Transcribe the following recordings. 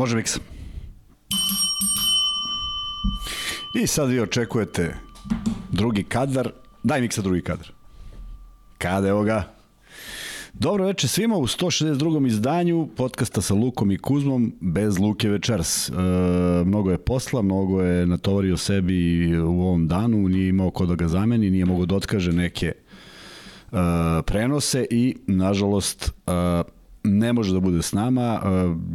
Može Miksa. I sad vi očekujete drugi kadar. Daj Miksa drugi kadar. Kada, evo ga. Dobro večer svima u 162. izdanju podcasta sa Lukom i Kuzmom bez Luke večeras. E, mnogo je posla, mnogo je natovario sebi u ovom danu, nije imao ko da ga zameni, nije mogo da otkaže neke e, prenose i nažalost e, ne može da bude s nama. E,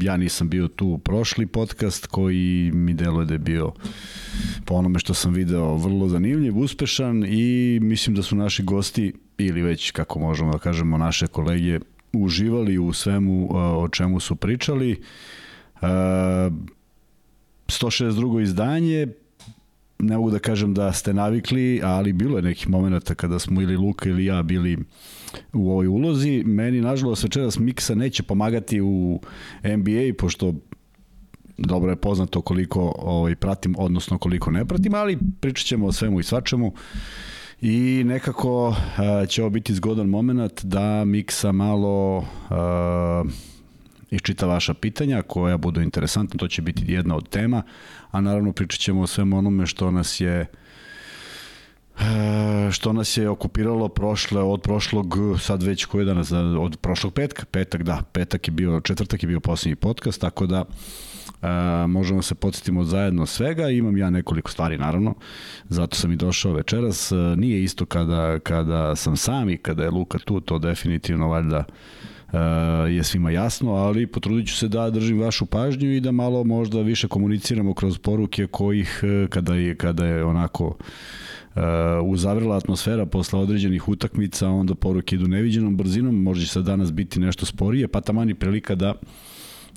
ja nisam bio tu prošli podcast koji mi deluje da je bio po onome što sam video vrlo zanimljiv, uspešan i mislim da su naši gosti ili već kako možemo da kažemo naše kolege uživali u svemu e, o čemu su pričali. 162. E, izdanje, ne mogu da kažem da ste navikli, ali bilo je nekih momenta kada smo ili Luka ili ja bili u ovoj ulozi. Meni, nažalost, večeras Miksa neće pomagati u NBA, pošto dobro je poznato koliko ovaj, pratim, odnosno koliko ne pratim, ali pričat ćemo o svemu i svačemu. I nekako uh, će ovo biti zgodan moment da Miksa malo uh, iščita vaša pitanja koja budu interesantna, to će biti jedna od tema, a naravno pričat ćemo o svemu onome što nas je uh, što nas je okupiralo prošle, od prošlog, sad već koji danas, od prošlog petka, petak da, petak je bio, četvrtak je bio poslednji podcast, tako da e, možemo se podsjetimo zajedno svega, imam ja nekoliko stvari naravno, zato sam i došao večeras, e, nije isto kada, kada sam sam i kada je Luka tu, to definitivno valjda e, je svima jasno, ali potrudit ću se da držim vašu pažnju i da malo možda više komuniciramo kroz poruke kojih e, kada je, kada je onako uzavrela atmosfera posle određenih utakmica, onda poruke idu neviđenom brzinom, može se danas biti nešto sporije, pa tamani prilika da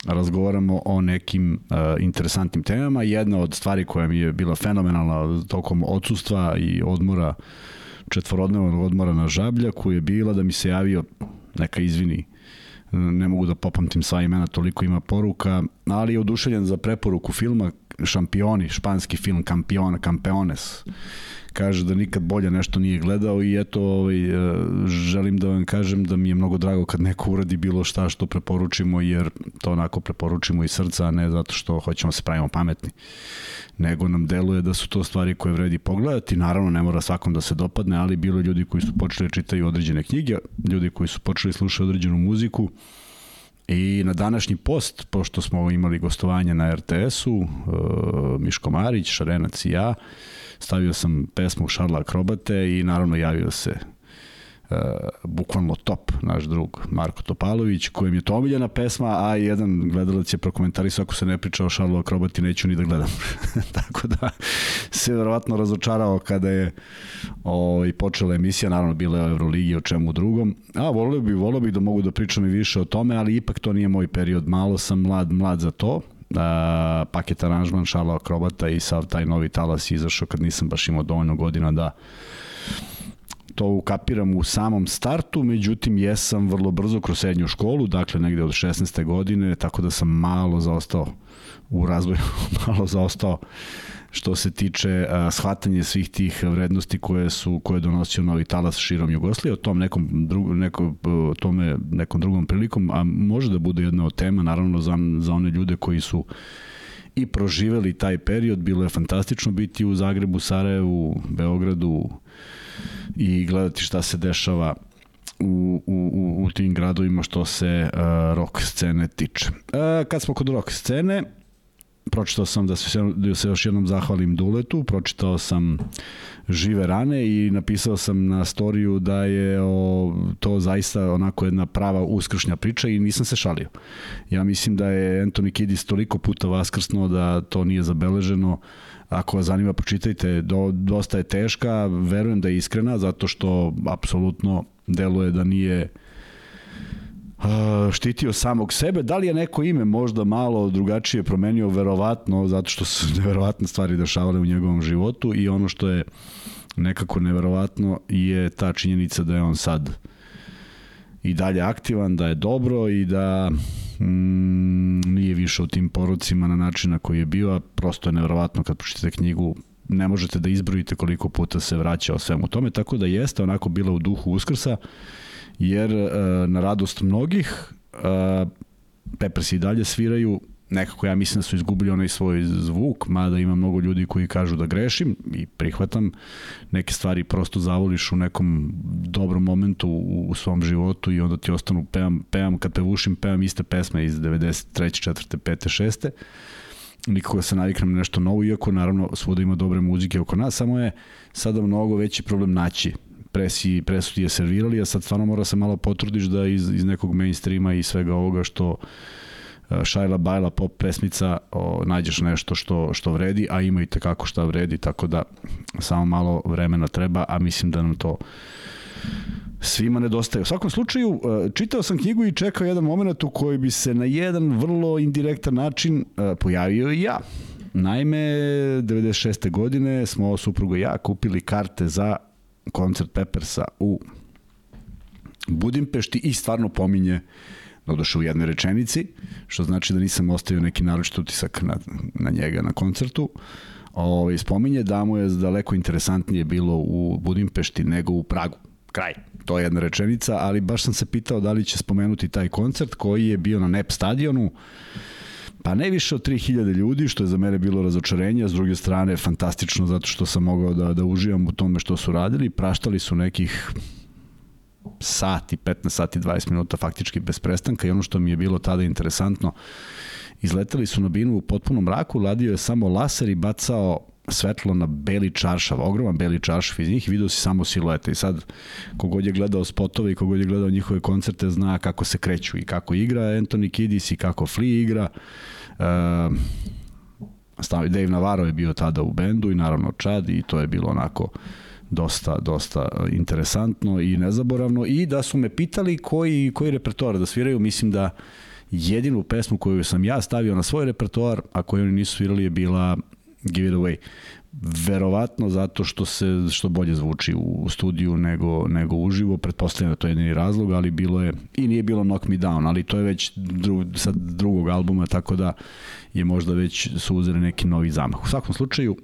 razgovaramo o nekim uh, interesantnim temama. Jedna od stvari koja mi je bila fenomenalna tokom odsustva i odmora, četvorodnevnog odmora na Žabljaku je bila da mi se javio, neka izvini, ne mogu da popamtim sva imena, toliko ima poruka, ali je oduševljen za preporuku filma Šampioni, španski film Campion, Campeones kaže da nikad bolje nešto nije gledao i eto ovaj, e, želim da vam kažem da mi je mnogo drago kad neko uradi bilo šta što preporučimo jer to onako preporučimo iz srca, a ne zato što hoćemo da se pravimo pametni nego nam deluje da su to stvari koje vredi pogledati. Naravno, ne mora svakom da se dopadne, ali bilo ljudi koji su počeli da čitaju određene knjige, ljudi koji su počeli da slušati određenu muziku, I na današnji post, pošto smo imali gostovanje na RTS-u, e, Miško Marić, Šarenac i ja, stavio sam pesmu Šarla Akrobate i naravno javio se uh, bukvalno top, naš drug Marko Topalović, kojem je to omiljena pesma, a jedan gledalac je prokomentarisao ako se ne priča o Šarlu Akrobati, neću ni da gledam. Tako da se verovatno razočarao kada je ovaj, počela emisija, naravno bila je o Euroligi, o čemu drugom. A, volio bih, volio bih da mogu da pričam i više o tome, ali ipak to nije moj period, malo sam mlad, mlad za to, a, paket aranžman Šarla Akrobata i sav taj novi talas izašao kad nisam baš imao dovoljno godina da to ukapiram u samom startu, međutim jesam vrlo brzo kroz srednju školu, dakle negde od 16. godine, tako da sam malo zaostao u razvoju, malo zaostao što se tiče a, shvatanje svih tih vrednosti koje su koje je donosio novi talas širom Jugoslavije, o tom nekom drugom neko tome nekom drugom prilikom, a može da bude jedna od tema naravno za za one ljude koji su i proživeli taj period, bilo je fantastično biti u Zagrebu, Sarajevu, Beogradu i gledati šta se dešava u, u, u tim gradovima što se uh, rock scene tiče. Uh, kad smo kod rock scene, pročitao sam da se, da se još jednom zahvalim Duletu, pročitao sam Žive rane i napisao sam na storiju da je o, to zaista onako jedna prava uskršnja priča i nisam se šalio. Ja mislim da je Anthony Kiddis toliko puta vaskrsno da to nije zabeleženo. Ako vas zanima, pročitajte. Do, dosta je teška, verujem da je iskrena, zato što apsolutno deluje da nije štitio samog sebe. Da li je neko ime možda malo drugačije promenio? Verovatno, zato što su neverovatne stvari dešavale u njegovom životu i ono što je nekako neverovatno je ta činjenica da je on sad i dalje aktivan, da je dobro i da mm, nije više u tim porucima na način na koji je bio, a prosto je neverovatno kad pročitate knjigu ne možete da izbrojite koliko puta se vraća o svemu tome, tako da jeste onako bila u duhu Uskrsa jer uh, na radost mnogih uh, Peppers i dalje sviraju nekako ja mislim da su izgubili onaj svoj zvuk, mada ima mnogo ljudi koji kažu da grešim i prihvatam neke stvari prosto zavoliš u nekom dobrom momentu u, u svom životu i onda ti ostanu pevam, pevam kad pevušim, pevam iste pesme iz 93. 4. 5. 6 nikako da se naviknem na nešto novo, iako naravno svuda ima dobre muzike oko nas, samo je sada mnogo veći problem naći presi, presu ti je servirali, a sad stvarno mora se malo potrudiš da iz, iz nekog mainstreama i svega ovoga što šajla bajla pop pesmica o, nađeš nešto što, što vredi, a ima i tekako šta vredi, tako da samo malo vremena treba, a mislim da nam to svima nedostaje. U svakom slučaju, e, čitao sam knjigu i čekao jedan moment u koji bi se na jedan vrlo indirektan način e, pojavio i ja. Naime, 96. godine smo suprugo i ja kupili karte za koncert Peppersa u Budimpešti i stvarno pominje doduše u jednoj rečenici, što znači da nisam ostavio neki naročit utisak na, na njega na koncertu. Ove, ovaj, spominje da mu je daleko interesantnije bilo u Budimpešti nego u Pragu. Kraj. To je jedna rečenica, ali baš sam se pitao da li će spomenuti taj koncert koji je bio na NEP stadionu. Pa ne više od 3000 ljudi, što je za mene bilo razočarenje, s druge strane fantastično zato što sam mogao da, da uživam u tome što su radili. Praštali su nekih sati, 15 sati, 20 minuta faktički bez prestanka i ono što mi je bilo tada interesantno, izleteli su na binu u potpunom mraku, ladio je samo laser i bacao svetlo na beli čaršav, ogroman beli čaršav iz njih i vidio si samo siluete. I sad kogod je gledao spotove i kogod je gledao njihove koncerte zna kako se kreću i kako igra Anthony Kiddis i kako Flea igra. Uh, Dave Navarro je bio tada u bendu i naravno Chad i to je bilo onako dosta, dosta interesantno i nezaboravno i da su me pitali koji, koji repertoar da sviraju, mislim da jedinu pesmu koju sam ja stavio na svoj repertoar, a koju oni nisu svirali je bila Give It Away. Verovatno zato što se što bolje zvuči u studiju nego, nego uživo, pretpostavljam da to je jedini razlog, ali bilo je, i nije bilo Knock Me Down, ali to je već dru, sad drugog albuma, tako da je možda već su uzeli neki novi zamah. U svakom slučaju,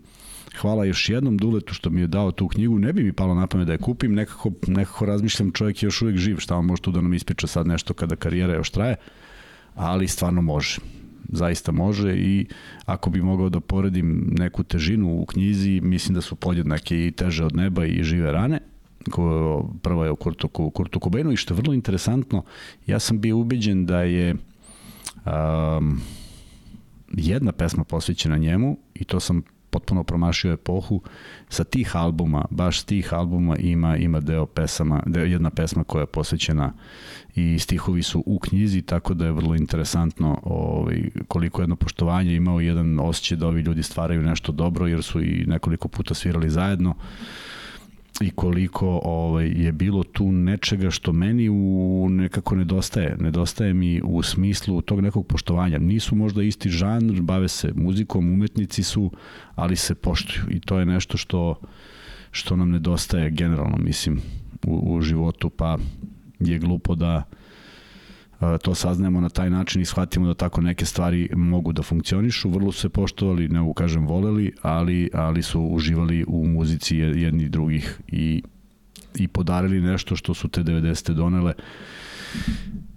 hvala još jednom Duletu što mi je dao tu knjigu, ne bi mi palo na pamet da je kupim, nekako, nekako razmišljam čovjek je još uvijek živ, šta on može tu da nam ispriča sad nešto kada karijera još traje, ali stvarno može. Zaista može i ako bi mogao da poredim neku težinu u knjizi, mislim da su podjednake i teže od neba i žive rane, ko, prva je o Kurtu, Kurtu i što je vrlo interesantno, ja sam bio ubeđen da je um, jedna pesma posvećena njemu i to sam potpuno promašio epohu. Sa tih albuma, baš s tih albuma ima ima deo pesama, deo, jedna pesma koja je posvećena i stihovi su u knjizi, tako da je vrlo interesantno ovaj, koliko jedno poštovanje imao jedan osjećaj da ovi ljudi stvaraju nešto dobro, jer su i nekoliko puta svirali zajedno. I koliko ovaj, je bilo tu nečega što meni u, nekako nedostaje. Nedostaje mi u smislu tog nekog poštovanja. Nisu možda isti žanr, bave se muzikom, umetnici su, ali se poštuju. I to je nešto što, što nam nedostaje generalno, mislim, u, u životu, pa je glupo da to saznajemo na taj način i shvatimo da tako neke stvari mogu da funkcionišu. Vrlo su se poštovali, ne kažem voleli, ali, ali su uživali u muzici jedni drugih i, i podarili nešto što su te 90. donele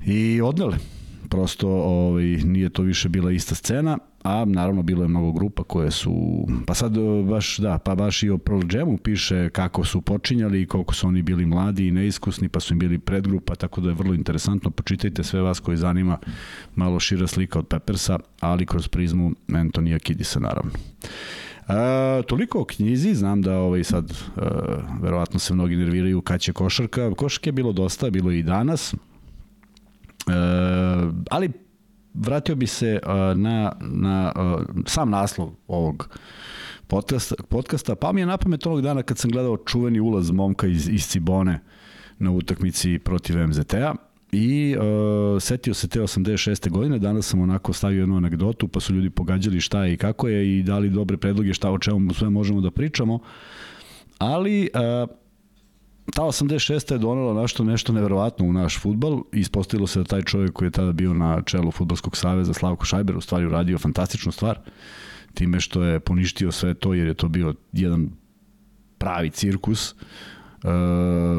i odnele prosto ovaj, nije to više bila ista scena, a naravno bilo je mnogo grupa koje su, pa sad baš, da, pa baš i o Pearl Jamu piše kako su počinjali i koliko su oni bili mladi i neiskusni, pa su im bili predgrupa, tako da je vrlo interesantno, počitajte sve vas koji zanima malo šira slika od Peppersa, ali kroz prizmu Antonija Kidisa naravno. E, toliko o knjizi, znam da ovaj sad e, verovatno se mnogi nerviraju kad će košarka. Košarke je bilo dosta, bilo i danas. E, ali vratio bi se na, na sam naslov ovog podcasta, podcasta, pa mi je na pamet onog dana kad sam gledao čuveni ulaz momka iz, iz Cibone na utakmici protiv MZT-a i uh, setio se te 86. godine, danas sam onako stavio jednu anegdotu, pa su ljudi pogađali šta je i kako je i dali dobre predloge šta o čemu sve možemo da pričamo, ali uh, ta 86. je donela nešto, nešto neverovatno u naš futbal ispostavilo se da taj čovjek koji je tada bio na čelu Futbolskog saveza, Slavko Šajber, u stvari uradio fantastičnu stvar time što je poništio sve to jer je to bio jedan pravi cirkus. E,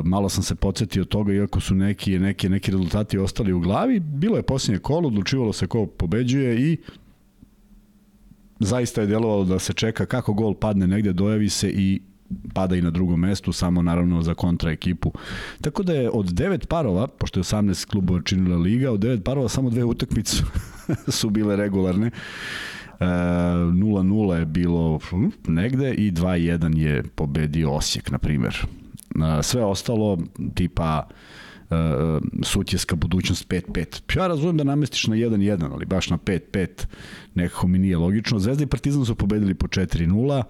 malo sam se podsjetio toga, iako su neki, neki, neki rezultati ostali u glavi, bilo je posljednje kolo, odlučivalo se ko pobeđuje i zaista je delovalo da se čeka kako gol padne negde, dojavi se i pada i na drugom mestu, samo naravno za kontra ekipu. Tako da je od devet parova, pošto je 18 klubova činila liga, od devet parova samo dve utakmice su bile regularne. 0-0 je bilo negde i 2-1 je pobedio Osijek, na primjer. Sve ostalo, tipa sutjeska budućnost 5-5. Ja razumem da namestiš na 1-1, ali baš na 5-5 nekako mi nije logično. Zvezda i Partizan su pobedili po 4-0,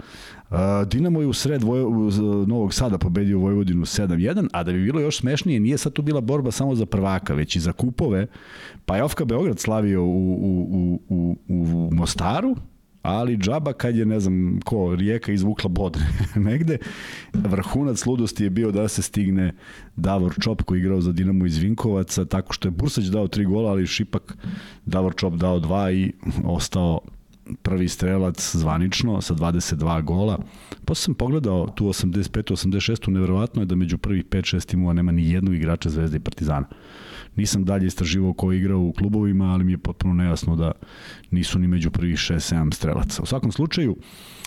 Dinamo je u sred Voj, Novog Sada pobedio Vojvodinu 7-1, a da bi bilo još smešnije, nije sad tu bila borba samo za prvaka, već i za kupove, pa je Ofka Beograd slavio u, u, u, u Mostaru, ali džaba kad je, ne znam ko, Rijeka izvukla bod negde, vrhunac ludosti je bio da se stigne Davor Čop koji je igrao za Dinamo iz Vinkovaca, tako što je Bursać dao tri gola, ali Šipak Davor Čop dao dva i ostao prvi strelac zvanično sa 22 gola. Posle sam pogledao tu 85-86, neverovatno je da među prvih 5-6 timova nema ni jednog igrača Zvezde i Partizana. Nisam dalje istraživao ko je igrao u klubovima, ali mi je potpuno nejasno da nisu ni među prvih 6-7 strelaca. U svakom slučaju,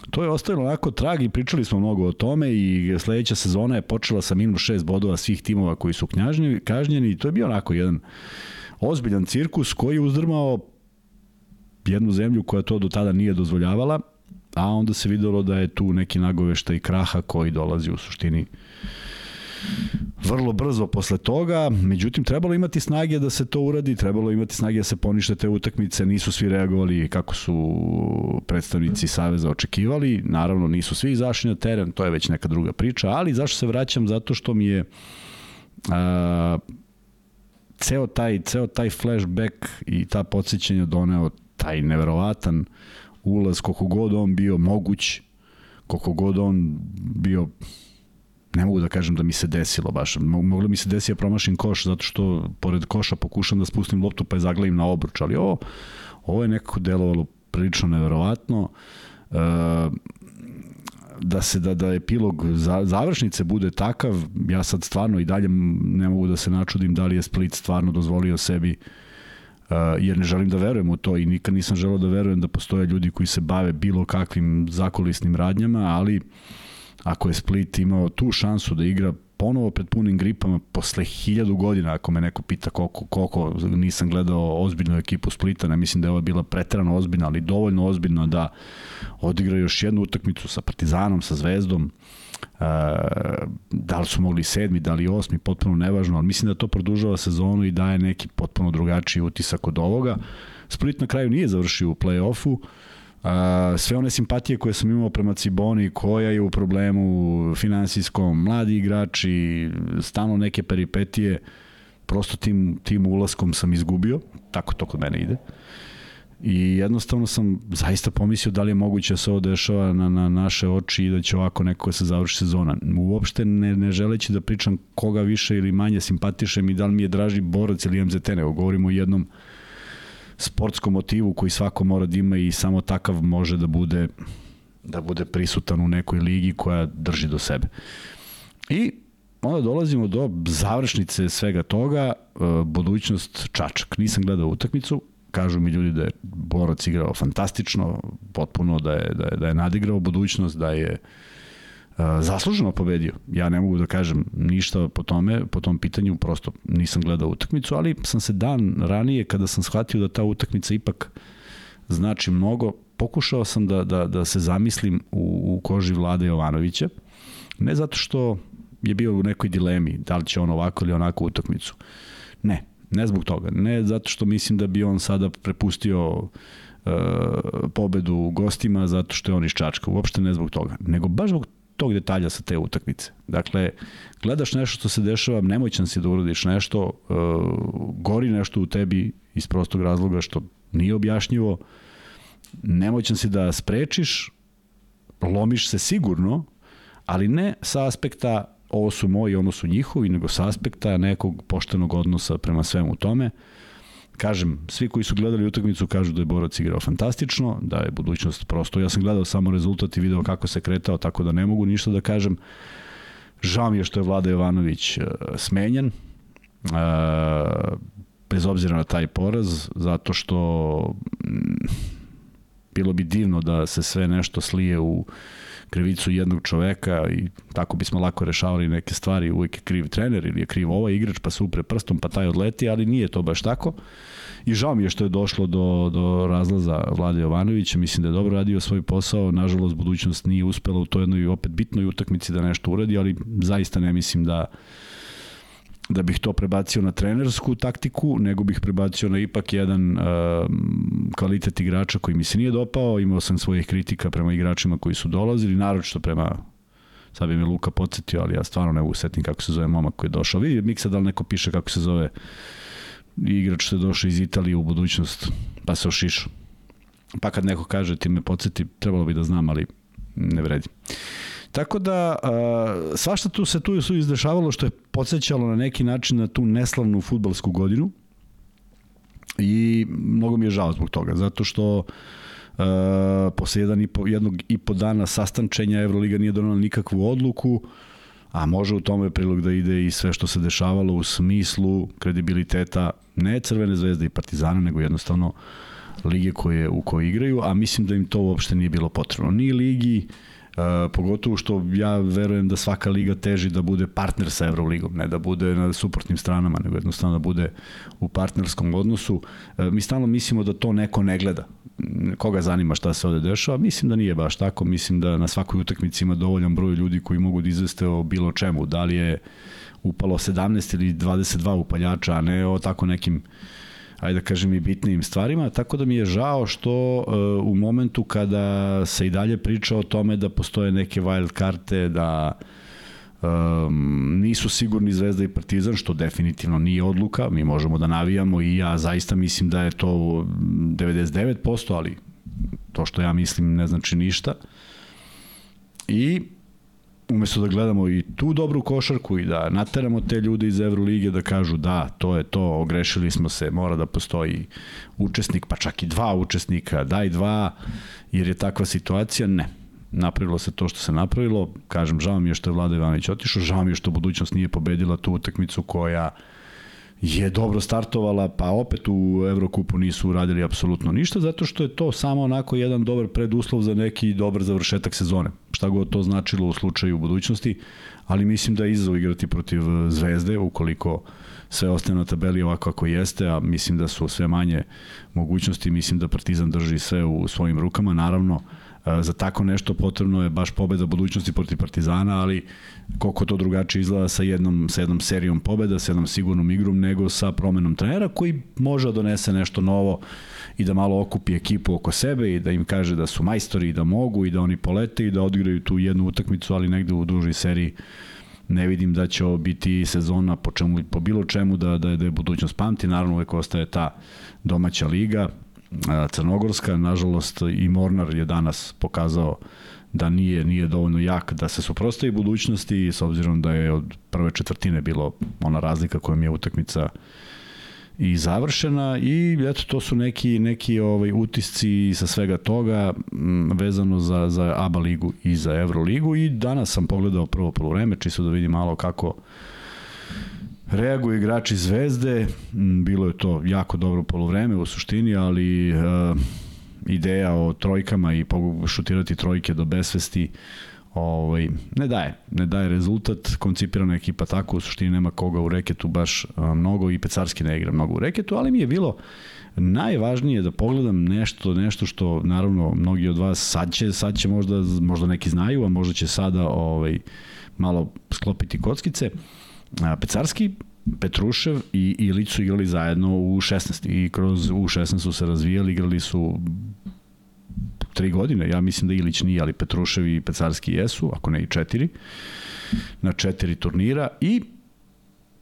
to je ostavilo onako trag i pričali smo mnogo o tome i sledeća sezona je počela sa minus 6 bodova svih timova koji su knjažnjeni, kažnjeni i to je bio onako jedan ozbiljan cirkus koji je uzdrmao jednu zemlju koja to do tada nije dozvoljavala, a onda se videlo da je tu neki nagoveštaj kraha koji dolazi u suštini vrlo brzo posle toga, međutim trebalo imati snage da se to uradi, trebalo imati snage da se ponište te utakmice, nisu svi reagovali kako su predstavnici Saveza očekivali, naravno nisu svi izašli na teren, to je već neka druga priča, ali zašto se vraćam? Zato što mi je a, ceo taj, ceo taj flashback i ta podsjećanja doneo taj neverovatan ulaz, koliko god on bio moguć, koliko god on bio ne mogu da kažem da mi se desilo baš. Moglo mi se desiti da promašim koš zato što pored koša pokušam da spustim loptu pa je zaglavim na obruč, ali ovo, ovo je nekako delovalo prilično neverovatno. E, da se da da epilog za, završnice bude takav, ja sad stvarno i dalje ne mogu da se načudim da li je Split stvarno dozvolio sebi uh, jer ne želim da verujem u to i nikad nisam želeo da verujem da postoje ljudi koji se bave bilo kakvim zakolisnim radnjama, ali uh, ako je Split imao tu šansu da igra ponovo pred punim gripama posle hiljadu godina, ako me neko pita koliko, koliko nisam gledao ozbiljnu ekipu Splita, ne mislim da je ova bila pretrano ozbiljna, ali dovoljno ozbiljna da odigra još jednu utakmicu sa Partizanom, sa Zvezdom, Uh, da li su mogli sedmi, da li osmi, potpuno nevažno, ali mislim da to produžava sezonu i daje neki potpuno drugačiji utisak od ovoga. Split na kraju nije završio u play-offu, uh, sve one simpatije koje sam imao prema Ciboni, koja je u problemu finansijskom, mladi igrači, stalno neke peripetije, prosto tim, tim ulaskom sam izgubio, tako to kod mene ide. I jednostavno sam zaista pomislio da li je moguće da se ovo dešava na, na naše oči i da će ovako neko da se završi sezona. Uopšte ne, ne želeći da pričam koga više ili manje simpatišem i da li mi je draži borac ili MZT, nego govorimo o jednom sportskom motivu koji svako mora da ima i samo takav može da bude da bude prisutan u nekoj ligi koja drži do sebe. I onda dolazimo do završnice svega toga, e, budućnost Čačak. Nisam gledao utakmicu, kažu mi ljudi da je Borac igrao fantastično, potpuno da je, da je, da je nadigrao budućnost, da je zasluženo pobedio. Ja ne mogu da kažem ništa po tome, po tom pitanju, prosto nisam gledao utakmicu, ali sam se dan ranije, kada sam shvatio da ta utakmica ipak znači mnogo, pokušao sam da, da, da se zamislim u, u koži Vlade Jovanovića, ne zato što je bio u nekoj dilemi, da li će on ovako ili onako utakmicu. Ne, ne zbog toga. Ne zato što mislim da bi on sada prepustio uh, pobedu gostima zato što je on iz Čačka. Uopšte ne zbog toga. Nego baš zbog tog detalja sa te utakmice. Dakle, gledaš nešto što se dešava, nemoćan si da uradiš nešto, uh, gori nešto u tebi iz prostog razloga što nije objašnjivo, nemoćan si da sprečiš, lomiš se sigurno, ali ne sa aspekta ovo su moji, ono su njihovi, nego sa aspekta nekog poštenog odnosa prema svemu tome. Uh, kažem, svi koji su gledali utakmicu kažu da je Borac igrao fantastično, da je budućnost prosto. Ja sam gledao samo rezultat i video kako se kretao, tako da ne mogu ništa da kažem. Žao mi je što je Vlada Jovanović uh, smenjen, uh, bez obzira na taj poraz, zato što bilo bi divno da se sve nešto slije u krivicu jednog čoveka i tako bismo lako rešavali neke stvari, uvijek je kriv trener ili je kriv ovaj igrač pa se upre prstom pa taj odleti, ali nije to baš tako. I žao mi je što je došlo do, do razlaza Vlade Jovanovića, mislim da je dobro radio svoj posao, nažalost budućnost nije uspela u toj jednoj opet bitnoj utakmici da nešto uradi, ali zaista ne mislim da da bih to prebacio na trenersku taktiku, nego bih prebacio na ipak jedan uh, kvalitet igrača koji mi se nije dopao, imao sam svojih kritika prema igračima koji su dolazili, naročito prema sad bi me Luka podsjetio, ali ja stvarno ne usetim kako se zove momak koji je došao. Vidi, Miksa da li neko piše kako se zove igrač što je došao iz Italije u budućnost, pa se ošišao. Pa kad neko kaže ti me podsjeti, trebalo bi da znam, ali ne vredi. Tako da, uh, svašta tu se tu su izdešavalo što je podsjećalo na neki način na tu neslavnu futbalsku godinu i mnogo mi je žao zbog toga, zato što uh, posle jedan i po, jednog i po dana sastančenja Euroliga nije donala nikakvu odluku, a može u tome prilog da ide i sve što se dešavalo u smislu kredibiliteta ne Crvene zvezde i Partizana, nego jednostavno lige koje, u kojoj igraju, a mislim da im to uopšte nije bilo potrebno. Ni ligi, uh, Uh, pogotovo što ja verujem da svaka liga teži da bude partner sa Euroligom, ne da bude na suprotnim stranama, nego jednostavno da bude u partnerskom odnosu. Uh, mi stalno mislimo da to neko ne gleda. Koga zanima šta se ovde dešava? Mislim da nije baš tako. Mislim da na svakoj utakmici ima dovoljan broj ljudi koji mogu da izveste o bilo čemu. Da li je upalo 17 ili 22 upaljača, a ne o tako nekim uh, ajde da kažem i bitnim stvarima, tako da mi je žao što uh, u momentu kada se i dalje priča o tome da postoje neke wild karte, da um, nisu sigurni Zvezda i Partizan, što definitivno nije odluka, mi možemo da navijamo i ja zaista mislim da je to 99%, ali to što ja mislim ne znači ništa. I umesto da gledamo i tu dobru košarku i da nateramo te ljude iz Evrolige da kažu da, to je to, ogrešili smo se, mora da postoji učesnik, pa čak i dva učesnika, daj dva, jer je takva situacija, ne. Napravilo se to što se napravilo, kažem, žao mi je što je Vlada Ivanović otišao, žao mi je što budućnost nije pobedila tu utakmicu koja je dobro startovala, pa opet u Evrokupu nisu uradili apsolutno ništa, zato što je to samo onako jedan dobar preduslov za neki dobar završetak sezone. Šta god to značilo u slučaju budućnosti, ali mislim da je izazov igrati protiv Zvezde, ukoliko sve ostane na tabeli ovako kako jeste, a mislim da su sve manje mogućnosti, mislim da Partizan drži sve u svojim rukama, naravno, E, za tako nešto potrebno je baš pobeda budućnosti protiv Partizana, ali koliko to drugačije izgleda sa jednom, sa jednom serijom pobeda, sa jednom sigurnom igrom, nego sa promenom trenera koji može da donese nešto novo i da malo okupi ekipu oko sebe i da im kaže da su majstori i da mogu i da oni polete i da odigraju tu jednu utakmicu, ali negde u dužoj seriji ne vidim da će ovo biti sezona po, čemu, po bilo čemu da, da, da je budućnost pamti. Naravno uvek ostaje ta domaća liga, Crnogorska, nažalost i Mornar je danas pokazao da nije nije dovoljno jak da se suprostavi budućnosti s obzirom da je od prve četvrtine bilo ona razlika kojom je utakmica i završena i eto to su neki neki ovaj utisci sa svega toga m, vezano za za ABA ligu i za Evroligu i danas sam pogledao prvo poluvreme čisto da vidim malo kako reaguju igrači Zvezde, bilo je to jako dobro polovreme u suštini, ali uh, ideja o trojkama i šutirati trojke do besvesti ovaj, ne daje, ne daje rezultat, koncipirana ekipa tako, u suštini nema koga u reketu baš uh, mnogo i Pecarski ne igra mnogo u reketu, ali mi je bilo najvažnije da pogledam nešto, nešto što naravno mnogi od vas sad će, sad će možda, možda neki znaju, a možda će sada ovaj, malo sklopiti kockice. Uh, Pecarski, Petrušev i Ilić su igrali zajedno u 16 i kroz u 16 su se razvijali, igrali su tri godine, ja mislim da Ilić nije, ali Petrušev i Pecarski jesu, ako ne i četiri, na četiri turnira. I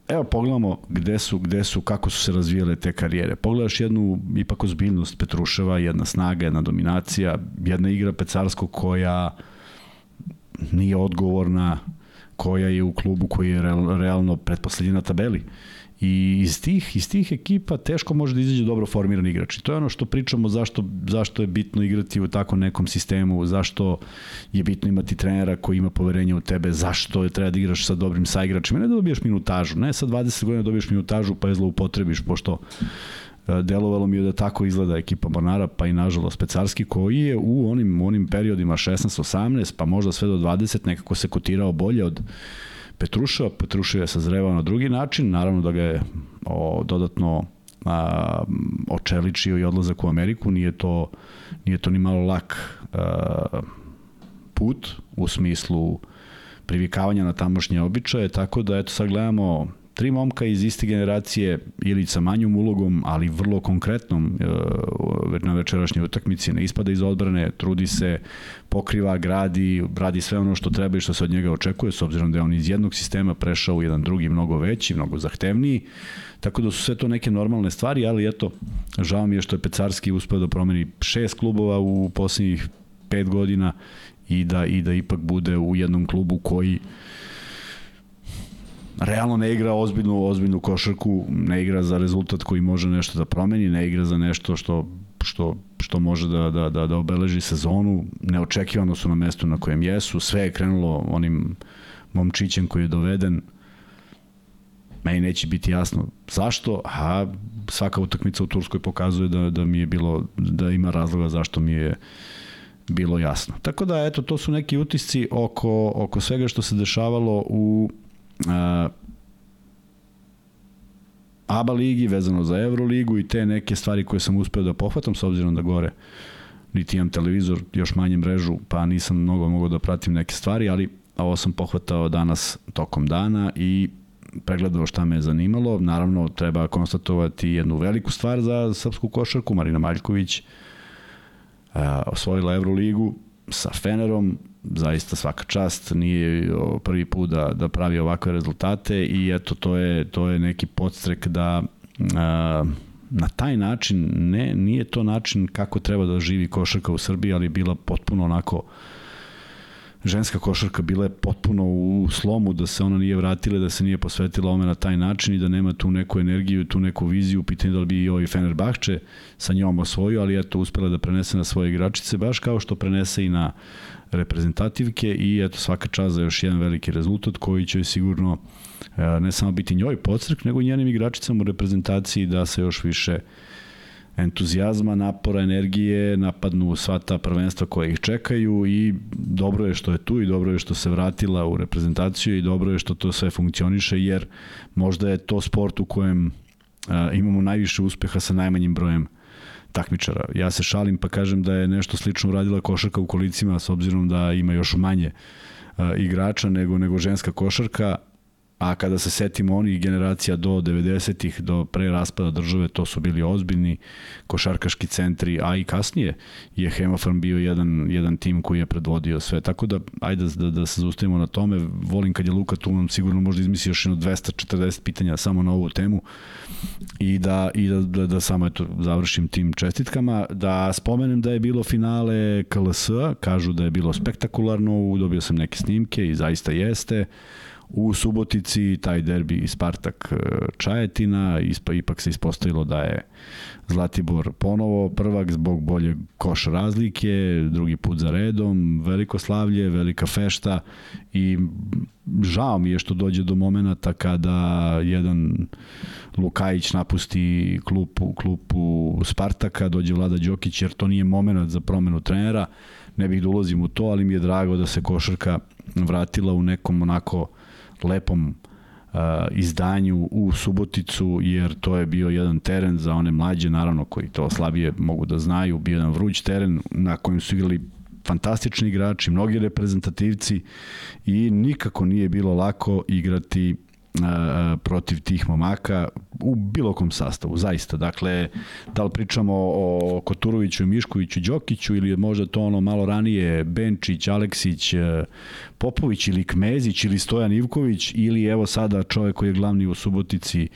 evo pogledamo gde su, gde su, kako su se razvijale te karijere. Pogledaš jednu ipak ozbiljnost Petruševa, jedna snaga, jedna dominacija, jedna igra Pecarskog koja nije odgovorna, koja je u klubu koji je realno pretposlednji na tabeli. I iz tih, iz tih ekipa teško može da izađe dobro formiran igrač. I to je ono što pričamo zašto, zašto je bitno igrati u tako nekom sistemu, zašto je bitno imati trenera koji ima poverenje u tebe, zašto je treba da igraš sa dobrim saigračima, ne da dobiješ minutažu, ne sa 20 godina da dobiješ minutažu pa je zloupotrebiš, pošto delovalo mi je da tako izgleda ekipa Mornara, pa i nažalost Pecarski, koji je u onim, onim periodima 16-18, pa možda sve do 20, nekako se kotirao bolje od Petruša. Petruša je sazrevao na drugi način, naravno da ga je o, dodatno a, očeličio i odlazak u Ameriku, nije to, nije to ni malo lak a, put u smislu privikavanja na tamošnje običaje, tako da eto sad gledamo tri momka iz iste generacije ili sa manjom ulogom, ali vrlo konkretnom e, na večerašnjoj utakmici, ne ispada iz odbrane, trudi se, pokriva, gradi, radi sve ono što treba i što se od njega očekuje, s obzirom da je on iz jednog sistema prešao u jedan drugi, mnogo veći, mnogo zahtevniji, tako da su sve to neke normalne stvari, ali eto, žao mi je što je Pecarski uspeo da promeni šest klubova u poslednjih pet godina i da, i da ipak bude u jednom klubu koji realno ne igra ozbiljnu, ozbiljnu košarku, ne igra za rezultat koji može nešto da promeni, ne igra za nešto što, što, što može da, da, da, da obeleži sezonu, neočekivano su na mestu na kojem jesu, sve je krenulo onim momčićem koji je doveden, meni neće biti jasno zašto, a svaka utakmica u Turskoj pokazuje da, da mi je bilo, da ima razloga zašto mi je bilo jasno. Tako da, eto, to su neki utisci oko, oko svega što se dešavalo u uh, ABA ligi vezano za Euroligu i te neke stvari koje sam uspeo da pohvatam s obzirom da gore niti imam televizor, još manje mrežu, pa nisam mnogo mogao da pratim neke stvari, ali ovo sam pohvatao danas tokom dana i pregledao šta me je zanimalo. Naravno, treba konstatovati jednu veliku stvar za srpsku košarku. Marina Maljković uh, osvojila Euroligu sa Fenerom, zaista svaka čast, nije prvi put da, da pravi ovakve rezultate i eto to je, to je neki podstrek da a, na taj način, ne, nije to način kako treba da živi košarka u Srbiji, ali bila potpuno onako ženska košarka bila je potpuno u slomu, da se ona nije vratila, da se nije posvetila ome na taj način i da nema tu neku energiju, tu neku viziju, pitanje da li bi i ovaj Fenerbahče sa njom osvojio, ali eto uspela da prenese na svoje igračice, baš kao što prenese i na reprezentativke i eto svaka čast za još jedan veliki rezultat koji će sigurno e, ne samo biti njoj podstrek, nego i njenim igračicama u reprezentaciji da se još više entuzijazma, napora, energije, napadnu sva ta prvenstva koja ih čekaju i dobro je što je tu i dobro je što se vratila u reprezentaciju i dobro je što to sve funkcioniše jer možda je to sport u kojem imamo najviše uspeha sa najmanjim brojem takmičara. Ja se šalim pa kažem da je nešto slično uradila košarka u kolicima s obzirom da ima još manje igrača nego nego ženska košarka, a kada se setimo onih generacija do 90-ih, do pre raspada države, to su bili ozbiljni košarkaški centri, a i kasnije je Hemofarm bio jedan, jedan tim koji je predvodio sve. Tako da, ajde da, da se zaustavimo na tome. Volim kad je Luka tu, on sigurno možda izmisli još jedno 240 pitanja samo na ovu temu i da, i da, da, da samo eto, završim tim čestitkama. Da spomenem da je bilo finale KLS, kažu da je bilo spektakularno, dobio sam neke snimke i zaista jeste u Subotici taj derbi Spartak e, Čajetina, ispa, ipak se ispostavilo da je Zlatibor ponovo prvak zbog bolje koš razlike, drugi put za redom, veliko slavlje, velika fešta i žao mi je što dođe do momenta kada jedan Lukajić napusti klupu, klupu Spartaka, dođe Vlada Đokić jer to nije moment za promenu trenera, ne bih da ulazim u to, ali mi je drago da se košarka vratila u nekom onako lepom uh, izdanju u Suboticu, jer to je bio jedan teren za one mlađe, naravno, koji to slabije mogu da znaju, bio jedan vruć teren na kojem su igrali fantastični igrači, mnogi reprezentativci i nikako nije bilo lako igrati protiv tih momaka u bilo kom sastavu, zaista. Dakle, da li pričamo o Koturoviću, Miškoviću, Đokiću ili možda to ono malo ranije Benčić, Aleksić, Popović ili Kmezić ili Stojan Ivković ili evo sada čovek koji je glavni u Subotici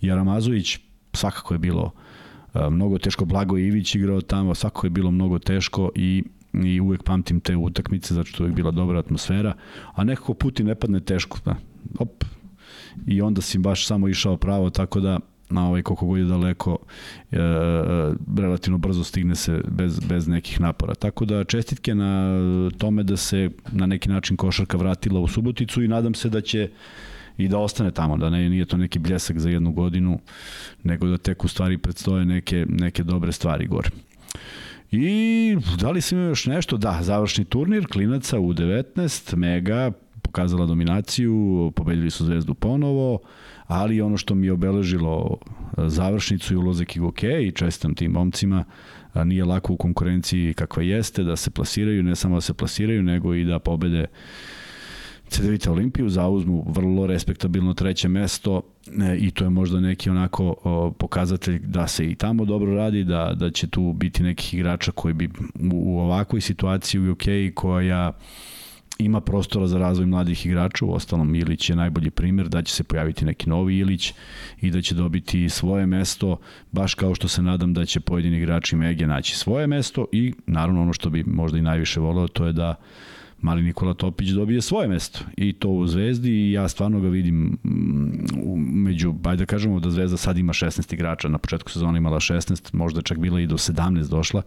Jaramazović, svakako je bilo mnogo teško. Blago Ivić igrao tamo, svakako je bilo mnogo teško i i uvek pamtim te utakmice zato što je bila dobra atmosfera, a nekako puti ne padne teško. Da. Op, i onda si baš samo išao pravo, tako da na ovaj koliko god je daleko e, relativno brzo stigne se bez, bez nekih napora. Tako da čestitke na tome da se na neki način košarka vratila u Suboticu i nadam se da će i da ostane tamo, da ne, nije to neki bljesak za jednu godinu, nego da tek u stvari predstoje neke, neke dobre stvari gore. I da li sam još nešto? Da, završni turnir, klinaca u 19, mega, pokazala dominaciju, pobedili su Zvezdu ponovo, ali ono što mi je obeležilo e, završnicu i ulozak i goke i čestam tim momcima, nije lako u konkurenciji kakva jeste, da se plasiraju, ne samo da se plasiraju, nego i da pobede CDVita Olimpiju, zauzmu vrlo respektabilno treće mesto e, i to je možda neki onako pokazatelj da se i tamo dobro radi, da, da će tu biti nekih igrača koji bi u, u ovakvoj situaciji u UK koja ima prostora za razvoj mladih igrača, u ostalom Ilić je najbolji primjer da će se pojaviti neki novi Ilić i da će dobiti svoje mesto, baš kao što se nadam da će pojedini igrači Mege naći svoje mesto i naravno ono što bi možda i najviše voleo to je da mali Nikola Topić dobije svoje mesto i to u Zvezdi i ja stvarno ga vidim mm, među, bajde da kažemo da Zvezda sad ima 16 igrača, na početku sezona imala 16, možda čak bila i do 17 došla,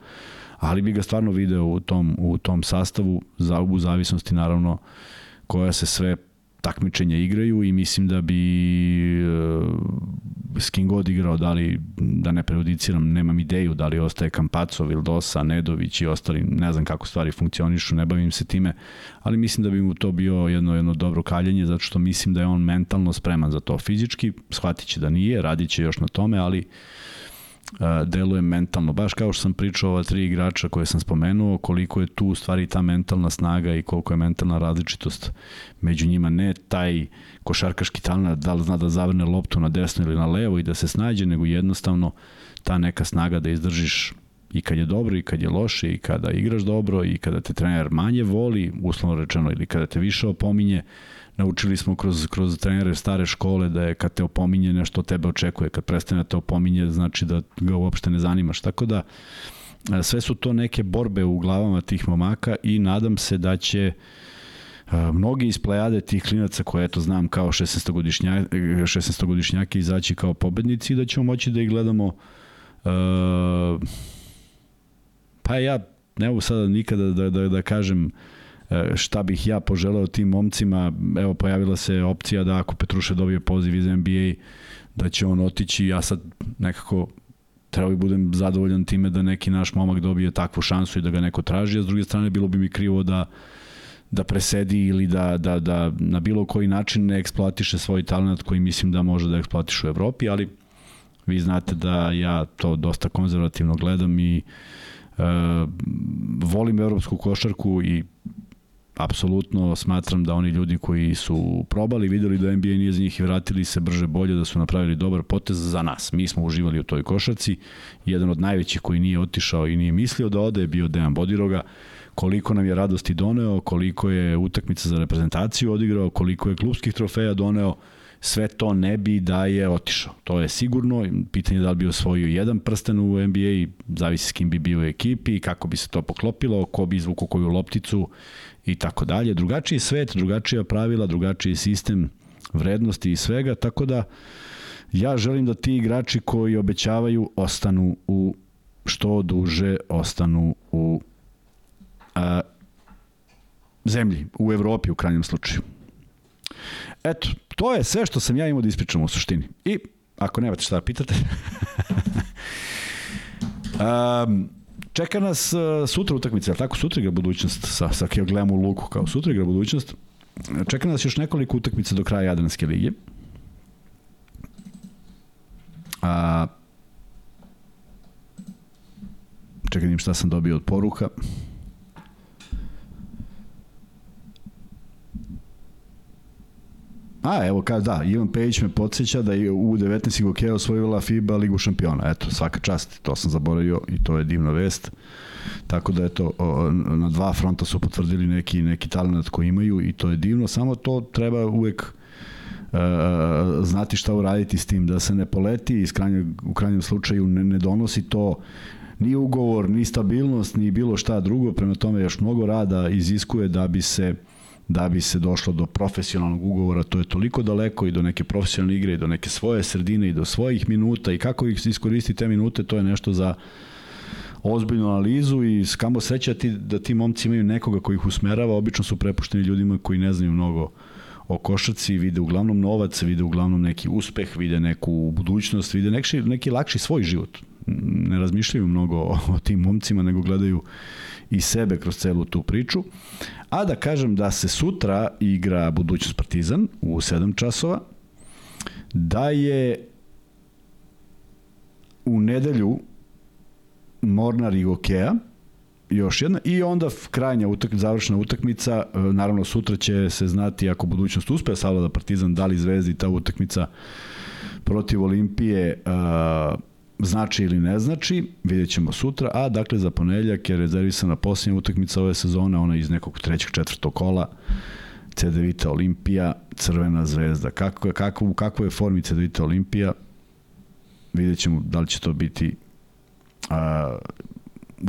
ali bi ga stvarno video u tom, u tom sastavu, za, u zavisnosti naravno koja se sve takmičenja igraju i mislim da bi uh, s kim god igrao, da li, da ne prejudiciram, nemam ideju da li ostaje Kampaco, Vildosa, Nedović i ostali, ne znam kako stvari funkcionišu, ne bavim se time, ali mislim da bi mu to bio jedno, jedno dobro kaljenje, zato što mislim da je on mentalno spreman za to. Fizički shvatit će da nije, radit će još na tome, ali deluje mentalno. Baš kao što sam pričao ova tri igrača koje sam spomenuo, koliko je tu u stvari ta mentalna snaga i koliko je mentalna različitost među njima. Ne taj košarkaški talent da li zna da zavrne loptu na desno ili na levo i da se snađe, nego jednostavno ta neka snaga da izdržiš i kad je dobro i kad je loše i kada igraš dobro i kada te trener manje voli, uslovno rečeno, ili kada te više opominje, naučili smo kroz, kroz trenere stare škole da je kad te opominje nešto tebe očekuje, kad prestane da te opominje znači da ga uopšte ne zanimaš. Tako da sve su to neke borbe u glavama tih momaka i nadam se da će mnogi iz plejade tih klinaca koje eto znam kao 16-godišnjaki 16 izaći kao pobednici i da ćemo moći da ih gledamo uh, pa ja ne mogu sada nikada da, da, da kažem uh, šta bih ja poželeo tim momcima, evo pojavila se opcija da ako Petruše dobije poziv iz NBA, da će on otići, ja sad nekako treba bi budem zadovoljan time da neki naš momak dobije takvu šansu i da ga neko traži, a s druge strane bilo bi mi krivo da da presedi ili da, da, da na bilo koji način ne eksploatiše svoj talent koji mislim da može da eksploatiše u Evropi, ali vi znate da ja to dosta konzervativno gledam i uh, volim evropsku košarku i apsolutno smatram da oni ljudi koji su probali, videli da NBA nije za njih i vratili se brže bolje, da su napravili dobar potez za nas. Mi smo uživali u toj košarci. Jedan od najvećih koji nije otišao i nije mislio da ode je bio Dejan Bodiroga. Koliko nam je radosti doneo, koliko je utakmica za reprezentaciju odigrao, koliko je klubskih trofeja doneo, sve to ne bi da je otišao. To je sigurno, pitanje je da li bi osvojio jedan prsten u NBA, zavisi s kim bi bio u ekipi, kako bi se to poklopilo, ko bi izvuko koju lopticu i tako dalje. Drugačiji svet, drugačija pravila, drugačiji sistem vrednosti i svega, tako da ja želim da ti igrači koji obećavaju ostanu u što duže ostanu u a, zemlji, u Evropi u krajnjem slučaju. Eto, to je sve što sam ja imao da ispričam u suštini. I, ako nemate šta da pitate, um, Čeka nas uh, sutra utakmica, je tako? Sutra igra budućnost sa, sa Kio gledamo u Luku kao sutra igra budućnost. Čeka nas još nekoliko utakmica do kraja Jadranske lige. A, čekaj, šta sam dobio od poruka. A, evo, kada da, Ivan Pejić me podsjeća da je u 19. Igoke osvojila FIBA ligu šampiona. Eto, svaka čast, to sam zaboravio i to je divna vest. Tako da, eto, na dva fronta su potvrdili neki, neki talent koji imaju i to je divno, samo to treba uvek uh, znati šta uraditi s tim, da se ne poleti i krajnjeg, u krajnjem slučaju ne, ne donosi to ni ugovor, ni stabilnost, ni bilo šta drugo, prema tome još mnogo rada iziskuje da bi se uh, da bi se došlo do profesionalnog ugovora, to je toliko daleko i do neke profesionalne igre i do neke svoje sredine i do svojih minuta i kako ih iskoristiti te minute, to je nešto za ozbiljnu analizu i kamo sreća ti, da ti momci imaju nekoga koji ih usmerava, obično su prepušteni ljudima koji ne znaju mnogo o košarci, vide uglavnom novac, vide uglavnom neki uspeh, vide neku budućnost, vide neki, neki lakši svoj život. Ne razmišljaju mnogo o, o tim momcima, nego gledaju i sebe kroz celu tu priču. A da kažem da se sutra igra budućnost Partizan u 7 časova, da je u nedelju Mornar i Gokeja, još jedna i onda krajnja utak, završna utakmica e, naravno sutra će se znati ako budućnost uspe Salvada Partizan da li Zvezdi ta utakmica protiv Olimpije uh, znači ili ne znači, vidjet ćemo sutra, a dakle za ponedljak je rezervisana posljednja utakmica ove sezone, ona iz nekog trećeg, četvrtog kola, CDVita Olimpija, Crvena zvezda. Kako, kako, u kakvoj je formi CDVita Olimpija, vidjet ćemo da li će to biti a,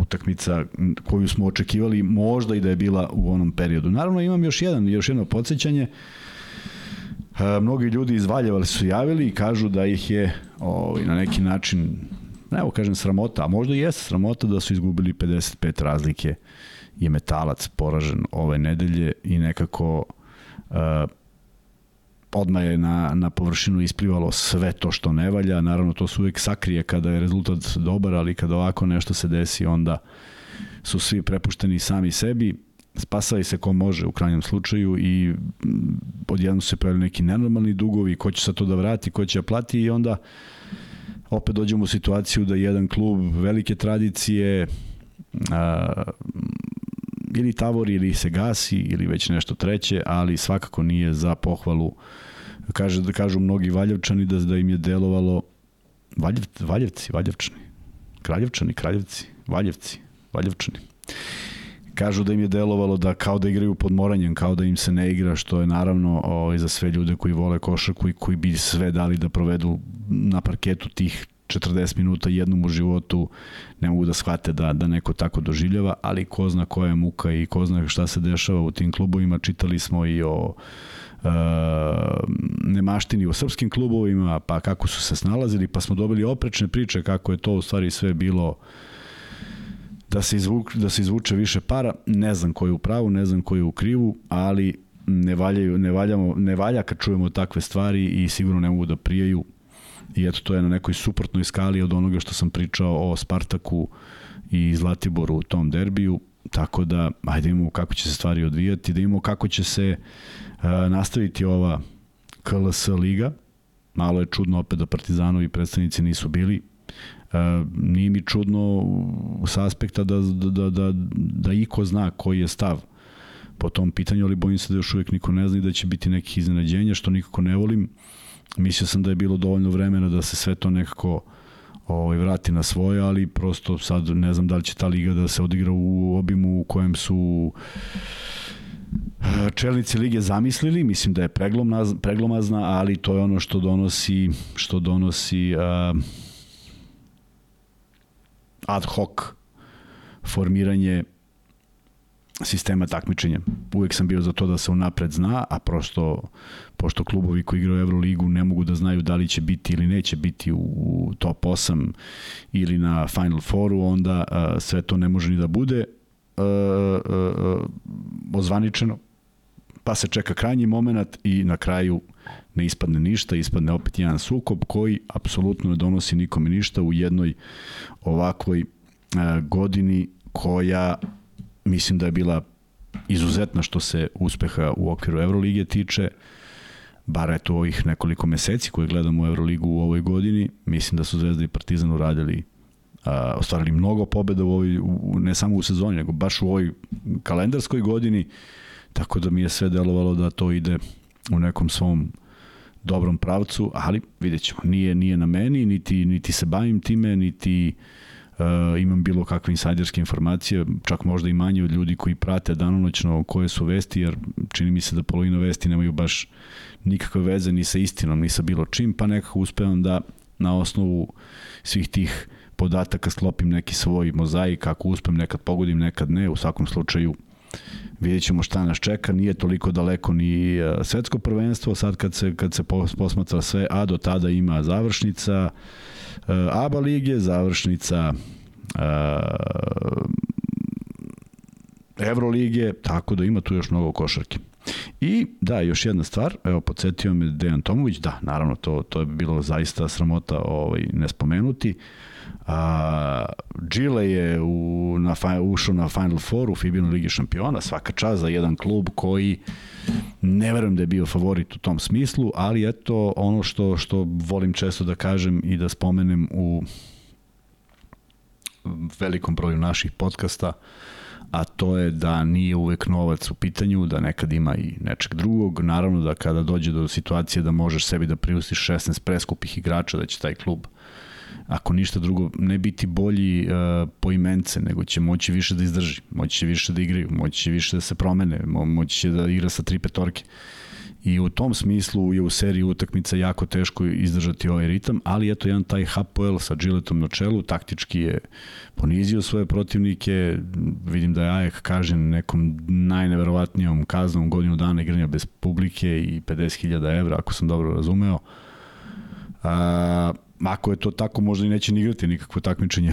utakmica koju smo očekivali možda i da je bila u onom periodu. Naravno imam još jedan još jedno podsjećanje. E, mnogi ljudi iz Valjeva su javili i kažu da ih je ovaj, na neki način evo kažem sramota, a možda i jeste sramota da su izgubili 55 razlike je metalac poražen ove nedelje i nekako uh, odmah je na, na površinu isplivalo sve to što ne valja. Naravno, to se uvek sakrije kada je rezultat dobar, ali kada ovako nešto se desi, onda su svi prepušteni sami sebi. Spasali se ko može u krajnjem slučaju i mm, odjedno se pojavili neki nenormalni dugovi, ko će sa to da vrati, ko će da plati i onda opet dođemo u situaciju da jedan klub velike tradicije a, ili tavori ili se gasi ili već nešto treće, ali svakako nije za pohvalu kaže da kažu mnogi Valjevčani da da im je delovalo Valjev, Valjevci, Valjevčani, Kraljevčani, Kraljevci, Valjevci, Valjevčani. Kažu da im je delovalo da kao da igraju pod moranjem, kao da im se ne igra, što je naravno o, ovaj, za sve ljude koji vole košarku i koji bi sve dali da provedu na parketu tih 40 minuta jednom u životu ne mogu da shvate da, da neko tako doživljava, ali ko zna koja je muka i ko zna šta se dešava u tim klubovima. Čitali smo i o uh, nemaštini u srpskim klubovima, pa kako su se snalazili, pa smo dobili oprečne priče kako je to u stvari sve bilo da se, izvuče, da se izvuče više para. Ne znam ko je u pravu, ne znam ko je u krivu, ali ne, valjaju, ne, valjamo, ne valja kad čujemo takve stvari i sigurno ne mogu da prijaju i eto to je na nekoj suprotnoj skali od onoga što sam pričao o Spartaku i Zlatiboru u tom derbiju, tako da ajde imamo kako će se stvari odvijati, da imamo kako će se uh, nastaviti ova KLS liga, malo je čudno opet da Partizanovi predstavnici nisu bili, nije mi čudno sa aspekta da, da, da, da, da iko zna koji je stav po tom pitanju, ali bojim se da još uvijek niko ne zna i da će biti nekih iznenađenja, što nikako ne volim. Mislio sam da je bilo dovoljno vremena da se sve to nekako ovaj, vrati na svoje, ali prosto sad ne znam da li će ta liga da se odigra u obimu u kojem su eh, čelnici lige zamislili, mislim da je preglomazna, preglomazna ali to je ono što donosi što donosi uh, ad hoc formiranje sistema takmičenja. Uvek sam bio za to da se unapred zna, a prosto, pošto klubovi koji igraju Euroligu ne mogu da znaju da li će biti ili neće biti u top 8 ili na Final Fouru, onda a, sve to ne može ni da bude a, a, ozvaničeno, pa se čeka krajnji moment i na kraju ne ispadne ništa, ispadne opet jedan sukob koji apsolutno ne donosi nikome ništa u jednoj ovakvoj a, godini koja mislim da je bila izuzetna što se uspeha u okviru Evrolige tiče, bar eto ovih nekoliko meseci koje gledamo u Euroligu u ovoj godini, mislim da su Zvezda i Partizan uradili ostvarili mnogo pobeda u ovoj, u, ne samo u sezoni, nego baš u ovoj kalendarskoj godini, tako da mi je sve delovalo da to ide u nekom svom dobrom pravcu, ali vidjet ćemo, nije, nije na meni, niti, niti se bavim time, niti uh, uh, imam bilo kakve insajderske informacije, čak možda i manje od ljudi koji prate danonoćno koje su vesti, jer čini mi se da polovina vesti nemaju baš nikakve veze ni sa istinom, ni sa bilo čim, pa nekako uspevam da na osnovu svih tih podataka sklopim neki svoj mozaik, kako uspem, nekad pogodim, nekad ne, u svakom slučaju vidjet ćemo šta nas čeka, nije toliko daleko ni uh, svetsko prvenstvo, sad kad se, kad se posmatra sve, a do tada ima završnica, Eh, ABA lige, završnica uh, Evrolige, tako da ima tu još mnogo košarke. I da, još jedna stvar, evo, podsjetio me Dejan Tomović, da, naravno, to, to je bilo zaista sramota ovaj, ne spomenuti. A, Gile je u, na, ušao na Final Four u Fibinu Ligi šampiona, svaka čast za jedan klub koji ne verujem da je bio favorit u tom smislu, ali eto ono što, što volim često da kažem i da spomenem u velikom broju naših podcasta, a to je da nije uvek novac u pitanju, da nekad ima i nečeg drugog. Naravno da kada dođe do situacije da možeš sebi da priustiš 16 preskupih igrača, da će taj klub ako ništa drugo, ne biti bolji uh, po imence, nego će moći više da izdrži, moći će više da igraju, moći će više da se promene, mo moći će da igra sa tri petorke. I u tom smislu je u seriji utakmica jako teško izdržati ovaj ritam, ali eto jedan taj Hapoel sa Giletom na čelu, taktički je ponizio svoje protivnike, vidim da je Ajek kažen nekom najneverovatnijom kaznom godinu dana igranja bez publike i 50.000 evra, ako sam dobro razumeo. A, ako je to tako, možda i neće ni igrati nikakvo takmičenje.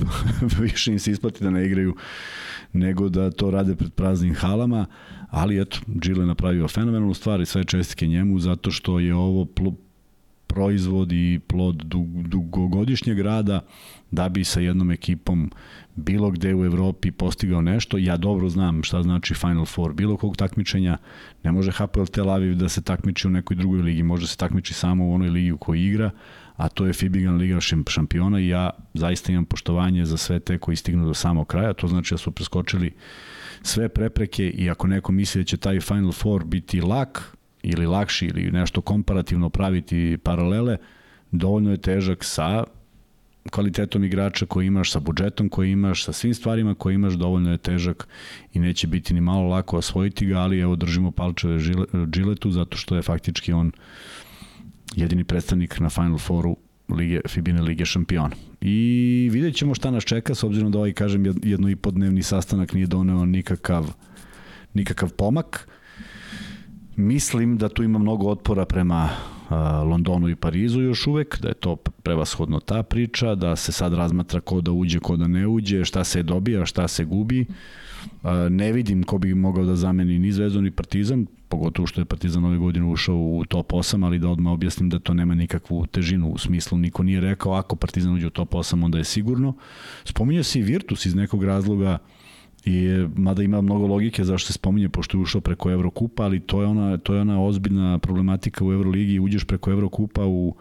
Više im se isplati da ne igraju nego da to rade pred praznim halama, ali eto, Gile napravio fenomenalnu stvar i sve čestike njemu zato što je ovo proizvod i plod dugogodišnjeg rada da bi sa jednom ekipom bilo gde u Evropi postigao nešto. Ja dobro znam šta znači Final Four bilo kog takmičenja. Ne može HPL Tel Aviv da se takmiči u nekoj drugoj ligi, može se takmiči samo u onoj ligi u kojoj igra, a to je Fibigan Liga šampiona i ja zaista imam poštovanje za sve te koji stignu do samog kraja, to znači da su preskočili sve prepreke i ako neko misli da će taj Final Four biti lak ili lakši ili nešto komparativno praviti paralele, dovoljno je težak sa kvalitetom igrača koji imaš, sa budžetom koji imaš, sa svim stvarima koje imaš, dovoljno je težak i neće biti ni malo lako osvojiti ga, ali evo držimo palčeve Žiletu zato što je faktički on jedini predstavnik na Final Fouru Lige, Fibine Lige šampiona. I vidjet ćemo šta nas čeka, s obzirom da ovaj, kažem, jedno i podnevni sastanak nije doneo nikakav, nikakav pomak. Mislim da tu ima mnogo otpora prema Londonu i Parizu još uvek, da je to prevashodno ta priča, da se sad razmatra ko da uđe, ko da ne uđe, šta se dobija, šta se gubi. Ne vidim ko bi mogao da zameni ni Zvezdu ni Partizan, pogotovo što je Partizan ove godine ušao u top 8, ali da odmah objasnim da to nema nikakvu težinu u smislu, niko nije rekao ako Partizan uđe u top 8, onda je sigurno. Spominje se i Virtus iz nekog razloga, I, mada ima mnogo logike zašto se spominje, pošto je ušao preko Evrokupa, ali to je ona, to je ona ozbiljna problematika u Euroligi, uđeš preko Evrokupa u,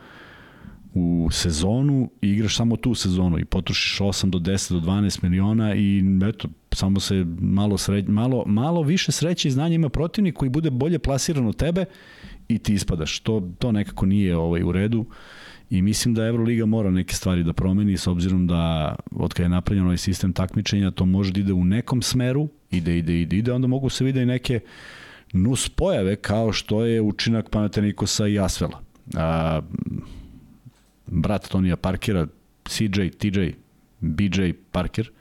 u sezonu i igraš samo tu sezonu i potrošiš 8 do 10 do 12 miliona i eto, samo se malo, sreć, malo, malo više sreće i znanja ima protivnik koji bude bolje plasiran od tebe i ti ispadaš. To, to nekako nije ovaj, u redu i mislim da Euroliga mora neke stvari da promeni s obzirom da od kada je napravljen ovaj sistem takmičenja to može da ide u nekom smeru, ide, ide, ide, ide, onda mogu se vide i neke nus pojave kao što je učinak Panatenikosa i Asvela. A, brat Tonija Parkera, CJ, TJ, BJ Parker,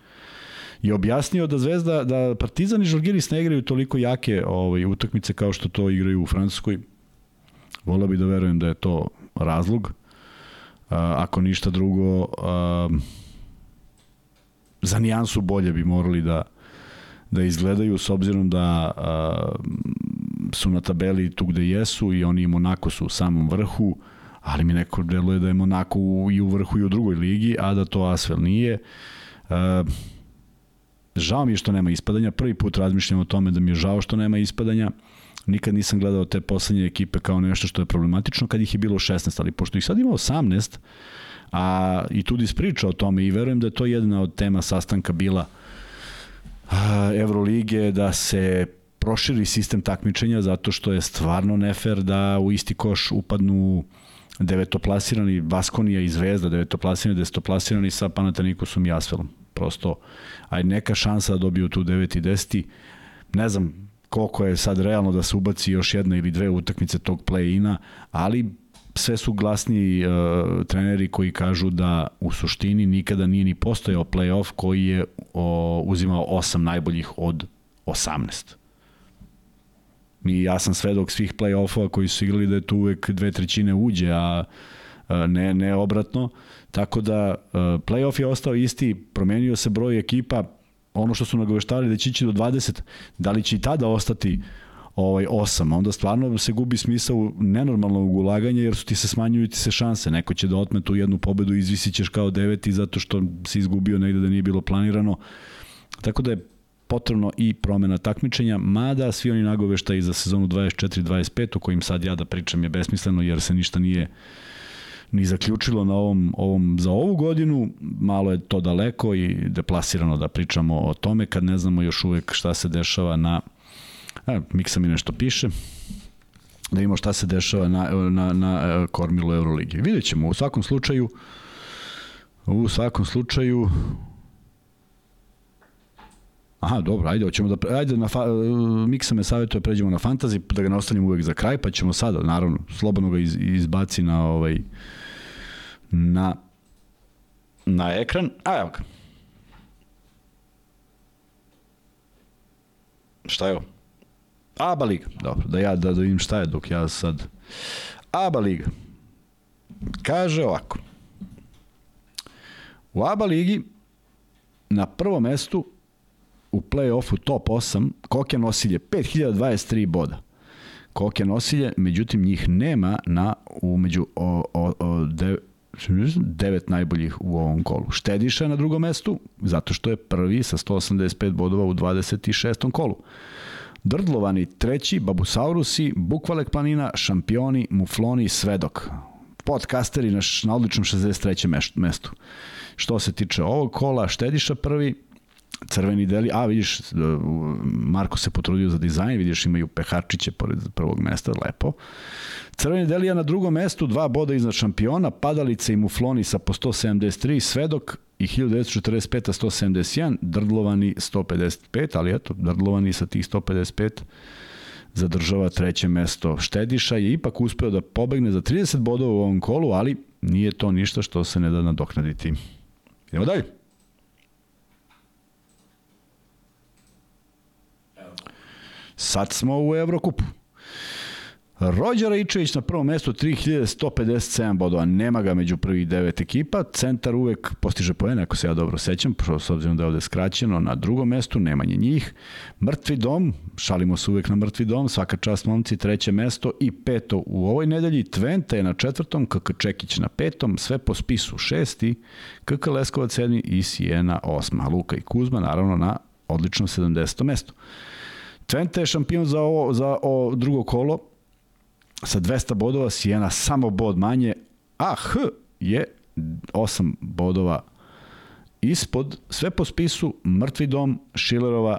je objasnio da Zvezda, da Partizan i Žalgiris ne igraju toliko jake ovaj, utakmice kao što to igraju u Francuskoj. Volao bi da verujem da je to razlog. A, ako ništa drugo, a, za nijansu bolje bi morali da, da izgledaju s obzirom da a, su na tabeli tu gde jesu i oni i Monako su u samom vrhu ali mi neko deluje da je Monako i u vrhu i u drugoj ligi, a da to Asvel nije. Uh, žao mi je što nema ispadanja, prvi put razmišljam o tome da mi je žao što nema ispadanja, nikad nisam gledao te poslednje ekipe kao nešto što je problematično kad ih je bilo 16, ali pošto ih sad ima 18, a i tu ispriča o tome i verujem da je to jedna od tema sastanka bila Evrolige, da se proširi sistem takmičenja zato što je stvarno nefer da u isti koš upadnu devetoplasirani Vaskonija i Zvezda, devetoplasirani, desetoplasirani sa Panatanikosom i Asvelom. Prosto, aj neka šansa da dobiju tu 9 i 10. Ne znam koliko je sad realno da se ubaci još jedna ili dve utakmice tog play-ina, ali sve su glasni uh, treneri koji kažu da u suštini nikada nije ni postojao play-off koji je o, uzimao osam najboljih od 18. I ja sam svedok svih play-offova koji su igrali da je tu uvek dve trećine uđe, a ne, ne obratno. Tako da play-off je ostao isti, promenio se broj ekipa, ono što su nagoveštavali da će ići do 20, da li će i tada ostati ovaj 8, onda stvarno se gubi smisao nenormalnog ulaganja jer su ti se smanjuju ti se šanse. Neko će da otme tu jednu pobedu i izvisićeš kao deveti zato što si izgubio negde da nije bilo planirano. Tako da je potrebno i promena takmičenja, mada svi oni nagoveštaji za sezonu 24-25 o kojim sad ja da pričam je besmisleno jer se ništa nije ni zaključilo na ovom, ovom za ovu godinu, malo je to daleko i deplasirano da pričamo o tome kad ne znamo još uvek šta se dešava na a, Miksa mi nešto piše da vidimo šta se dešava na, na, na e, kormilu Euroligi. Vidjet ćemo, u svakom slučaju u svakom slučaju Aha, dobro, ajde, hoćemo da, ajde, na fa, Miksa me savjetuje, pređemo na fantasy, da ga ne ostavimo uvek za kraj, pa ćemo sada, naravno, slobodno ga iz, izbaci na ovaj, na, na ekran. A, evo ga. Šta je? ABA liga. Dobro, da ja da, da vidim šta je dok ja sad... ABA liga. Kaže ovako. U ABA ligi na prvom mestu u play-offu top 8 Kokja nosilje 5023 boda. Kokja nosilje, međutim njih nema na umeđu o, o, o de, devet najboljih u ovom kolu. Štediša na drugom mestu, zato što je prvi sa 185 bodova u 26. kolu. Drdlovani treći, Babusaurusi, Bukvalek planina, šampioni, mufloni, svedok. Podcasteri na, na odličnom 63. mestu. Što se tiče ovog kola, Štediša prvi, crveni deli, a vidiš, Marko se potrudio za dizajn, vidiš imaju peharčiće pored prvog mesta, lepo. Crveni delija na drugom mestu, dva boda iznad šampiona, Padalice i Mufloni sa po 173, Svedok i 1945 171, Drdlovani 155, ali eto, Drdlovani sa tih 155 zadržava treće mesto. Štediša je ipak uspeo da pobegne za 30 bodova u ovom kolu, ali nije to ništa što se ne da nadoknaditi. Idemo dalje. Sad smo u Evrokupu. Rođa Raičević na prvom mestu 3157 bodova, nema ga među prvih devet ekipa, centar uvek postiže poene, ako se ja dobro sećam, s obzirom da je ovde skraćeno, na drugom mestu, nemanje njih. Mrtvi dom, šalimo se uvek na mrtvi dom, svaka čast momci, treće mesto i peto u ovoj nedelji, Tventa je na četvrtom, KK Čekić na petom, sve po spisu šesti, KK Leskovac sedmi i Sijena osma, Luka i Kuzma naravno na odličnom 70. mestu. Twente je šampion za, ovo, za ovo drugo kolo. Sa 200 bodova, Sijena samo bod manje, a H je 8 bodova ispod, sve po spisu, Mrtvi dom, Šilerova,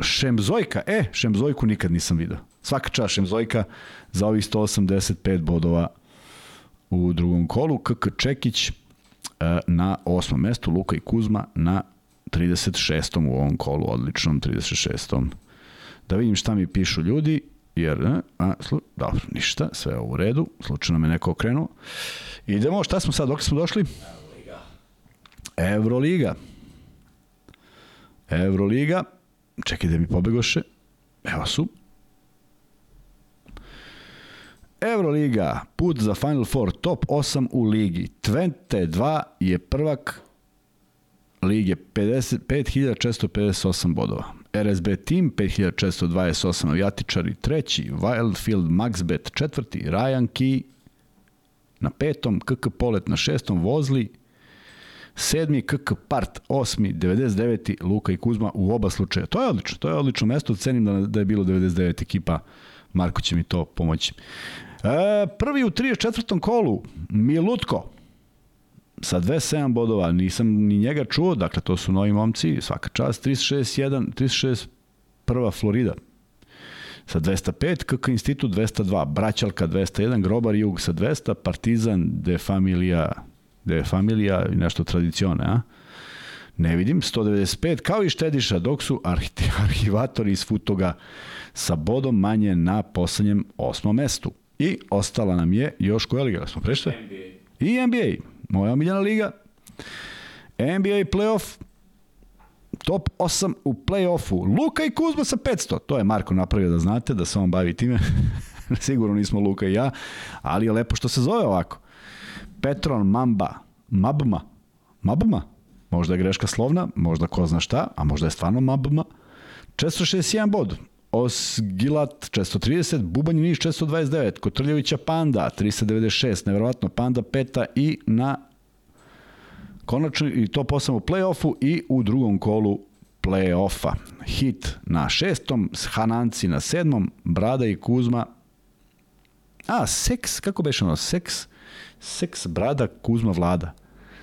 Šemzojka, e, Šemzojku nikad nisam vidio. Svaka čast Šemzojka za ovih 185 bodova u drugom kolu, KK Čekić e, na osmom mestu, Luka i Kuzma na 36. u ovom kolu, odličnom 36 da vidim šta mi pišu ljudi, jer, ne, a, slu, dobro, ništa, sve u redu, slučajno me neko okrenuo. Idemo, šta smo sad, dok smo došli? Evroliga. Evroliga. Evroliga. Čekaj da mi pobegoše. Evo su. Evroliga, put za Final Four, top 8 u ligi. Twente 2 je prvak lige 55.458 bodova. RSB Team 5428 avijatičari treći, Wildfield Maxbet četvrti, Ryan Key na petom, KK Polet na šestom, Vozli sedmi, KK Part osmi, 99. Luka i Kuzma u oba slučaja. To je odlično, to je odlično mesto, cenim da, da je bilo 99 ekipa, Marko će mi to pomoći. E, prvi u 34. kolu, Milutko, sa 27 bodova, nisam ni njega čuo, dakle to su novi momci, svaka čast, 361, 36 prva Florida, sa 205, KK Institut 202, Braćalka 201, Grobar Jug sa 200, Partizan de Familia, de Familia nešto tradicione, a? Ne vidim, 195, kao i Štediša, dok su arhivatori iz Futoga sa bodom manje na poslednjem osmom mestu. I ostala nam je još koja liga? Smo prešli? NBA. I NBA moja omiljena liga. NBA playoff, top 8 u playoffu. Luka i Kuzma sa 500. To je Marko napravio da znate, da se on bavi time. Sigurno nismo Luka i ja, ali je lepo što se zove ovako. Petron, Mamba, Mabma, Mabma, možda je greška slovna, možda ko zna šta, a možda je stvarno Mabma. 461 bod. Osgilat 430, Bubanj Niš 429, Kotrljevića Panda 396, neverovatno Panda peta i na konačno i to posamo u play-offu i u drugom kolu play-offa. Hit na šestom, Hananci na sedmom, Brada i Kuzma A, seks, kako beše ono? Seks, seks, brada, Kuzma, Vlada.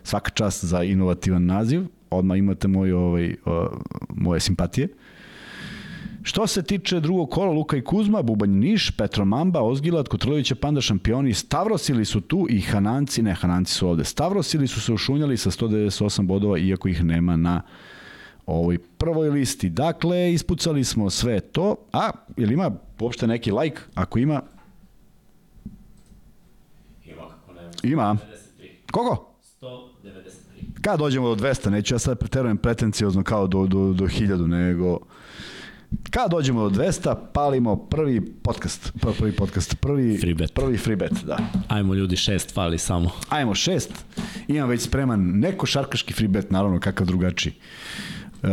Svaka čast za inovativan naziv. Odmah imate moj, ovaj, o, moje simpatije. Što se tiče drugog kola, Luka i Kuzma, Bubanj Niš, Petro Mamba, Ozgilat, Kotrlovića, Panda šampioni, Stavrosili su tu i Hananci, ne, Hananci su ovde. Stavrosili su se ušunjali sa 198 bodova, iako ih nema na ovoj prvoj listi. Dakle, ispucali smo sve to. A, ili ima uopšte neki like? Ako ima, Ima kako ne. ima. 93. Koliko? 193. Kad dođemo do 200, neću ja sad preterujem pretenciozno kao do, do, do 1000, nego... Kad dođemo do 200, palimo prvi podcast, prvi, prvi podcast, prvi Free bet. prvi free bet, da. Ajmo ljudi, šest fali samo. Ajmo šest, imam već spreman neko šarkaški free bet, naravno kakav drugačiji. Uh,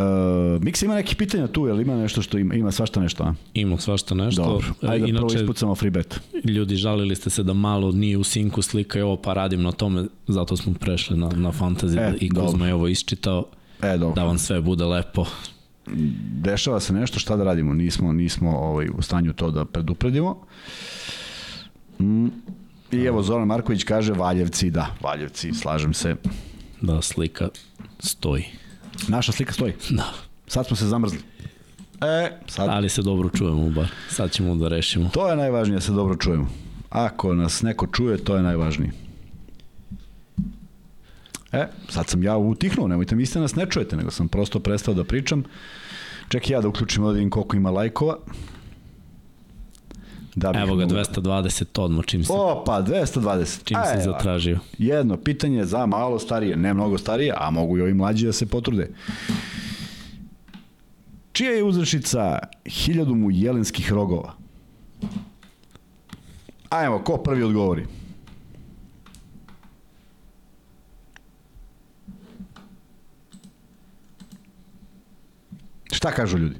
Miksa ima neki pitanja tu, jel ima nešto što ima, ima svašta nešto, a? Imamo svašta nešto. Dobro, ajde da prvo Inače, ispucamo free bet. ljudi žalili ste se da malo nije u sinku slika i ovo, pa radim na tome, zato smo prešli na, na fantasy E, i. Kuzma je ovo isčitao, E, dobro. da vam sve bude lepo. Dešava se nešto, šta da radimo? Nismo, nismo ovaj, u stanju to da predupredimo. Mm. I evo Zoran Marković kaže Valjevci, da, Valjevci, slažem se. Da slika stoji. Naša slika stoji. Da. Sad smo se zamrzli. E, sad. Ali se dobro čujemo bar. Sad ćemo da rešimo. To je najvažnije da se dobro čujemo. Ako nas neko čuje, to je najvažnije. E, sad sam ja utihnuo, nemojte misliti da nas ne čujete, nego sam prosto prestao da pričam. Čekaj ja da uključim ovdje vidim koliko ima lajkova. Da bih Evo ga, mogao- 220 odmah čim se, Opa, 220. čim se zatražio. Jedno pitanje za malo starije, ne mnogo starije, a mogu i ovi mlađi da se potrude. Čija je uzrešica hiljadu mu jelenskih rogova? Ajmo, ko prvi odgovori? Šta kažu ljudi?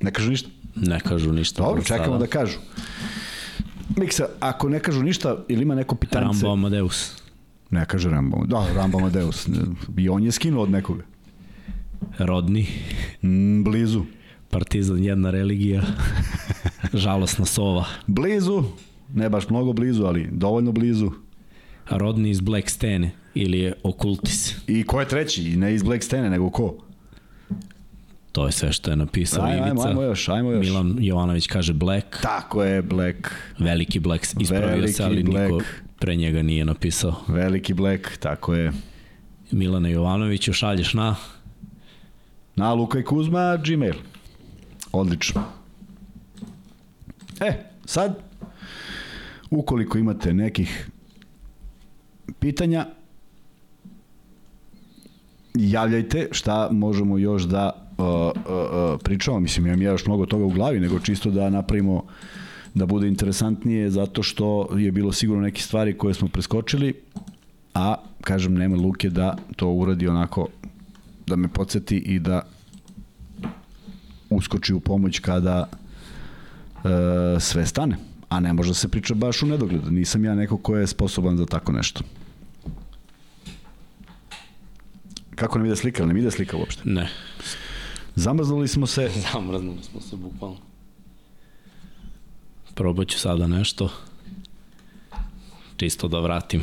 Ne kažu ništa? Ne kažu ništa. Dobro, čekamo sada. da kažu. Miksa, ako ne kažu ništa, ili ima neko pitanje? Rambo Amadeus. Ne kaže Rambo. Da, Rambo Amadeus. I on je skinuo od nekoga. Rodni. Mm, blizu. Partizan jedna religija. Žalosna sova. Blizu. Ne baš mnogo blizu, ali dovoljno blizu. Rodni iz Black Stene ili je Okultis. I ko je treći? Ne iz Black Stene, nego ko? To je sve što je napisao Ajmo, Ivica. ajmo još, ajmo još. Milan Jovanović kaže Black. Tako je, Black. Veliki Black ispravio Veliki se, ali Black. niko pre njega nije napisao. Veliki Black, tako je. Milana Jovanoviću šalješ na Na Luka i Kuzma, Gmail. Odlično. E, sad, ukoliko imate nekih pitanja, javljajte šta možemo još da uh, uh, uh, pričamo. Mislim, imam ja još mnogo toga u glavi, nego čisto da napravimo da bude interesantnije, zato što je bilo sigurno neke stvari koje smo preskočili, a, kažem, nema Luke da to uradi onako da me podsjeti i da uskoči u pomoć kada e, sve stane. A ne može da se priča baš u nedogled. Nisam ja neko ko je sposoban za tako nešto. Kako nam ide slika? Ne ide slika uopšte. Ne. Zamrznuli smo se. Zamrznuli smo se bukvalno. Probat ću sada nešto. Čisto da vratim.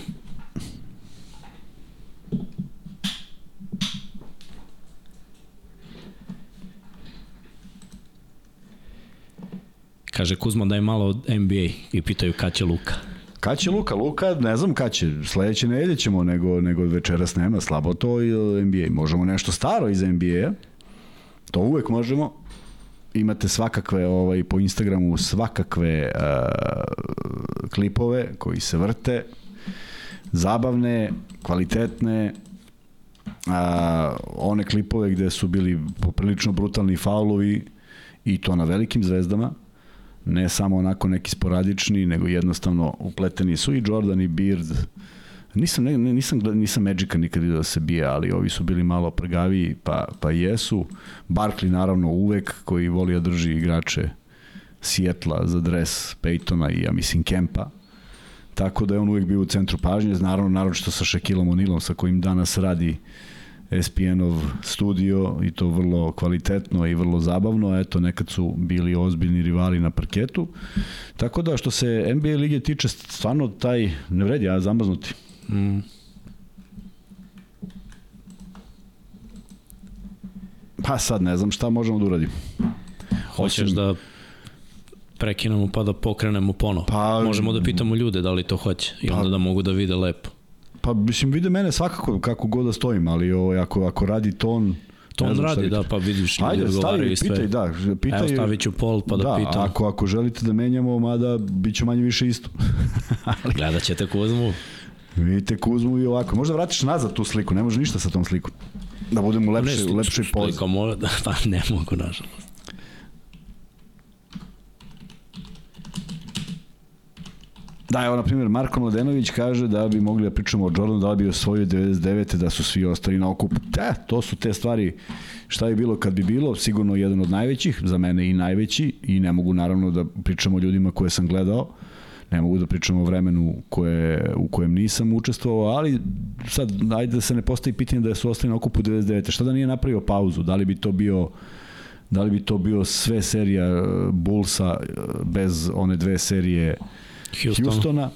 Kaže Kuzma daj malo NBA i pitaju kad će Luka. Kad će Luka? Luka, ne znam kad će. Sledeće nedelje ćemo, nego, nego večeras nema. Slabo to i NBA. Možemo nešto staro iz NBA-a. To uvek možemo. Imate svakakve ovaj, po Instagramu svakakve uh, klipove koji se vrte. Zabavne, kvalitetne, a, one klipove gde su bili poprilično brutalni faulovi i to na velikim zvezdama ne samo onako neki sporadični, nego jednostavno upleteni su i Jordan i Beard, Nisam, ne, nisam, nisam Magica nikad vidio da se bije, ali ovi su bili malo prgaviji, pa, pa jesu. Barkley naravno uvek, koji voli da drži igrače Sijetla za dres Peytona i ja mislim Kempa. Tako da je on uvek bio u centru pažnje, naravno naročito sa Shaquillom O'Nealom sa kojim danas radi SPN-ov studio i to vrlo kvalitetno i vrlo zabavno. Eto, nekad su bili ozbiljni rivali na parketu. Tako da, što se NBA lige tiče, stvarno taj, ne vredi, ja zamrznuti. Mm. Pa sad ne znam šta možemo da uradimo. Hoćeš Osim... da prekinemo pa da pokrenemo ponovo. Pa, Možemo da pitamo ljude da li to hoće i pa, onda da mogu da vide lepo. Pa mislim vide mene svakako kako god da stojim, ali ovo, ako, ako radi ton To on radi, da, pa vidiš, ljudi Ajde, stavi, sve. Pitaj, da, pitaj. Evo stavit ću pol pa da, da pitam. Ako, ako želite da menjamo, mada bit će manje više isto. ali... Gledat ćete Kuzmu. Vidite Kuzmu i ovako. Možda vratiš nazad tu sliku, ne može ništa sa tom slikom. Da budemo u lepšoj, u lepšoj pozi. Slikom, da, pa ne mogu, nažalost. Da, evo, na primjer, Marko Mladenović kaže da bi mogli da pričamo o Jordanu, da li bi osvojio 99. da su svi ostali na okupu. Da, to su te stvari šta bi bilo kad bi bilo, sigurno jedan od najvećih, za mene i najveći, i ne mogu naravno da pričamo o ljudima koje sam gledao, ne mogu da pričamo o vremenu koje, u kojem nisam učestvovao, ali sad, ajde da se ne postavi pitanje da su ostali na okupu 99. Šta da nije napravio pauzu? Da li bi to bio da li bi to bio sve serija eh, Bullsa eh, bez one dve serije uh, Houstona. Houstona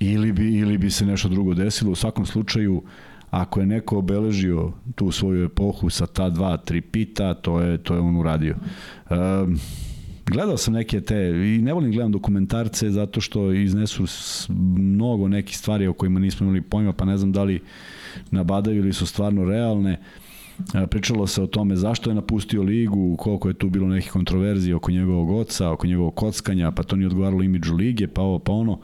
ili bi, ili bi se nešto drugo desilo. U svakom slučaju, ako je neko obeležio tu svoju epohu sa ta dva, tri pita, to je, to je on uradio. Um, gledao sam neke te, i ne volim gledam dokumentarce zato što iznesu mnogo nekih stvari o kojima nismo imali pojma, pa ne znam da li nabadaju ili su stvarno realne. E, pričalo se o tome zašto je napustio ligu, koliko je tu bilo nekih kontroverzija oko njegovog oca, oko njegovog kockanja, pa to nije odgovaralo imidžu lige, pa ovo, pa ono.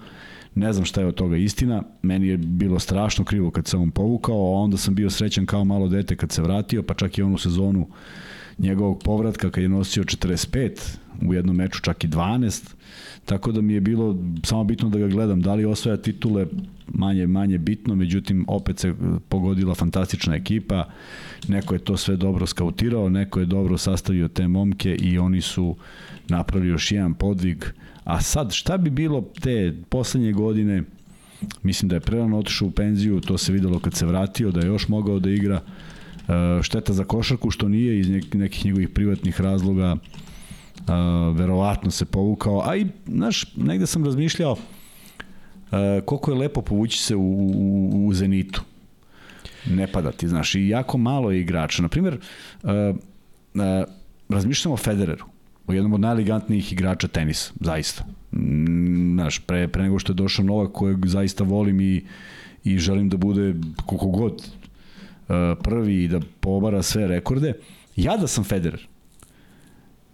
Ne znam šta je od toga istina. Meni je bilo strašno krivo kad se on povukao, a onda sam bio srećan kao malo dete kad se vratio, pa čak i onu sezonu njegovog povratka kad je nosio 45, u jednom meču čak i 12, tako da mi je bilo samo bitno da ga gledam, da li osvaja titule manje manje bitno, međutim opet se pogodila fantastična ekipa, neko je to sve dobro skautirao, neko je dobro sastavio te momke i oni su napravili još jedan podvig, a sad šta bi bilo te poslednje godine, mislim da je prerano otišao u penziju, to se videlo kad se vratio, da je još mogao da igra, e, šteta za košarku što nije iz nekih njegovih privatnih razloga uh, verovatno se povukao, a i, znaš, negde sam razmišljao uh, koliko je lepo povući se u, u, u Zenitu. Ne padati, znaš, i jako malo je igrača. Naprimjer, uh, uh, razmišljamo o Federeru, o jednom od najelegantnijih igrača tenisa, zaista. Znaš, pre, pre nego što je došao Novak, kojeg zaista volim i, i želim da bude koliko god prvi i da pobara sve rekorde, ja da sam Federer,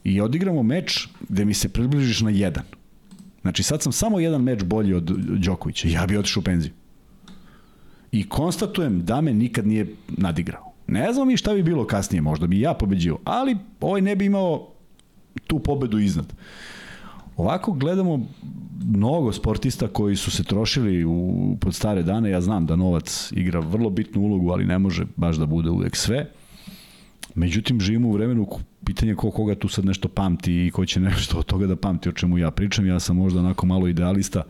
i odigramo meč gde mi se približiš na jedan. Znači sad sam samo jedan meč bolji od Đokovića. Ja bi otišao u penziju. I konstatujem da me nikad nije nadigrao. Ne znam i šta bi bilo kasnije, možda bi ja pobeđio, ali ovaj ne bi imao tu pobedu iznad. Ovako gledamo mnogo sportista koji su se trošili u, pod stare dane. Ja znam da novac igra vrlo bitnu ulogu, ali ne može baš da bude uvek sve. Međutim, živimo u vremenu pitanje ko koga tu sad nešto pamti i ko će nešto od toga da pamti o čemu ja pričam. Ja sam možda onako malo idealista,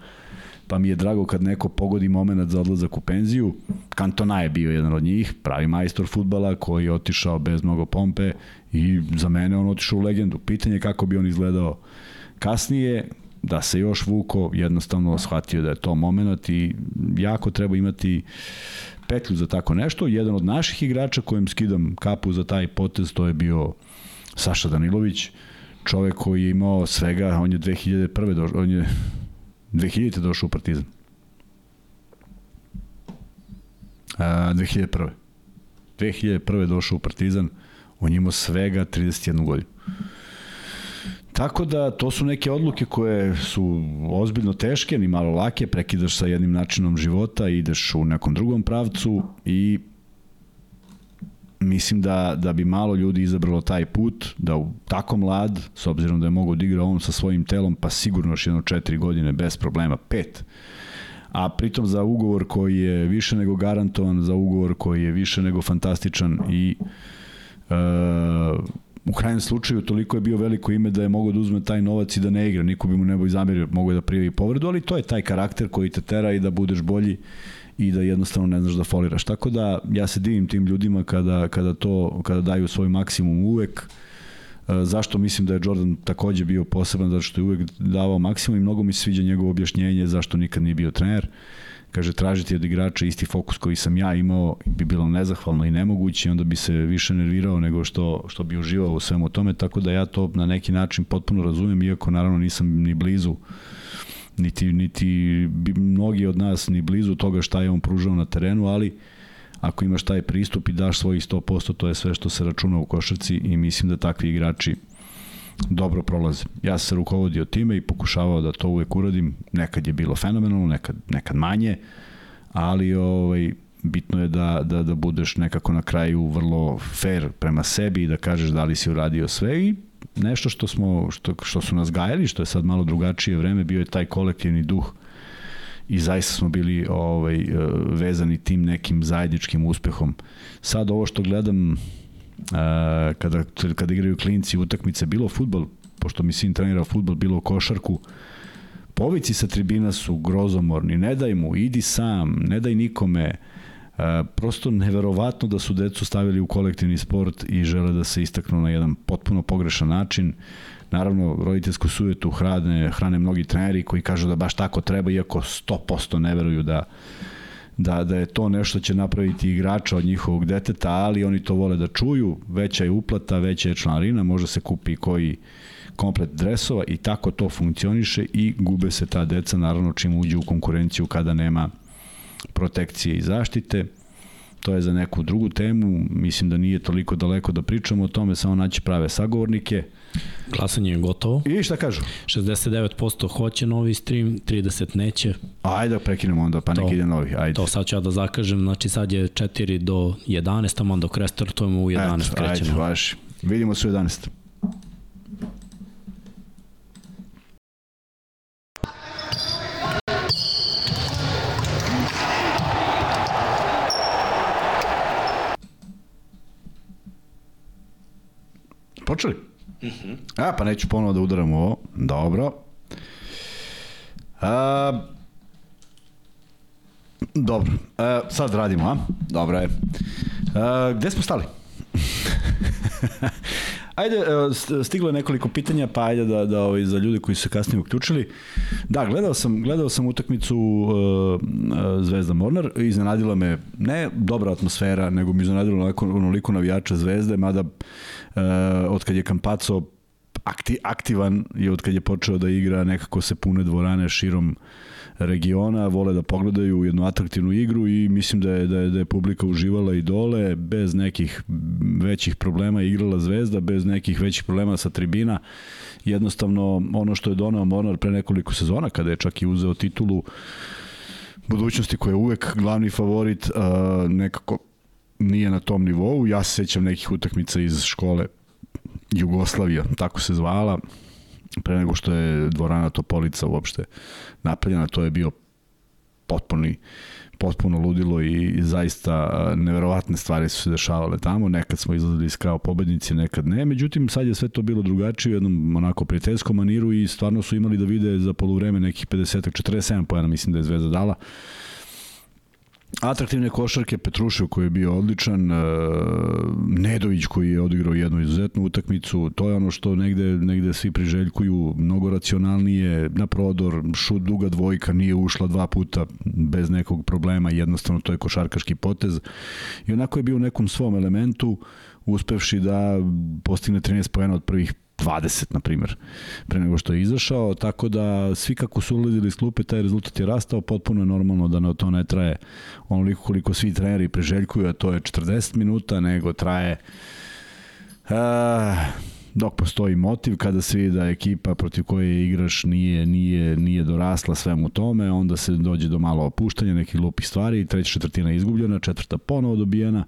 pa mi je drago kad neko pogodi moment za odlazak u penziju. Kantona je bio jedan od njih, pravi majstor futbala koji je otišao bez mnogo pompe i za mene on otišao u legendu. Pitanje kako bi on izgledao kasnije, da se još vuko, jednostavno shvatio da je to moment i jako treba imati petlju za tako nešto. Jedan od naših igrača kojem skidam kapu za taj potez, to je bio Saša Danilović, čovek koji je imao svega, on je 2001. Došao, on je 2000. došao u Partizan. A, 2001. 2001. došao u Partizan, on je imao svega 31 godinu. Tako da to su neke odluke koje su ozbiljno teške, ni malo lake, prekidaš sa jednim načinom života, ideš u nekom drugom pravcu i mislim da, da bi malo ljudi izabralo taj put, da u tako mlad, s obzirom da je mogo da igra on sa svojim telom, pa sigurno još jedno četiri godine bez problema, pet, a pritom za ugovor koji je više nego garantovan, za ugovor koji je više nego fantastičan i uh, u krajnjem slučaju toliko je bio veliko ime da je mogao da uzme taj novac i da ne igra, niko bi mu nebo zamerio, mogao da prijavi povredu, ali to je taj karakter koji te tera i da budeš bolji i da jednostavno ne znaš da foliraš. Tako da ja se divim tim ljudima kada, kada to kada daju svoj maksimum uvek. E, zašto mislim da je Jordan takođe bio poseban, zato što je uvek davao maksimum i mnogo mi se sviđa njegovo objašnjenje zašto nikad nije bio trener. Kaže, tražiti od igrača isti fokus koji sam ja imao bi bilo nezahvalno i nemoguće, onda bi se više nervirao nego što, što bi uživao u svemu tome, tako da ja to na neki način potpuno razumem, iako naravno nisam ni blizu niti, niti bi mnogi od nas ni blizu toga šta je on pružao na terenu, ali ako imaš taj pristup i daš svojih 100%, to je sve što se računa u košarci i mislim da takvi igrači dobro prolaze. Ja sam se rukovodio time i pokušavao da to uvek uradim. Nekad je bilo fenomenalno, nekad, nekad manje, ali ovaj, bitno je da, da, da budeš nekako na kraju vrlo fair prema sebi i da kažeš da li si uradio sve i nešto što smo što, što su nas gajali, što je sad malo drugačije vreme, bio je taj kolektivni duh i zaista smo bili ovaj vezani tim nekim zajedničkim uspehom. Sad ovo što gledam kada, kada igraju klinci utakmice, bilo futbol, pošto mi sin trenira futbol, bilo košarku, povici sa tribina su grozomorni, ne daj mu, idi sam, ne daj nikome, E, prosto neverovatno da su decu stavili u kolektivni sport i žele da se istaknu na jedan potpuno pogrešan način. Naravno, roditeljsku sujetu hrane, hrane mnogi treneri koji kažu da baš tako treba, iako 100% ne veruju da, da, da je to nešto će napraviti igrača od njihovog deteta, ali oni to vole da čuju, veća je uplata, veća je članarina, može se kupi koji komplet dresova i tako to funkcioniše i gube se ta deca naravno čim uđe u konkurenciju kada nema protekcije i zaštite. To je za neku drugu temu, mislim da nije toliko daleko da pričamo o tome, samo naći prave sagovornike. Glasanje je gotovo. I šta kažu? 69% hoće novi stream, 30 neće. Ajde da prekinemo onda, pa neki ide novi. Ajde. To sad ću ja da zakažem, znači sad je 4 do 11, tamo dok restartujemo u 11 Eto, krećemo. Ajde, vaši. Vidimo se u 11. Počeli? Uh mhm. -huh. A, pa neću ponovo da udaram ovo. Dobro. A, dobro. A, sad radimo, a? Dobro je. A, gde smo stali? Ajde, e, stiglo je nekoliko pitanja, pa ajde da, da ovaj, za ljude koji su se kasnije uključili. Da, gledao sam, gledao sam utakmicu uh, Zvezda Mornar, iznenadila me ne dobra atmosfera, nego mi iznenadilo onoliko navijača Zvezde, mada uh, od kad je Kampaco akti, aktivan i od kad je počeo da igra nekako se pune dvorane širom uh, regiona, vole da pogledaju jednu atraktivnu igru i mislim da je, da je, da je publika uživala i dole, bez nekih većih problema igrala Zvezda, bez nekih većih problema sa tribina. Jednostavno, ono što je donao Mornar pre nekoliko sezona, kada je čak i uzeo titulu budućnosti koja je uvek glavni favorit, nekako nije na tom nivou. Ja se sećam nekih utakmica iz škole Jugoslavija, tako se zvala, pre nego što je dvorana Topolica uopšte napravljena, to je bio potpuni potpuno ludilo i zaista neverovatne stvari su se dešavale tamo. Nekad smo izlazili kao pobednici, nekad ne. Međutim, sad je sve to bilo drugačije u jednom onako prijateljskom maniru i stvarno su imali da vide za polovreme nekih 50-47 pojena, mislim da je Zvezda dala. Uh, atraktivne košarke, Petrušev koji je bio odličan, e, Nedović koji je odigrao jednu izuzetnu utakmicu, to je ono što negde, negde svi priželjkuju, mnogo racionalnije, na prodor, šut duga dvojka, nije ušla dva puta bez nekog problema, jednostavno to je košarkaški potez. I onako je bio u nekom svom elementu, uspevši da postigne 13 pojena od prvih 20, na primjer, pre nego što je izašao, tako da svi kako su ulazili iz klupe, taj rezultat je rastao, potpuno je normalno da to ne traje onoliko koliko svi treneri preželjkuju, a to je 40 minuta, nego traje uh, dok postoji motiv, kada se vidi da ekipa protiv koje igraš nije, nije, nije dorasla svemu tome, onda se dođe do malo opuštanja nekih lupih stvari, treća četvrtina izgubljena, četvrta ponovo dobijena.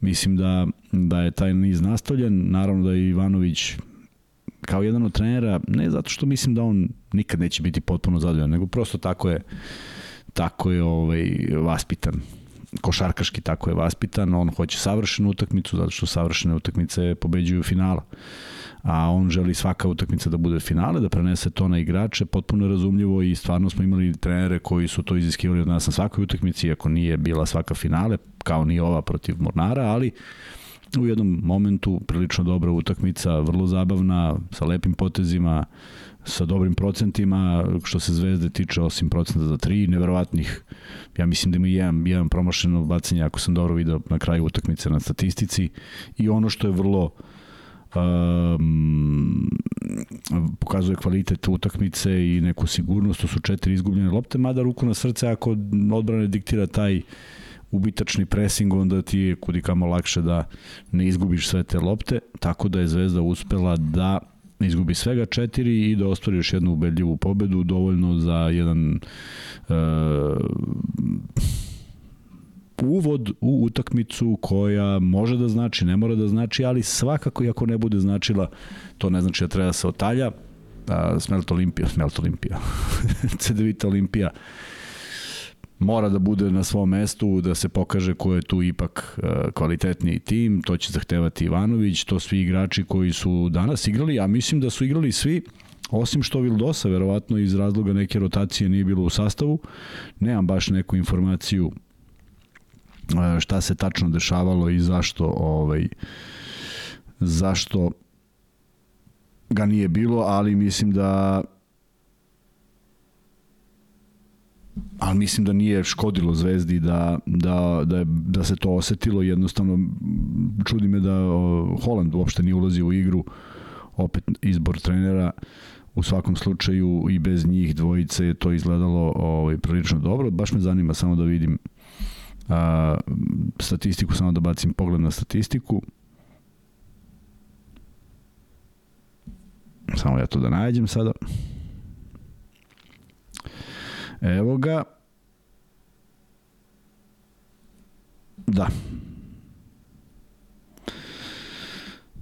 Mislim da, da je taj niz nastavljen. Naravno da je Ivanović kao jedan od trenera, ne zato što mislim da on nikad neće biti potpuno zadovoljan, nego prosto tako je tako je ovaj, vaspitan. Košarkaški tako je vaspitan, on hoće savršenu utakmicu zato što savršene utakmice pobeđuju finala. A on želi svaka utakmica da bude finale, da prenese to na igrače, potpuno razumljivo i stvarno smo imali trenere koji su to iziskivali od nas na svakoj utakmici, ako nije bila svaka finale, kao ni ova protiv Mornara, ali u jednom momentu prilično dobra utakmica, vrlo zabavna, sa lepim potezima, sa dobrim procentima, što se Zvezde tiče, osim procenta za tri, neverovatnih, ja mislim da ima jedan, jedan promašeno bacanje, ako sam dobro video na kraju utakmice na statistici, i ono što je vrlo um, pokazuje kvalitet utakmice i neku sigurnost, to su četiri izgubljene lopte, mada ruku na srce ako odbrane diktira taj ubitačni pressing, onda ti je kudikamo lakše da ne izgubiš sve te lopte, tako da je Zvezda uspela da izgubi svega četiri i da ostvari još jednu ubedljivu pobedu, dovoljno za jedan uh, uvod u utakmicu koja može da znači, ne mora da znači, ali svakako i ako ne bude značila, to ne znači da treba da se otalja. A, Smelt Olimpija, Smelt Olimpija, CDVita Olimpija mora da bude na svom mestu, da se pokaže ko je tu ipak kvalitetniji tim, to će zahtevati Ivanović, to svi igrači koji su danas igrali, a mislim da su igrali svi, osim što Vildosa, verovatno iz razloga neke rotacije nije bilo u sastavu, nemam baš neku informaciju šta se tačno dešavalo i zašto ovaj zašto ga nije bilo, ali mislim da ali mislim da nije škodilo Zvezdi da, da, da, da se to osetilo jednostavno čudi me da Holand uopšte nije ulazio u igru opet izbor trenera u svakom slučaju i bez njih dvojice je to izgledalo ovaj, prilično dobro baš me zanima samo da vidim a, statistiku, samo da bacim pogled na statistiku. Samo ja to da nađem sada. Evo ga. Da.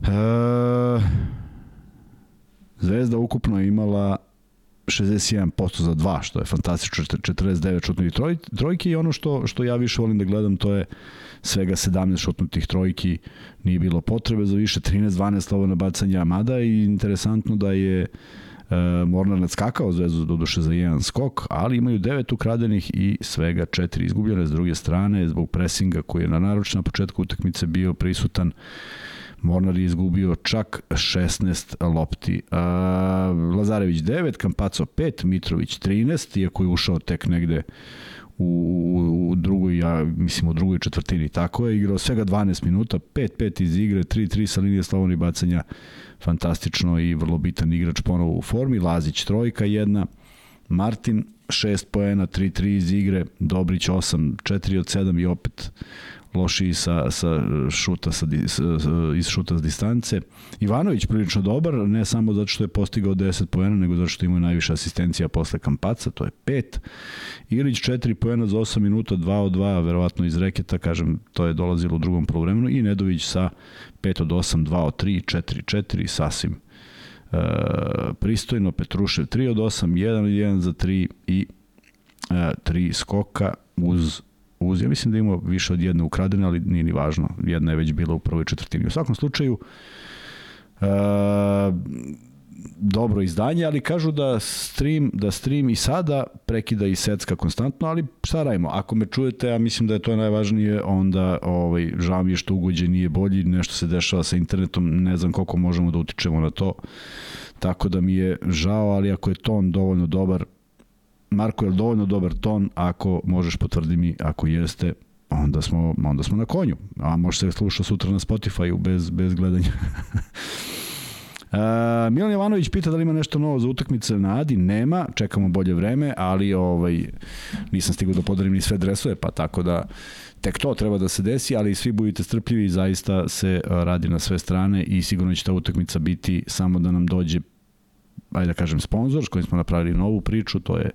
E, Zvezda ukupno imala 61% za dva, što je fantastično, 49 šutnutih troj, trojki i ono što, što ja više volim da gledam to je svega 17 šutnutih trojki, nije bilo potrebe za više, 13-12 slobodna bacanja mada i interesantno da je Mornar nadskakao zvezu do duše za jedan skok, ali imaju 9 ukradenih i svega 4 izgubljene s druge strane zbog presinga koji je na naročno na početku utakmice bio prisutan Mornar je izgubio čak 16 lopti. A, Lazarević 9, Kampaco 5, Mitrović 13, iako je ušao tek negde u, u drugoj, ja mislim u drugoj četvrtini. Tako je igrao svega 12 minuta, 5-5 iz igre, 3-3 sa linije slobodnih bacanja. Fantastično i vrlo bitan igrač ponovo u formi. Lazić trojka jedna, Martin 6 poena, 3-3 iz igre, Dobrić 8, 4 od 7 i opet lošiji sa, sa šuta sa, iz šuta s distance. Ivanović prilično dobar, ne samo zato što je postigao 10 poena, nego zato što ima najviše asistencija posle Kampaca, to je 5. Ilić 4 poena za 8 minuta, 2 od 2, verovatno iz reketa, kažem, to je dolazilo u drugom polovremenu i Nedović sa 5 od 8, 2 od 3, 4 4, sasvim e, pristojno, Petrušev 3 od 8, 1 od 1 za 3 i e, 3 skoka uz uz, ja mislim da ima više od jedne ukradene, ali nije ni važno, jedna je već bila u prvoj četvrtini. U svakom slučaju, e, dobro izdanje, ali kažu da stream, da stream i sada prekida i secka konstantno, ali šta radimo? Ako me čujete, a mislim da je to najvažnije, onda ovaj, žao mi je što ugođe nije bolji, nešto se dešava sa internetom, ne znam koliko možemo da utičemo na to, tako da mi je žao, ali ako je ton dovoljno dobar, Marko, je li dovoljno dobar ton? Ako možeš potvrdi mi, ako jeste, onda smo, onda smo na konju. A može se sluša sutra na Spotify-u bez, bez gledanja. Uh, Milan Jovanović pita da li ima nešto novo za utakmice na Adi, nema, čekamo bolje vreme, ali ovaj nisam stigao da podarim ni sve dresove, pa tako da tek to treba da se desi, ali svi budite strpljivi, zaista se radi na sve strane i sigurno će ta utakmica biti samo da nam dođe ajde da kažem, sponsor s kojim smo napravili novu priču, to je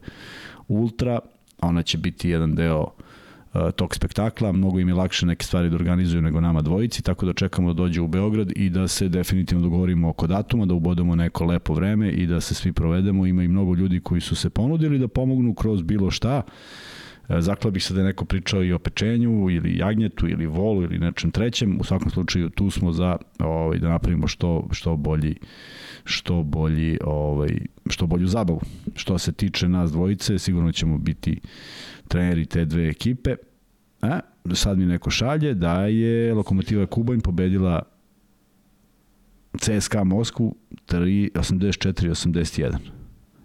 Ultra, ona će biti jedan deo uh, tog spektakla, mnogo im je lakše neke stvari da organizuju nego nama dvojici, tako da čekamo da dođe u Beograd i da se definitivno dogovorimo oko datuma, da ubodemo neko lepo vreme i da se svi provedemo. Ima i mnogo ljudi koji su se ponudili da pomognu kroz bilo šta. E, Zaklao bih se da je neko pričao i o pečenju ili jagnjetu ili volu ili nečem trećem. U svakom slučaju tu smo za ovaj, da napravimo što, što bolji što bolji ovaj što bolju zabavu. Što se tiče nas dvojice, sigurno ćemo biti treneri te dve ekipe. A, sad mi neko šalje da je Lokomotiva Kubanj pobedila CSKA Moskvu 84-81.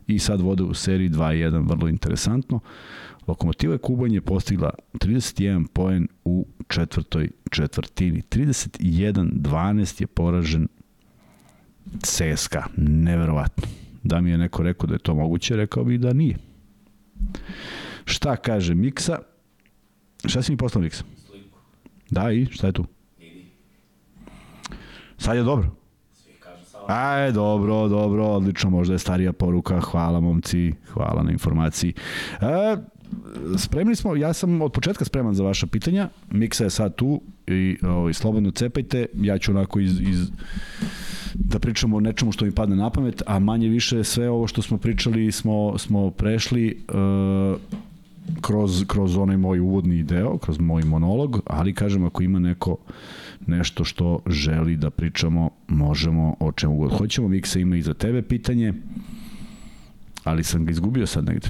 I sad vode u seriji 2-1, vrlo interesantno. Lokomotiva Kubanj je postigla 31 poen u četvrtoj četvrtini. 31-12 je poražen CSKA. Neverovatno. Da mi je neko rekao da je to moguće, rekao bi da nije. Šta kaže Miksa? Šta si mi poslao Miksa? Sliku. Da, i šta je tu? Sad je dobro. Aj, dobro, dobro, odlično, možda je starija poruka, hvala momci, hvala na informaciji. E, spremni smo, ja sam od početka spreman za vaša pitanja, Miksa je sad tu i ovaj, slobodno cepajte, ja ću onako iz, iz da pričamo o nečemu što mi padne na pamet, a manje više sve ovo što smo pričali smo, smo prešli uh, kroz, kroz onaj moj uvodni deo, kroz moj monolog, ali kažem ako ima neko nešto što želi da pričamo, možemo o čemu god hoćemo. Miksa ima i za tebe pitanje, ali sam ga izgubio sad negde.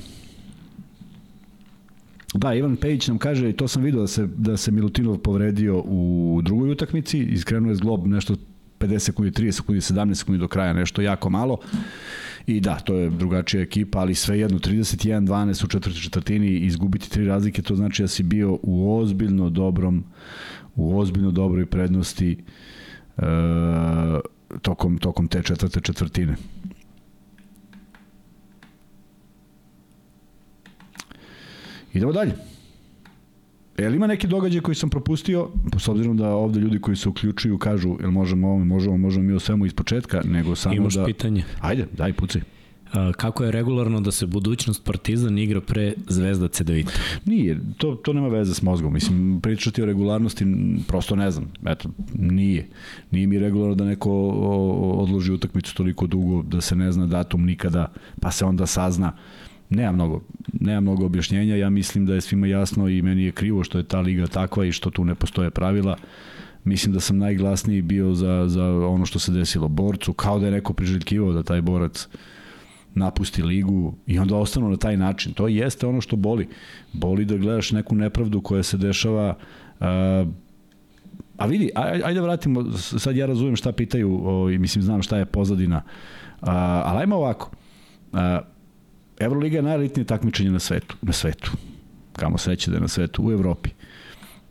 Da, Ivan Pejić nam kaže, i to sam vidio da se, da se Milutinov povredio u drugoj utakmici, iskrenuo je zglob nešto 50 sekundi, 30 sekundi, 17 sekundi do kraja, nešto jako malo. I da, to je drugačija ekipa, ali svejedno 31-12 u četvrtoj četvrtini izgubiti tri razlike, to znači da si bio u ozbiljno dobrom u ozbiljno dobroj prednosti e, tokom, tokom te četvrte četvrtine. Idemo dalje. E, li ima neki događaj koji sam propustio, s obzirom da ovde ljudi koji se uključuju kažu, jel možemo ovo, možemo, možemo mi o svemu iz početka, nego samo Imaš da... Imaš pitanje? Ajde, daj, pucaj. Kako je regularno da se budućnost Partizan igra pre Zvezda CDVita? Nije, to, to nema veze s mozgom. Mislim, pričati o regularnosti, prosto ne znam. Eto, nije. Nije mi regularno da neko odloži utakmicu toliko dugo, da se ne zna datum nikada, pa se onda sazna. Nema mnogo, nema mnogo objašnjenja, ja mislim da je svima jasno i meni je krivo što je ta liga takva i što tu ne postoje pravila. Mislim da sam najglasniji bio za, za ono što se desilo borcu, kao da je neko priželjkivao da taj borac napusti ligu i onda ostanu na taj način. To jeste ono što boli. Boli da gledaš neku nepravdu koja se dešava uh, A vidi, aj, ajde vratimo, sad ja razumem šta pitaju o, i mislim znam šta je pozadina, uh, ali ajmo ovako. Uh, Euroliga je najelitnije takmičenje na svetu, na svetu. Kamo sreće da je na svetu, u Evropi.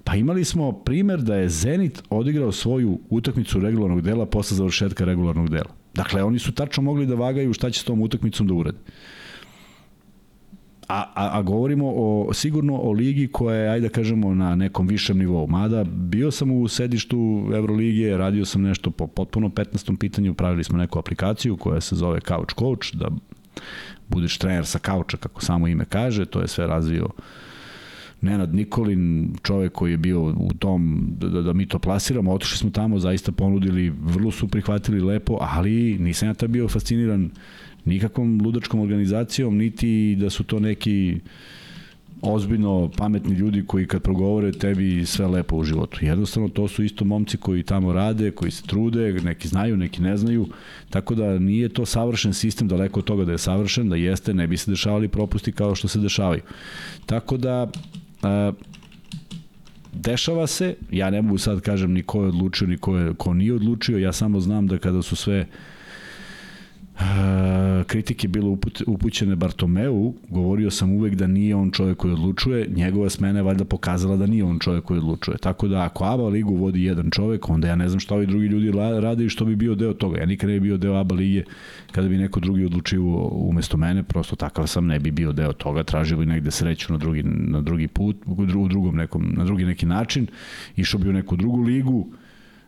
Pa imali smo primer da je Zenit odigrao svoju utakmicu regularnog dela posle završetka regularnog dela. Dakle, oni su tačno mogli da vagaju šta će s tom utakmicom da urade. A, a, a govorimo o, sigurno o ligi koja je, ajde da kažemo, na nekom višem nivou. Mada bio sam u sedištu Evroligije, radio sam nešto po potpuno 15. pitanju, pravili smo neku aplikaciju koja se zove Couch Coach, da budeš trener sa kauča, kako samo ime kaže, to je sve razvio Nenad Nikolin, čovek koji je bio u tom, da, da, da mi to plasiramo, otišli smo tamo, zaista ponudili, vrlo su prihvatili lepo, ali nisam ja ta bio fasciniran nikakvom ludačkom organizacijom, niti da su to neki ozbiljno pametni ljudi koji kad progovore tebi sve lepo u životu. Jednostavno to su isto momci koji tamo rade, koji se trude, neki znaju, neki ne znaju, tako da nije to savršen sistem, daleko od toga da je savršen, da jeste, ne bi se dešavali propusti kao što se dešavaju. Tako da a, dešava se, ja ne mogu sad kažem ni ko je odlučio, ni ko, je, ko nije odlučio, ja samo znam da kada su sve kritike bilo upućene Bartomeu, govorio sam uvek da nije on čovjek koji odlučuje, njegova smena je valjda pokazala da nije on čovjek koji odlučuje. Tako da ako ABA ligu vodi jedan čovjek, onda ja ne znam šta ovi drugi ljudi rade i što bi bio deo toga. Ja nikad ne bi bio deo ABA lige kada bi neko drugi odlučio umesto mene, prosto takav sam, ne bi bio deo toga, tražio bi negde sreću na drugi, na drugi put, u drugom nekom, na drugi neki način, išao bi u neku drugu ligu,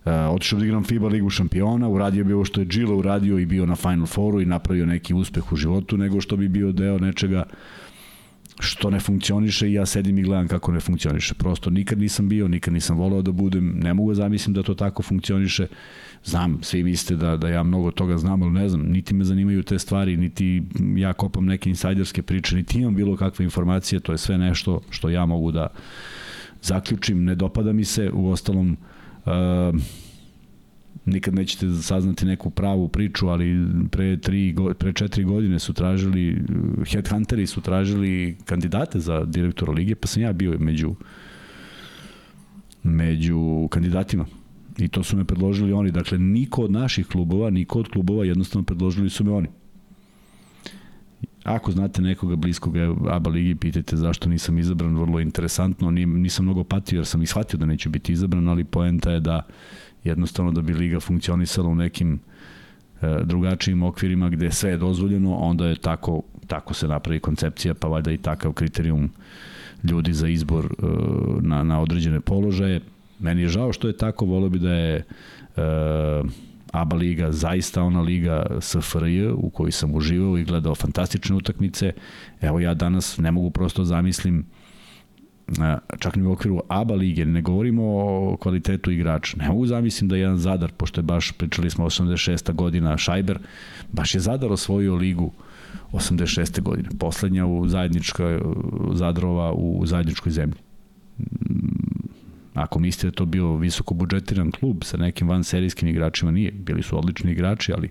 Uh, otišao da igram FIBA ligu šampiona, uradio bi ovo što je Gila uradio i bio na Final Fouru i napravio neki uspeh u životu, nego što bi bio deo nečega što ne funkcioniše i ja sedim i gledam kako ne funkcioniše. Prosto nikad nisam bio, nikad nisam volao da budem, ne mogu da zamislim da to tako funkcioniše. Znam, svi mislite da, da ja mnogo toga znam, ali ne znam, niti me zanimaju te stvari, niti ja kopam neke insajderske priče, niti imam bilo kakve informacije, to je sve nešto što ja mogu da zaključim, ne dopada mi se, u ostalom uh, nikad nećete saznati neku pravu priču, ali pre, tri, pre četiri godine su tražili, headhunteri su tražili kandidate za direktora lige, pa sam ja bio među među kandidatima. I to su me predložili oni. Dakle, niko od naših klubova, niko od klubova, jednostavno predložili su me oni. Ako znate nekoga bliskog ABA ligi, pitajte zašto nisam izabran, vrlo interesantno. Nisam mnogo patio jer sam ishvatio da neću biti izabran, ali poenta je da jednostavno da bi liga funkcionisala u nekim e, drugačijim okvirima gde sve je dozvoljeno, onda je tako, tako se napravi koncepcija, pa valjda i takav kriterijum ljudi za izbor e, na, na određene položaje. Meni je žao što je tako, volio bi da je e, ABA liga zaista ona liga SFRJ u kojoj sam uživao i gledao fantastične utakmice. Evo ja danas ne mogu prosto zamislim čak ni u okviru ABA lige, ne govorimo o kvalitetu igrača. Ne mogu zamislim da jedan Zadar, pošto je baš, pričali smo 86. godina, Šajber, baš je Zadar osvojio ligu 86. godine. Poslednja u zajedničkoj Zadrova u zajedničkoj zemlji. Ako mislite da to bio visoko budžetiran klub sa nekim vanserijskim igračima, nije. Bili su odlični igrači, ali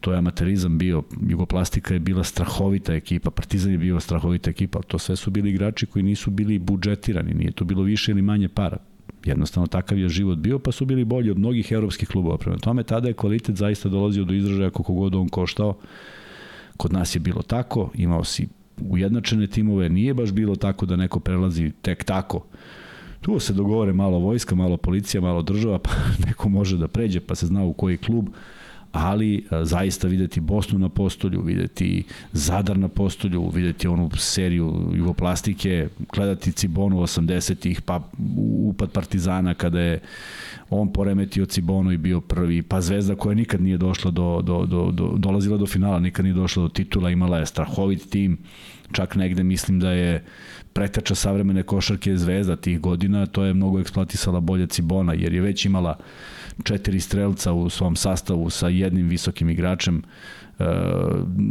to je amaterizam bio, Jugoplastika je bila strahovita ekipa, Partizan je bio strahovita ekipa, to sve su bili igrači koji nisu bili budžetirani, nije to bilo više ili manje para. Jednostavno takav je život bio, pa su bili bolji od mnogih evropskih klubova. Prema tome, tada je kvalitet zaista dolazio do izražaja koliko god on koštao. Kod nas je bilo tako, imao si ujednačene timove, nije baš bilo tako da neko prelazi tek tako. Tu se dogovore malo vojska, malo policija, malo država, pa neko može da pređe, pa se zna u koji klub ali e, zaista videti Bosnu na postolju, videti Zadar na postolju, videti onu seriju jugoplastike, gledati Cibonu 80-ih, pa upad Partizana kada je on poremetio Cibonu i bio prvi, pa Zvezda koja nikad nije došla do, do, do, do dolazila do finala, nikad nije došla do titula, imala je strahovit tim, čak negde mislim da je preteča savremene košarke Zvezda tih godina, to je mnogo eksploatisala bolje Cibona, jer je već imala četiri strelca u svom sastavu sa jednim visokim igračem, e,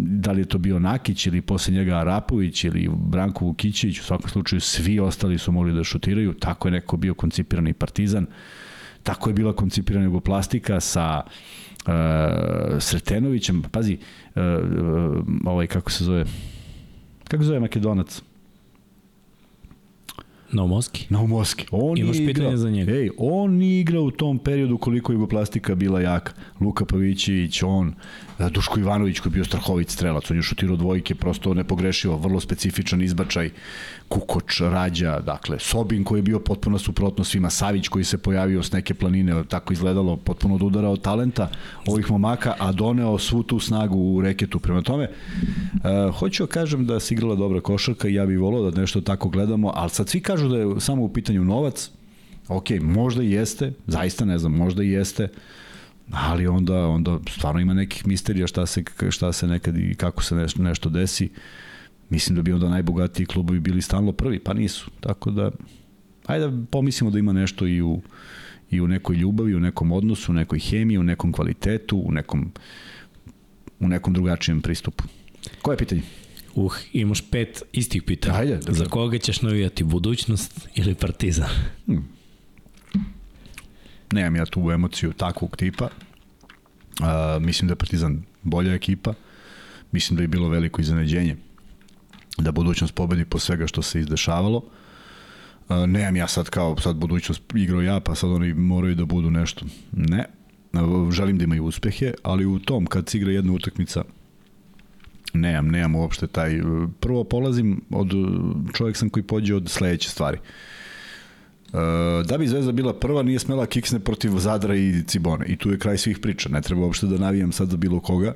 da li je to bio Nakić ili posle njega Arapović ili Branko Vukićević, u svakom slučaju svi ostali su mogli da šutiraju, tako je neko bio koncipiran i Partizan, tako je bila koncipirana Jugoplastika sa uh, Sretenovićem, pazi, uh, ovaj, kako se zove, kako se zove Makedonac? Naumoski? Naumoski. On Imaš igra, pitanje za njega. Ej, on igra u tom periodu koliko Jugoplastika bila jaka. Luka Pavićević, on, Duško Ivanović koji je bio strahovit strelac, on je šutirao dvojke, prosto nepogrešivo, vrlo specifičan izbačaj, Kukoč, Rađa, dakle, Sobin koji je bio potpuno suprotno svima, Savić koji se pojavio s neke planine, tako izgledalo, potpuno od udara od talenta ovih momaka, a doneo svu tu snagu u reketu. Prema tome, uh, hoću da kažem da se igrala dobra košarka i ja bih volao da nešto tako gledamo, ali sad svi kažu da je samo u pitanju novac, ok, možda i jeste, zaista ne znam, možda i jeste, ali onda onda stvarno ima nekih misterija šta se šta se nekad i kako se nešto, desi. Mislim da bi onda najbogatiji klubovi bili stalno prvi, pa nisu. Tako da ajde da pomislimo da ima nešto i u i u nekoj ljubavi, u nekom odnosu, u nekoj hemiji, u nekom kvalitetu, u nekom u nekom drugačijem pristupu. Koje je pitanje? Uh, imaš pet istih pitanja. Ajde. Da Za koga ćeš navijati, budućnost ili partizan? Hmm nemam ja tu emociju takvog tipa. Uh, mislim da je Partizan bolja ekipa. Mislim da je bilo veliko iznenađenje da budućnost pobedi po svega što se izdešavalo. Uh, nemam ja sad kao sad budućnost igrao ja, pa sad oni moraju da budu nešto. Ne. Uh, želim da imaju uspehe, ali u tom kad se igra jedna utakmica nemam, nemam uopšte taj... Prvo polazim od... Čovjek sam koji pođe od sledeće stvari. Uh, Uh, da bi Zvezda bila prva, nije smela kiksne protiv Zadra i Cibone. I tu je kraj svih priča. Ne treba uopšte da navijam sad za bilo koga,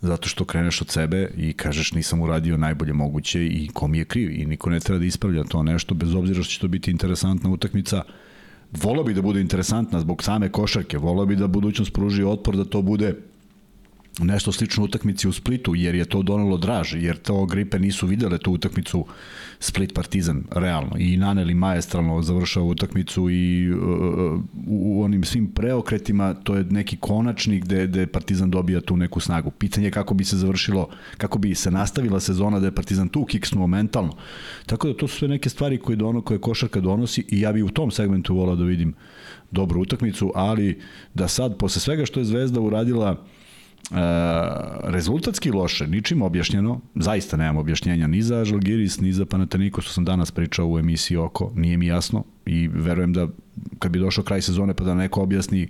zato što kreneš od sebe i kažeš nisam uradio najbolje moguće i kom je kriv. I niko ne treba da ispravlja to nešto, bez obzira što će to biti interesantna utakmica. Volao bi da bude interesantna zbog same košarke, volao bi da budućnost pruži otpor da to bude nešto slično utakmici u Splitu, jer je to donalo draže, jer to gripe nisu videle tu utakmicu Split Partizan, realno. I Naneli majestralno završava utakmicu i uh, uh, u onim svim preokretima to je neki konačnik gde, gde Partizan dobija tu neku snagu. Pitanje je kako bi se završilo, kako bi se nastavila sezona da je Partizan tu kiksnuo mentalno. Tako da to su sve neke stvari koje, dono, koje košarka donosi i ja bi u tom segmentu volao da vidim dobru utakmicu, ali da sad, posle svega što je Zvezda uradila, E, rezultatski loše, ničim objašnjeno, zaista nemam objašnjenja ni za Žalgiris, ni za Panateniko, što sam danas pričao u emisiji oko, nije mi jasno i verujem da kad bi došao kraj sezone pa da neko objasni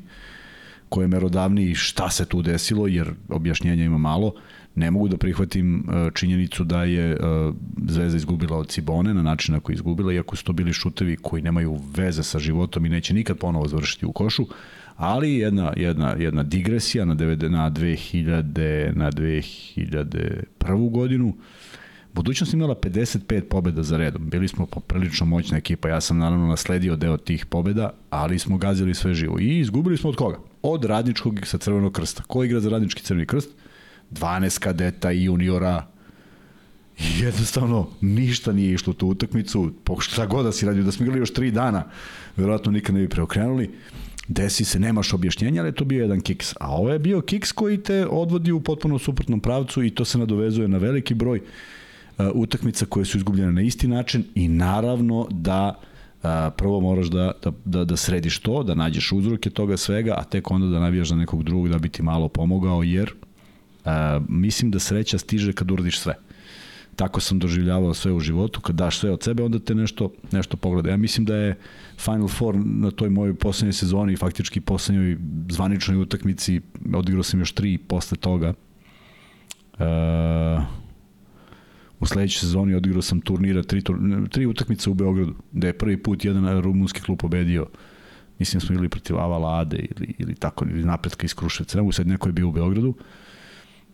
ko je merodavniji šta se tu desilo, jer objašnjenja ima malo, ne mogu da prihvatim e, činjenicu da je e, Zvezda izgubila od Cibone na način na koji izgubila, iako su to bili šutevi koji nemaju veze sa životom i neće nikad ponovo završiti u košu, ali jedna, jedna, jedna digresija na, 90, na 2000, na 2001. godinu, Budućnost imala 55 pobeda za redom. Bili smo poprilično moćna ekipa. Ja sam naravno nasledio deo tih pobeda, ali smo gazili sve živo. I izgubili smo od koga? Od radničkog sa crvenog krsta. Ko igra za radnički crveni krst? 12 kadeta i juniora. I jednostavno ništa nije išlo u tu utakmicu. Šta god da si radio, da smo igrali još 3 dana, verovatno nikad ne bi preokrenuli desi se, nemaš objašnjenja, ali to bio jedan kiks. A ovo je bio kiks koji te odvodi u potpuno suprotnom pravcu i to se nadovezuje na veliki broj uh, utakmica koje su izgubljene na isti način i naravno da uh, prvo moraš da, da, da, da središ to, da nađeš uzroke toga svega, a tek onda da navijaš za nekog drugog da bi ti malo pomogao, jer uh, mislim da sreća stiže kad uradiš sve tako sam doživljavao sve u životu, kad daš sve od sebe, onda te nešto, nešto pogleda. Ja mislim da je Final Four na toj mojoj poslednjoj sezoni, faktički poslednjoj zvaničnoj utakmici, odigrao sam još tri posle toga. Uh, u sledećoj sezoni odigrao sam turnira, tri, tri utakmice u Beogradu, gde je prvi put jedan rumunski klub pobedio mislim da smo ili protiv Avala Ade ili, ili tako, ili napretka iz Kruševca. Ne sad neko je bio u Beogradu. Uh,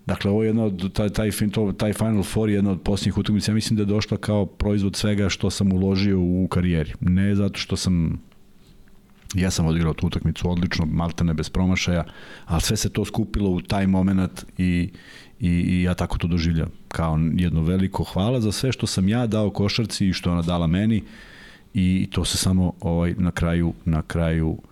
Dakle, ovo je jedna od, taj, taj, taj Final Four je jedna od posljednjih utakmica, ja mislim da je došla kao proizvod svega što sam uložio u karijeri. Ne zato što sam ja sam odigrao tu utakmicu odlično, maltene bez promašaja, ali sve se to skupilo u taj moment i, i, i ja tako to doživljam. Kao jedno veliko hvala za sve što sam ja dao košarci i što ona dala meni i to se samo ovaj na kraju na kraju uh,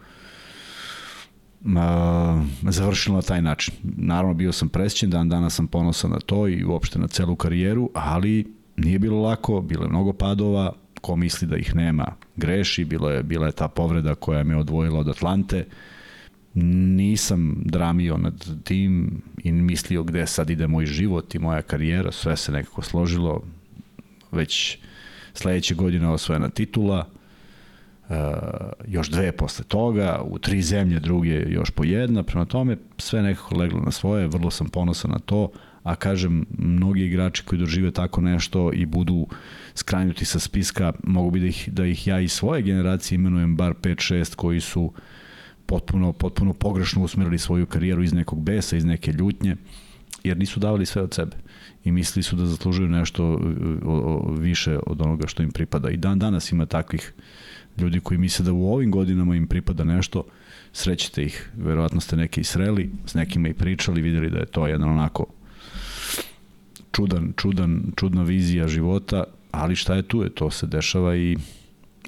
završilo na taj način. Naravno, bio sam presćen, dan danas sam ponosan na to i uopšte na celu karijeru, ali nije bilo lako, bilo je mnogo padova, ko misli da ih nema greši, bilo je, bila je ta povreda koja me odvojila od Atlante, nisam dramio nad tim i mislio gde sad ide moj život i moja karijera, sve se nekako složilo, već sledeće godine osvojena titula, Uh, još dve posle toga, u tri zemlje druge još po jedna, prema tome sve nekako leglo na svoje, vrlo sam ponosan na to, a kažem, mnogi igrači koji dožive tako nešto i budu skrajnuti sa spiska, mogu bi da ih, da ih ja i svoje generacije imenujem bar 5-6 koji su potpuno, potpuno pogrešno usmerili svoju karijeru iz nekog besa, iz neke ljutnje, jer nisu davali sve od sebe i mislili su da zaslužuju nešto o, više od onoga što im pripada. I dan danas ima takvih uh, ljudi koji misle da u ovim godinama im pripada nešto, srećete ih. Verovatno ste neke i sreli, s nekima i pričali, videli da je to jedan onako čudan, čudan, čudna vizija života, ali šta je tu je, to se dešava i,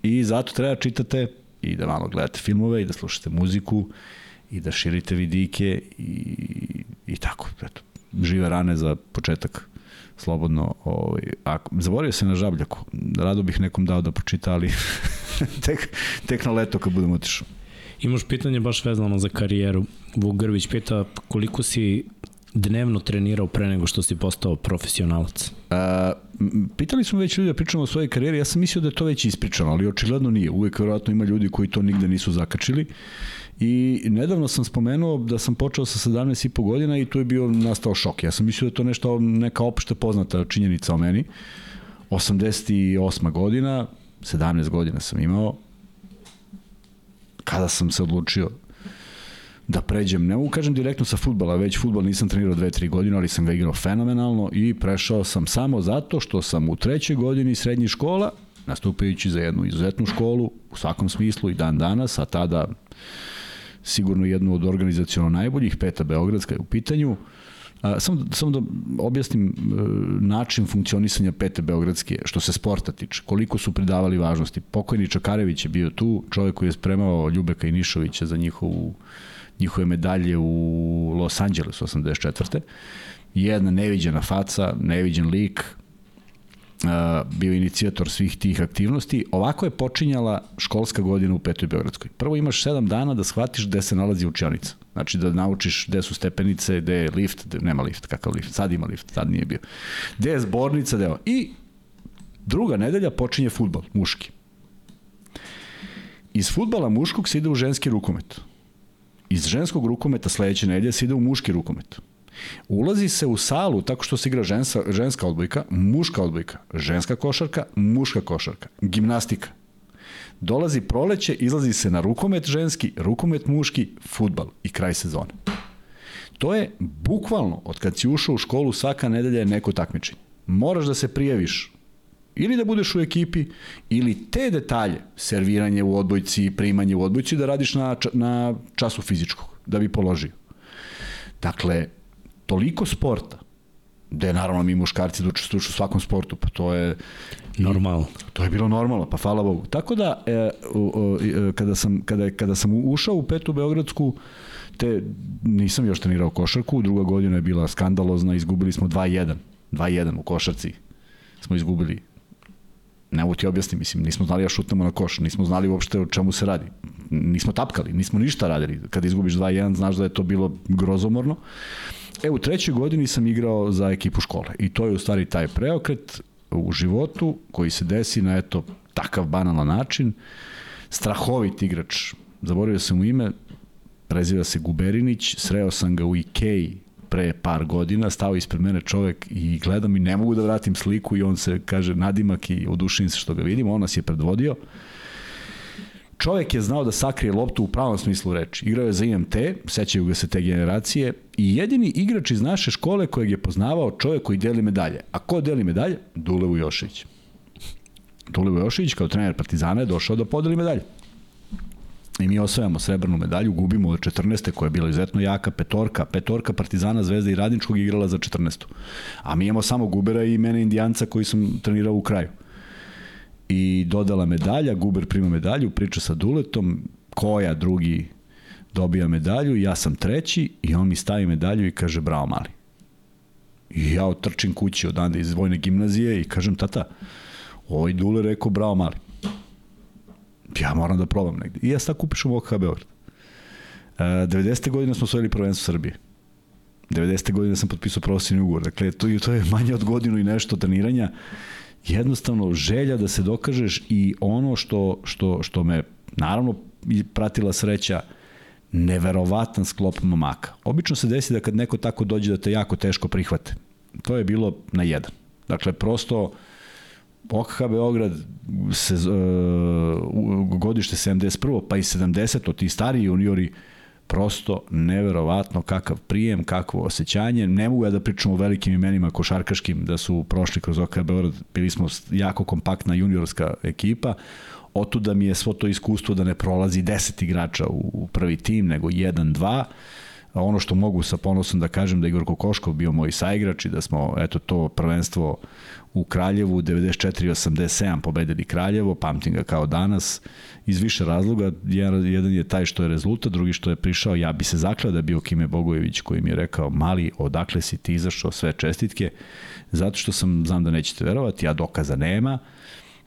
i zato treba čitate i da malo gledate filmove i da slušate muziku i da širite vidike i, i tako, eto, žive rane za početak slobodno. Ovaj, ako, zaboravio se na žabljaku. Rado bih nekom dao da pročita, ali tek, tek na leto kad budem otišao. Imaš pitanje baš vezano za karijeru. Vuk Grvić pita koliko si dnevno trenirao pre nego što si postao profesionalac? A, pitali smo već ljudi da pričamo o svojoj karijeri, ja sam mislio da je to već ispričano, ali očigledno nije. Uvek vjerojatno ima ljudi koji to nigde nisu zakačili. I nedavno sam spomenuo da sam počeo sa 17 i po godina i tu je bio nastao šok. Ja sam mislio da je to nešto, neka opšte poznata činjenica o meni. 88. godina, 17 godina sam imao, kada sam se odlučio da pređem, ne mogu kažem direktno sa futbala, već futbol nisam trenirao 2-3 godine, ali sam ga igrao fenomenalno i prešao sam samo zato što sam u trećoj godini srednjih škola, nastupajući za jednu izuzetnu školu, u svakom smislu i dan danas, a tada sigurno jednu od organizacijalno najboljih, Peta Beogradska je u pitanju, samo, samo da objasnim e, način funkcionisanja Pete Beogradske, što se sporta tiče, koliko su pridavali važnosti. Pokojni Čakarević je bio tu, čovjek koji je spremao Ljubeka i Nišovića za njihovu, njihove medalje u Los Angelesu 84. Jedna neviđena faca, neviđen lik, bio inicijator svih tih aktivnosti. Ovako je počinjala školska godina u Petoj Beogradskoj. Prvo imaš 7 dana da shvatiš gde se nalazi učionica. Znači da naučiš gde su stepenice, gde je lift, gde, nema lift, kakav lift, sad ima lift, sad nije bio. Gde je zbornica, gde je... I druga nedelja počinje futbol, muški. Iz futbala muškog se ide u ženski rukomet. Iz ženskog rukometa sledeće nedelje se ide u muški rukomet. Ulazi se u salu tako što se igra ženska, ženska odbojka, muška odbojka, ženska košarka, muška košarka, gimnastika. Dolazi proleće, izlazi se na rukomet ženski, rukomet muški, futbal i kraj sezone. To je bukvalno, od kad si ušao u školu, svaka nedelja je neko takmičenje. Moraš da se prijaviš ili da budeš u ekipi, ili te detalje, serviranje u odbojci, primanje u odbojci, da radiš na, na času fizičkog, da bi položio. Dakle, toliko sporta, gde naravno mi muškarci da učestvuju u svakom sportu, pa to je normalno. To je bilo normalno, pa hvala Bogu. Tako da e, o, e, kada sam kada kada sam ušao u petu beogradsku te nisam još trenirao košarku, druga godina je bila skandalozna, izgubili smo 2:1. 2:1 u košarci. Smo izgubili ne mogu ti objasniti, mislim, nismo znali da šutnemo na koš, nismo znali uopšte o čemu se radi. Nismo tapkali, nismo ništa radili. Kada izgubiš 2-1, znaš da je to bilo grozomorno. E, u trećoj godini sam igrao za ekipu škole i to je u stvari taj preokret u životu koji se desi na eto takav banalan način. Strahovit igrač, zaboravio sam mu ime, preziva se Guberinić, sreo sam ga u Ikeji pre par godina, stao ispred mene čovek i gledam i ne mogu da vratim sliku i on se kaže nadimak i odušim se što ga vidim, on nas je predvodio. Čovek je znao da sakrije loptu u pravom smislu reči. Igrao je za IMT, sećaju ga se te generacije, i jedini igrač iz naše škole kojeg je poznavao čovek koji deli medalje. A ko deli medalje? Dule Vujošević. Dule Vujošević kao trener Partizana je došao da podeli medalje. I mi osvajamo srebrnu medalju, gubimo od 14. koja je bila izuzetno jaka, petorka, petorka Partizana, Zvezda i Radničkog igrala za 14. A mi imamo samo Gubera i mene Indijanca koji sam trenirao u kraju i dodala medalja, Guber prima medalju, priča sa Duletom, Koja drugi dobija medalju, ja sam treći i on mi stavi medalju i kaže bravo mali. I ja otrčim kući odande iz vojne gimnazije i kažem tata, ovaj Dule rekao bravo mali. Ja moram da probam negde. I ja sad kupiš u OKH Beograd. E, 90. godine smo osvojili prvenstvo Srbije. 90. godine sam potpisao profesionalni ugovor. Dakle, to, to je manje od godinu i nešto treniranja jednostavno želja da se dokažeš i ono što, što, što me naravno pratila sreća neverovatan sklop momaka. Obično se desi da kad neko tako dođe da te jako teško prihvate. To je bilo na jedan. Dakle, prosto OKH Beograd se, uh, godište 71. pa i 70. od ti stariji juniori prosto neverovatno kakav prijem, kakvo osjećanje. Ne mogu ja da pričam o velikim imenima košarkaškim da su prošli kroz OK Beograd, bili smo jako kompaktna juniorska ekipa. Otuda mi je svo to iskustvo da ne prolazi 10 igrača u prvi tim, nego 1-2 ono što mogu sa ponosom da kažem da Igor Kokoškov bio moj saigrač i da smo eto to prvenstvo u Kraljevu 94-87 pobedili Kraljevo, pamtim ga kao danas iz više razloga, jedan, jedan je taj što je rezultat, drugi što je prišao, ja bi se zakleo da bio Kime Bogojević koji mi je rekao, mali, odakle si ti izašao sve čestitke, zato što sam, znam da nećete verovati, ja dokaza nema,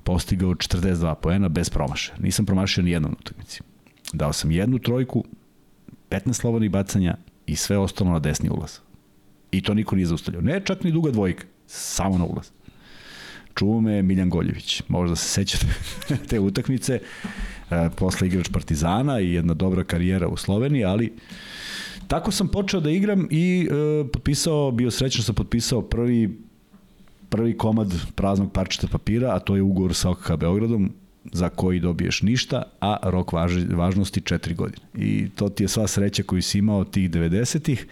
postigao 42 poena bez promašaja. Nisam promašio ni jednom utakmici. Dao sam jednu trojku, 15 slobodnih bacanja i sve ostalo na desni ulaz. I to niko nije zaustavljao. Ne čak ni duga dvojka, samo na ulaz. Čuo me Miljan Goljević. Možda se sećate te utakmice. E, posle igrač Partizana i jedna dobra karijera u Sloveniji, ali tako sam počeo da igram i e, potpisao, bio srećan sam potpisao prvi prvi komad praznog parčeta papira, a to je ugovor sa OKK Beogradom za koji dobiješ ništa, a rok važ, važnosti 4 godine. I to ti je sva sreća koju si imao tih 90-ih.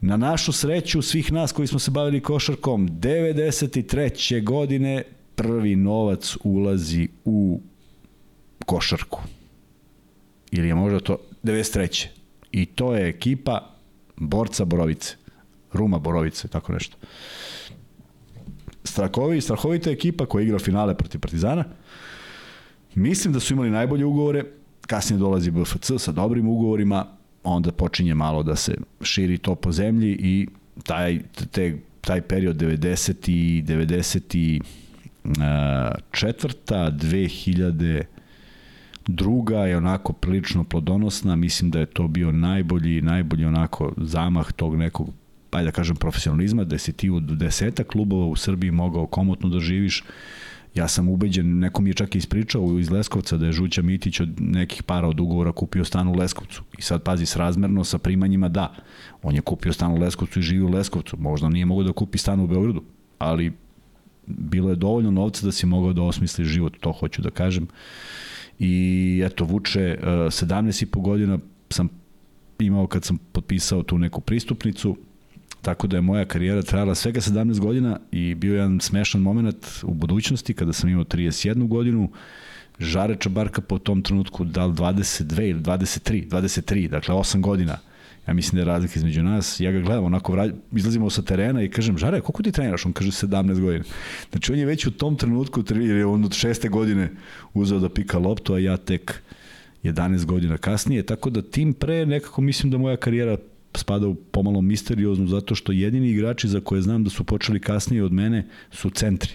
Na našu sreću svih nas koji smo se bavili košarkom, 93. godine prvi novac ulazi u košarku. Ili je možda to 93. I to je ekipa Borca Borovice. Ruma, Borovice, tako nešto. Strakovi, strahovita ekipa koja igra finale protiv Partizana. Mislim da su imali najbolje ugovore, kasnije dolazi BFC sa dobrim ugovorima, onda počinje malo da se širi to po zemlji i taj, te, taj period 90 i 90 i četvrta, 2000 druga je onako prilično plodonosna, mislim da je to bio najbolji, najbolji onako zamah tog nekog pa da kažem profesionalizma, da si ti u deseta klubova u Srbiji mogao komotno da živiš. Ja sam ubeđen, neko mi je čak ispričao iz Leskovca da je Žuća Mitić od nekih para od ugovora kupio stan u Leskovcu. I sad pazi, srazmerno sa primanjima da. On je kupio stan u Leskovcu i živi u Leskovcu. Možda nije mogao da kupi stan u Beogradu, ali bilo je dovoljno novca da si mogao da osmisli život, to hoću da kažem. I eto, Vuče, 17 i po godina sam imao kad sam potpisao tu neku pristupnicu, tako da je moja karijera trajala svega 17 godina i bio je jedan smešan moment u budućnosti kada sam imao 31 godinu, Žare Čabarka po tom trenutku da li 22 ili 23, 23, dakle 8 godina. Ja mislim da je razlika između nas. Ja ga gledam, onako vrać, izlazimo sa terena i kažem, Žare, koliko ti treniraš? On kaže 17 godina. Znači on je već u tom trenutku, jer je on od šeste godine uzeo da pika loptu, a ja tek 11 godina kasnije, tako da tim pre nekako mislim da moja karijera spada u pomalo misterioznu zato što jedini igrači za koje znam da su počeli kasnije od mene su centri.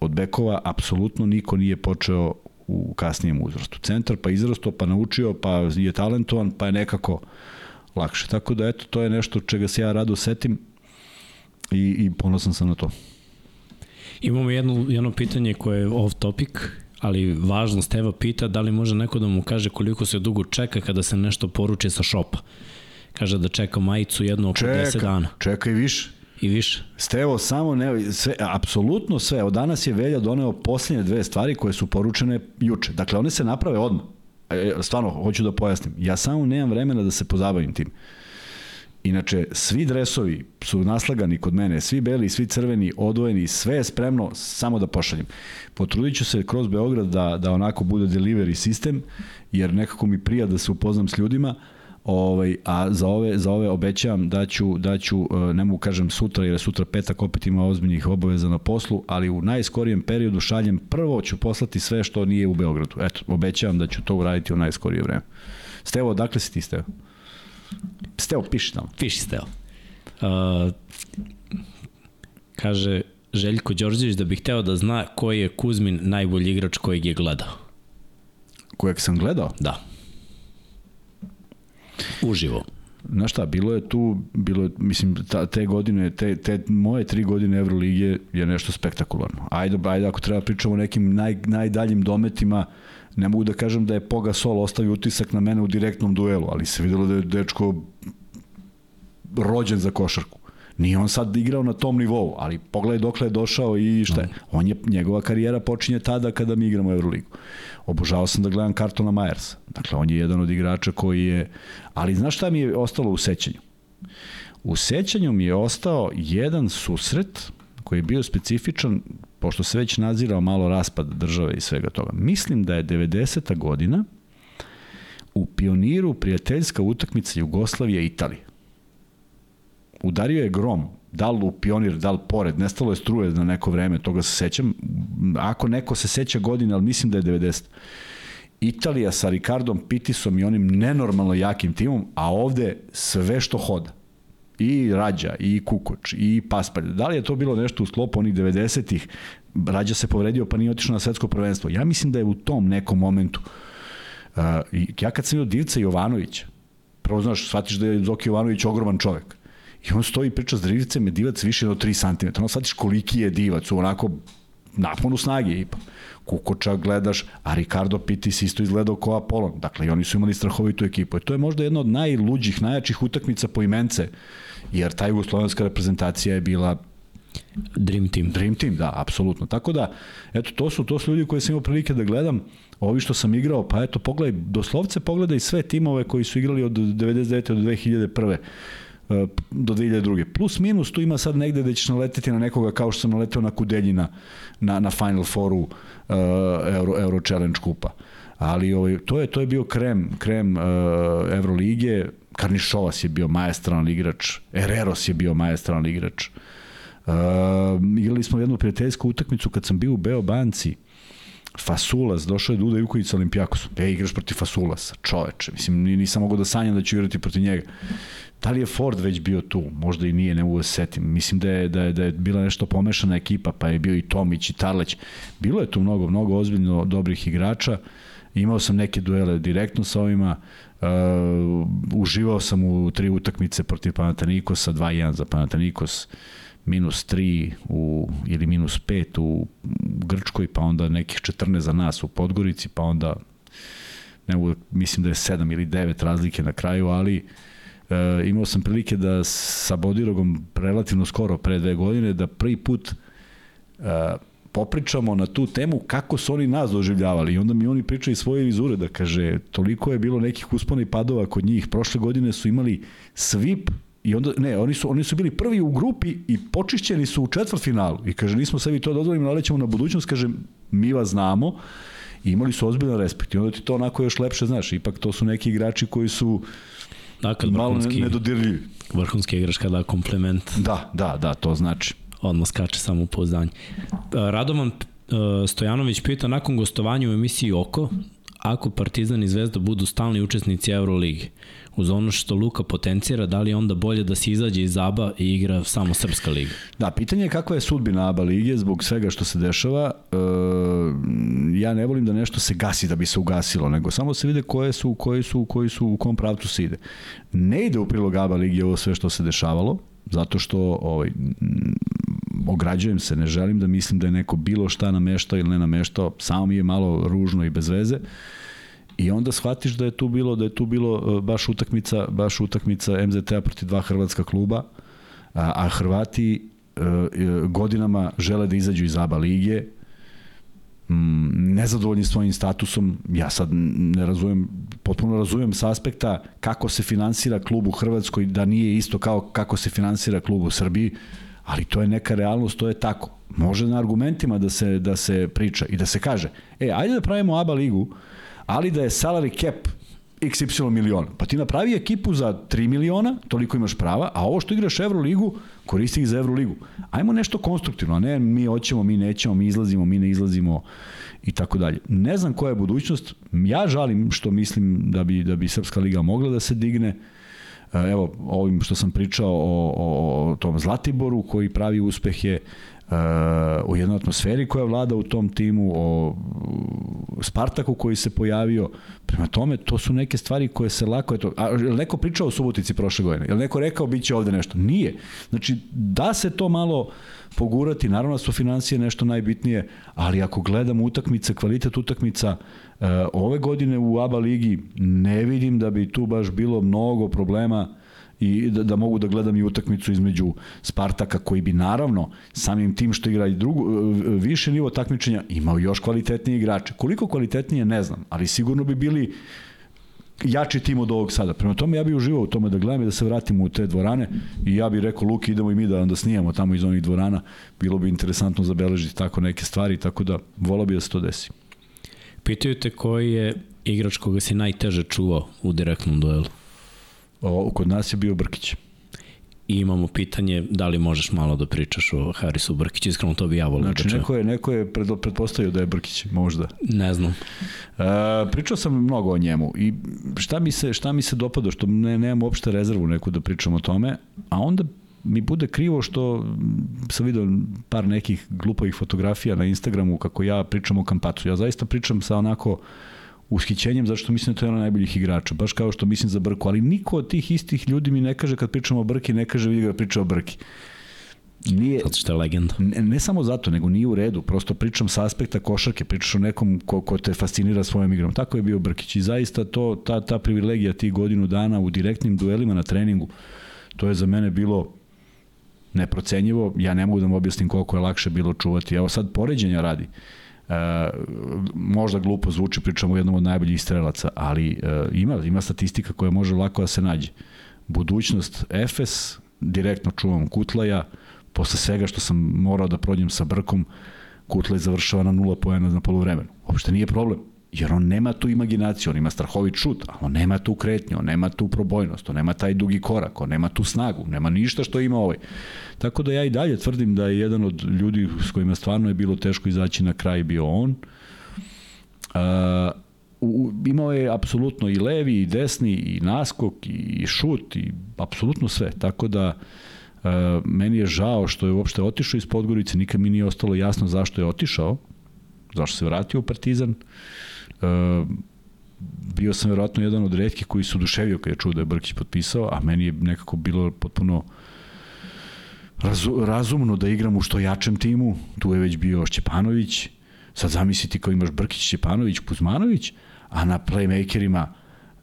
Od bekova apsolutno niko nije počeo u kasnijem uzrastu. Centar pa izrasto, pa naučio, pa je talentovan, pa je nekako lakše. Tako da eto, to je nešto čega se ja rado setim i, i ponosan sam na to. Imamo jedno, jedno pitanje koje je off topic, ali važno, Steva pita da li može neko da mu kaže koliko se dugo čeka kada se nešto poruči sa šopa. Kaže da čeka majicu jedno oko čeka, 10 dana. Čeka i više. I više. Stevo, samo ne, sve, apsolutno sve. Od danas je Velja doneo posljednje dve stvari koje su poručene juče. Dakle, one se naprave odmah. E, e, stvarno, hoću da pojasnim. Ja samo nemam vremena da se pozabavim tim. Inače, svi dresovi su naslagani kod mene, svi beli, svi crveni, odvojeni, sve je spremno, samo da pošaljem. Potrudit ću se kroz Beograd da, da onako bude delivery sistem, jer nekako mi prija da se upoznam s ljudima, Ovaj, a za ove, za ove obećavam da ću, da ću, e, ne mogu kažem sutra, jer sutra petak opet ima ozbiljnih obaveza na poslu, ali u najskorijem periodu šaljem, prvo ću poslati sve što nije u Beogradu. Eto, obećavam da ću to uraditi u najskorije vreme. Stevo, odakle si ti, Stevo? Stevo, piši tamo. Piši, Stevo. Uh, kaže Željko Đorđević da bih hteo da zna koji je Kuzmin najbolji igrač kojeg je gledao. Kojeg sam gledao? Da. Uživo. Znaš šta, bilo je tu, bilo je, mislim, ta, te godine, te, te moje tri godine Evrolige je nešto spektakularno. Ajde, ajde ako treba pričamo o nekim naj, najdaljim dometima, ne mogu da kažem da je Poga Sol ostavio utisak na mene u direktnom duelu, ali se videlo da je dečko rođen za košarku. Nije on sad igrao na tom nivou, ali pogledaj dokle je došao i šta je. On je, njegova karijera počinje tada kada mi igramo Euroligu. Obožavao sam da gledam Kartona Majersa. Dakle, on je jedan od igrača koji je... Ali znaš šta mi je ostalo u sećanju? U sećanju mi je ostao jedan susret koji je bio specifičan, pošto se već nazirao malo raspad države i svega toga. Mislim da je 90. godina u Pioniru prijateljska utakmica Jugoslavije-Italije udario je grom, da li u pionir, da li pored, nestalo je struje na neko vreme, toga se sećam. Ako neko se seća godine, ali mislim da je 90. Italija sa Ricardom Pitisom i onim nenormalno jakim timom, a ovde sve što hoda. I Rađa, i Kukoč, i Paspalj. Da li je to bilo nešto u sklopu onih 90-ih? Rađa se povredio pa nije otišao na svetsko prvenstvo. Ja mislim da je u tom nekom momentu. Uh, ja kad sam vidio Divca Jovanovića, prvo znaš, shvatiš da je Zoki Jovanović ogroman čovek I on stoji i priča s drivicem, je divac više od 3 cm. Ono shvatiš koliki je divac, u onako naponu snage ipak. Kukoča gledaš, a Ricardo Pitis isto izgledao kao Apolon. Dakle, i oni su imali strahovitu ekipu. I to je možda jedna od najluđih, najjačih utakmica po imence, jer ta jugoslovenska reprezentacija je bila Dream Team. Dream Team, da, apsolutno. Tako da, eto, to su, to su ljudi koje sam imao prilike da gledam. Ovi što sam igrao, pa eto, pogledaj, doslovce pogledaj sve timove koji su igrali od 99. do 2001 do 2002. Plus minus tu ima sad negde da ćeš naleteti na nekoga kao što sam naleteo na Kudeljina na, na Final Fouru uh, Euro, Euro Challenge kupa. Ali ovaj, to je to je bio krem, krem uh, Evrolige, Karnišovas je bio majestralan igrač, Ereros je bio majestralan igrač. Uh, igrali smo jednu prijateljsku utakmicu kad sam bio u Beobanci, Fasulas, došao je Duda Juković sa Olimpijakosom. E, igraš protiv Fasulasa, čoveče. Mislim, nisam mogao da sanjam da ću igrati protiv njega. Da li je Ford već bio tu? Možda i nije, ne mogu da se setim. Mislim da je, da je, da je bila nešto pomešana ekipa, pa je bio i Tomić i Tarleć. Bilo je tu mnogo, mnogo ozbiljno dobrih igrača. Imao sam neke duele direktno sa ovima. Uh, uživao sam u tri utakmice protiv Panatanikosa, 2-1 za Panatanikos minus 3 u, ili minus 5 u Grčkoj, pa onda nekih 14 za nas u Podgorici, pa onda ne mislim da je 7 ili 9 razlike na kraju, ali e, imao sam prilike da sa Bodirogom relativno skoro, pre dve godine, da prvi put e, popričamo na tu temu kako su oni nas doživljavali i onda mi oni pričaju svoje vizure da kaže toliko je bilo nekih uspona i padova kod njih. Prošle godine su imali svip I onda, ne, oni su, oni su bili prvi u grupi i počišćeni su u četvrtfinalu. I kaže, nismo sebi to dozvolili, ali ćemo na budućnost, kaže, mi vas znamo. I imali su ozbiljan respekt. I onda ti to onako još lepše znaš. Ipak to su neki igrači koji su dakle, malo nedodirljivi. Vrhunski igrač kada komplement. Da, da, da, to znači. Odmah skače samo pouzdanje. Radovan Stojanović pita nakon gostovanja u emisiji Oko, ako Partizan i Zvezda budu stalni učesnici Euroligi, uz ono što Luka potencira, da li je onda bolje da se izađe iz ABA i igra samo Srpska liga? Da, pitanje je kakva je sudbina ABA lige zbog svega što se dešava. E, ja ne volim da nešto se gasi da bi se ugasilo, nego samo se vide koje su, koji su, koji su, u kom pravcu se ide. Ne ide u prilog ABA ligi ovo sve što se dešavalo, zato što ovaj, ograđujem se, ne želim da mislim da je neko bilo šta nameštao ili ne nameštao, samo mi je malo ružno i bez veze. I onda shvatiš da je tu bilo da je tu bilo e, baš utakmica, baš utakmica MZT-a protiv dva hrvatska kluba, a, a Hrvati e, e, godinama žele da izađu iz ABA lige, mm, nezadovoljni svojim statusom, ja sad ne razumem, potpuno razumem sa aspekta kako se finansira klub u Hrvatskoj, da nije isto kao kako se finansira klub u Srbiji, ali to je neka realnost, to je tako. Može na argumentima da se, da se priča i da se kaže, e, ajde da pravimo ABA ligu, ali da je salary cap XY miliona. Pa ti napravi ekipu za 3 miliona, toliko imaš prava, a ovo što igraš Euroligu, koristi ih za Euroligu. Ajmo nešto konstruktivno, a ne mi hoćemo, mi nećemo, mi izlazimo, mi ne izlazimo i tako dalje. Ne znam koja je budućnost, ja žalim što mislim da bi, da bi Srpska liga mogla da se digne, evo, ovim što sam pričao o, o, o tom Zlatiboru koji pravi uspehe, u jednoj atmosferi koja vlada u tom timu, o Spartaku koji se pojavio. Prema tome, to su neke stvari koje se lako... Eto, a, je neko pričao o Subotici prošle godine? Je neko rekao biće ovde nešto? Nije. Znači, da se to malo pogurati, naravno da su financije nešto najbitnije, ali ako gledamo utakmice, kvalitet utakmica, ove godine u ABA ligi ne vidim da bi tu baš bilo mnogo problema i da, da mogu da gledam i utakmicu između Spartaka koji bi naravno samim tim što igra i drugu, više nivo takmičenja imao još kvalitetnije igrače. Koliko kvalitetnije ne znam, ali sigurno bi bili jači tim od ovog sada. Prema tome ja bih uživao u tome da gledam i da se vratimo u te dvorane i ja bih rekao Luki idemo i mi da onda snijamo tamo iz onih dvorana. Bilo bi interesantno zabeležiti tako neke stvari, tako da volao bih da se to desi. Pitaju te koji je igrač koga si najteže čuvao u direktnom duelu? O, kod nas je bio Brkić. I imamo pitanje da li možeš malo da pričaš o Harisu Brkiću, iskreno to bi ja volio znači, da neko je, neko je pred, pretpostavio da je Brkić, možda. Ne znam. E, pričao sam mnogo o njemu i šta mi se, šta mi se dopada, što ne, nemam uopšte rezervu neku da pričam o tome, a onda mi bude krivo što sam vidio par nekih glupovih fotografija na Instagramu kako ja pričam o Kampacu. Ja zaista pričam sa onako ushićenjem, zašto mislim da to je jedan najboljih igrača, baš kao što mislim za Brku, ali niko od tih istih ljudi mi ne kaže kad pričamo o Brki, ne kaže vidi ga da priča o Brki. Nije, zato što je legenda. Ne, ne samo zato, nego nije u redu. Prosto pričam sa aspekta košarke, pričaš o nekom ko, ko te fascinira svojom igrom. Tako je bio Brkić i zaista to, ta, ta privilegija tih godinu dana u direktnim duelima na treningu, to je za mene bilo neprocenjivo. Ja ne mogu da mu objasnim koliko je lakše bilo čuvati. Evo sad poređenja radi. Uh, E, možda glupo zvuči, pričamo o jednom od najboljih strelaca, ali e, ima, ima statistika koja može lako da se nađe. Budućnost Efes, direktno čuvam Kutlaja, posle svega što sam morao da prođem sa Brkom, Kutlaj završava na nula poena na polovremenu. Uopšte nije problem. Jer on nema tu imaginaciju, on ima strahovit šut, a on nema tu kretnju, on nema tu probojnost, on nema taj dugi korak, on nema tu snagu, nema ništa što ima ovaj. Tako da ja i dalje tvrdim da je jedan od ljudi s kojima stvarno je bilo teško izaći na kraj bio on. Uh, imao je apsolutno i levi i desni i naskok i šut i apsolutno sve. Tako da uh, meni je žao što je uopšte otišao iz Podgorice, nikad mi nije ostalo jasno zašto je otišao, zašto se vratio u Partizan. Uh, bio sam verovatno jedan od redkih koji su oduševio kada je čuo da je Brkić potpisao, a meni je nekako bilo potpuno razu, razumno da igram u što jačem timu. Tu je već bio Šćepanović, sad zamisliti kao imaš Brkić, Šćepanović, Kuzmanović, a na playmakerima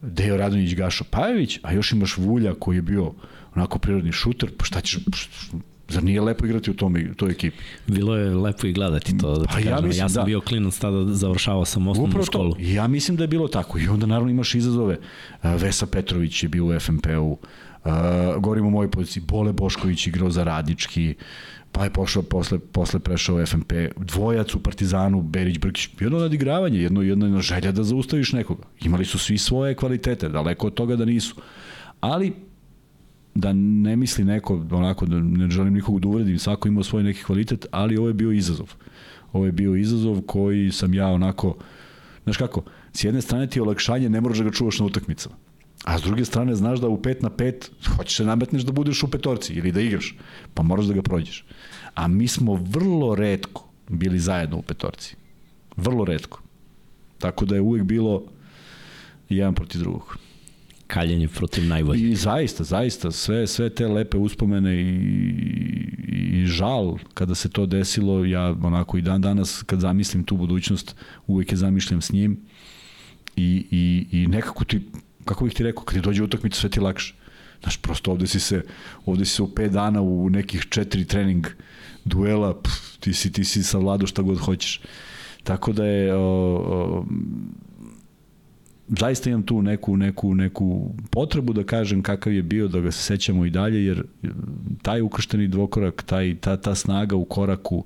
Dejo Radonjić, Gašo Pajević, a još imaš Vulja koji je bio onako prirodni šuter, pa šta ćeš, Zar nije lepo igrati u tom, toj ekipi? Bilo je lepo i gledati to. Da pa ja, kažem. mislim, ja sam da. bio klinac tada, završavao sam osnovnu Upravo školu. To. Ja mislim da je bilo tako. I onda naravno imaš izazove. Vesa Petrović je bio u FMP-u, uh, govorimo o mojoj poziciji, Bole Bošković igrao za Radički, pa je pošao posle, posle prešao FMP, dvojac u Partizanu, Berić Brkić, jedno nadigravanje, jedno, jedno želja da zaustaviš nekoga. Imali su svi svoje kvalitete, daleko od toga da nisu. Ali, da ne misli neko, onako, da ne želim nikog da uvredim, svako imao svoj neki kvalitet, ali ovo je bio izazov. Ovo je bio izazov koji sam ja onako, znaš kako, s jedne strane ti je olakšanje, ne moraš da ga čuvaš na utakmicama. A s druge strane znaš da u 5 na 5 hoćeš se nametneš da budeš u petorci ili da igraš, pa moraš da ga prođeš. A mi smo vrlo redko bili zajedno u petorci. Vrlo redko. Tako da je uvek bilo jedan protiv drugog. Kaljenje protiv najboljih. I zaista, zaista, sve, sve te lepe uspomene i, i žal kada se to desilo, ja onako i dan danas kad zamislim tu budućnost, uvek je zamišljam s njim i, i, i nekako ti kako bih ti rekao, kad ti dođe utakmica sve ti lakše. Znaš, prosto ovde si se, ovde si se u 5 dana u nekih četiri trening duela, pff, ti si, ti si savladao šta god hoćeš. Tako da je, o, o, zaista imam tu neku, neku, neku potrebu da kažem kakav je bio, da ga se sećamo i dalje, jer taj ukršteni dvokorak, taj, ta, ta snaga u koraku,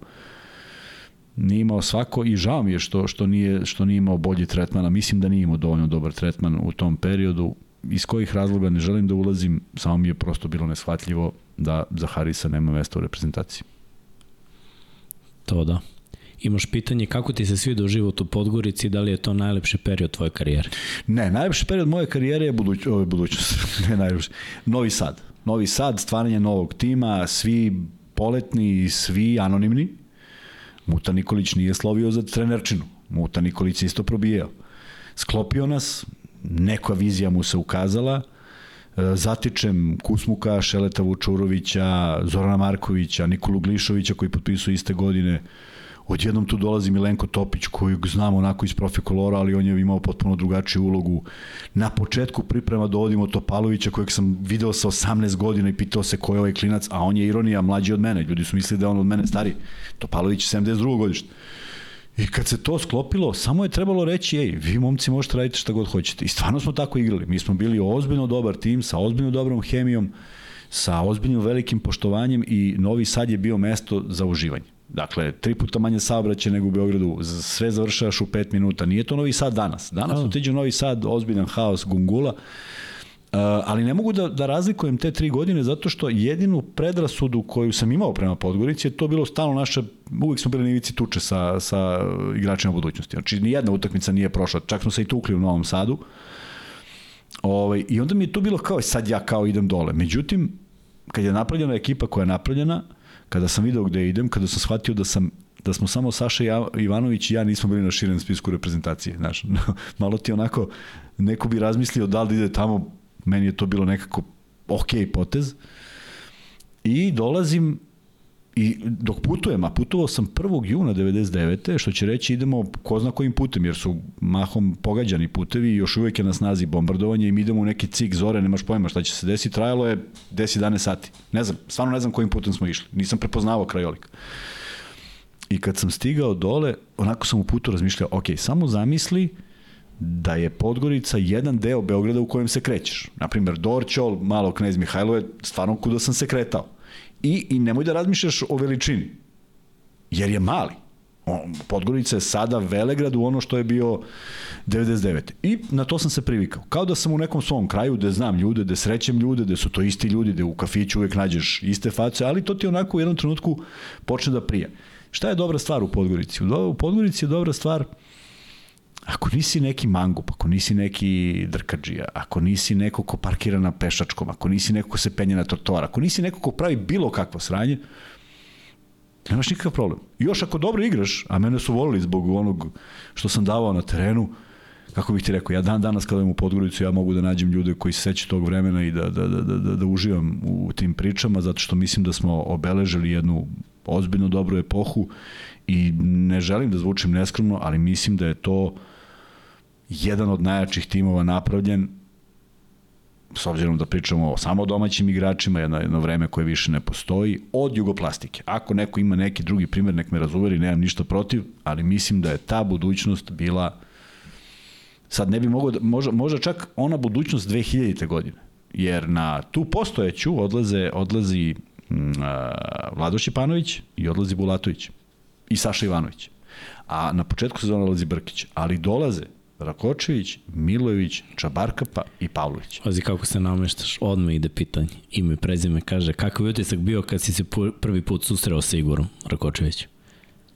nije imao svako i žao mi je što, što, nije, što nije imao bolji tretman, a mislim da nije imao dovoljno dobar tretman u tom periodu. Iz kojih razloga ne želim da ulazim, samo mi je prosto bilo neshvatljivo da za Harisa nema mesta u reprezentaciji. To da. Imaš pitanje kako ti se sviđa život u Podgorici, da li je to najlepši period tvoje karijere? Ne, najlepši period moje karijere je buduć, ove, budućnost. ne najlepši. Novi Sad. Novi Sad, stvaranje novog tima, svi poletni, svi anonimni, Muta Nikolić nije slovio za trenerčinu. Muta Nikolić isto probijao. Sklopio nas, neka vizija mu se ukazala, e, zatičem Kusmuka, Šeleta Vučurovića, Zorana Markovića, Nikolu Glišovića koji potpisuju iste godine, odjednom tu dolazi Milenko Topić koji znamo onako iz profi kolora, ali on je imao potpuno drugačiju ulogu. Na početku priprema dovodimo Topalovića kojeg sam video sa 18 godina i pitao se ko je ovaj klinac, a on je ironija mlađi od mene. Ljudi su mislili da je on od mene stari. Topalović je 72. godište. I kad se to sklopilo, samo je trebalo reći, ej, vi momci možete raditi šta god hoćete. I stvarno smo tako igrali. Mi smo bili ozbiljno dobar tim, sa ozbiljno dobrom hemijom, sa ozbiljnim velikim poštovanjem i Novi Sad je bio mesto za uživanje. Dakle, tri puta manje saobraćaja nego u Beogradu, sve završavaš u pet minuta. Nije to Novi Sad danas. Danas oh. otiđe Novi Sad, ozbiljan haos, gungula, Uh, ali ne mogu da, da razlikujem te tri godine zato što jedinu predrasudu koju sam imao prema Podgorici je to bilo stalno naše, uvijek smo bili na ivici tuče sa, sa igračima budućnosti. Znači, nijedna utakmica nije prošla, čak smo se i tukli u Novom Sadu. Ovaj, I onda mi je to bilo kao, sad ja kao idem dole. Međutim, kad je napravljena ekipa koja je napravljena, kada sam video gde idem, kada sam shvatio da sam da smo samo Saša Ivanović i ja nismo bili na širem spisku reprezentacije, znaš, malo ti onako, neko bi razmislio da li ide tamo, meni je to bilo nekako ok potez, i dolazim I dok putujem, a putovao sam 1. juna 99. što će reći idemo ko zna kojim putem, jer su mahom pogađani putevi i još uvek je na snazi bombardovanje i mi idemo u neki cik zore, nemaš pojma šta će se desiti, trajalo je 10-11 sati. Ne znam, stvarno ne znam kojim putem smo išli, nisam prepoznavao krajolik. I kad sam stigao dole, onako sam u putu razmišljao, ok, samo zamisli da je Podgorica jedan deo Beograda u kojem se krećeš. Naprimer, Dorćol, malo Knez Mihajlo je stvarno kuda sam se kretao I, I nemoj da razmišljaš o veličini, jer je mali. Podgorica je sada Velegrad u ono što je bio 99. I na to sam se privikao. Kao da sam u nekom svom kraju gde znam ljude, gde srećem ljude, gde su to isti ljudi, gde u kafiću uvek nađeš iste face, ali to ti onako u jednom trenutku počne da prija. Šta je dobra stvar u Podgorici? U Podgorici je dobra stvar ako nisi neki mangup, ako nisi neki drkađija, ako nisi neko ko parkira na pešačkom, ako nisi neko ko se penje na trotoar, ako nisi neko ko pravi bilo kakvo sranje, nemaš nikakav problem. Još ako dobro igraš, a mene su volili zbog onog što sam davao na terenu, kako bih ti rekao, ja dan danas kada idem u Podgoricu, ja mogu da nađem ljude koji se sećaju tog vremena i da, da, da, da, da, da uživam u tim pričama, zato što mislim da smo obeležili jednu ozbiljno dobru epohu i ne želim da zvučim neskromno, ali mislim da je to jedan od najjačih timova napravljen s obzirom da pričamo o samo domaćim igračima, jedno, jedno vreme koje više ne postoji, od jugoplastike. Ako neko ima neki drugi primer, nek me razuveri, nemam ništa protiv, ali mislim da je ta budućnost bila, sad ne bi mogao, da, možda, možda čak ona budućnost 2000. godine, jer na tu postojeću odlaze, odlazi mm, Vlado Šipanović i odlazi Bulatović i Saša Ivanović. A na početku sezona odlazi Brkić, ali dolaze Rakočević, Milojević, Čabarkapa i Pavlović. Pazi kako se nameštaš, odmah ide pitanje. Ime prezime kaže, kakav je utisak bio kad si se prvi put susreo sa Igorom Rakočević?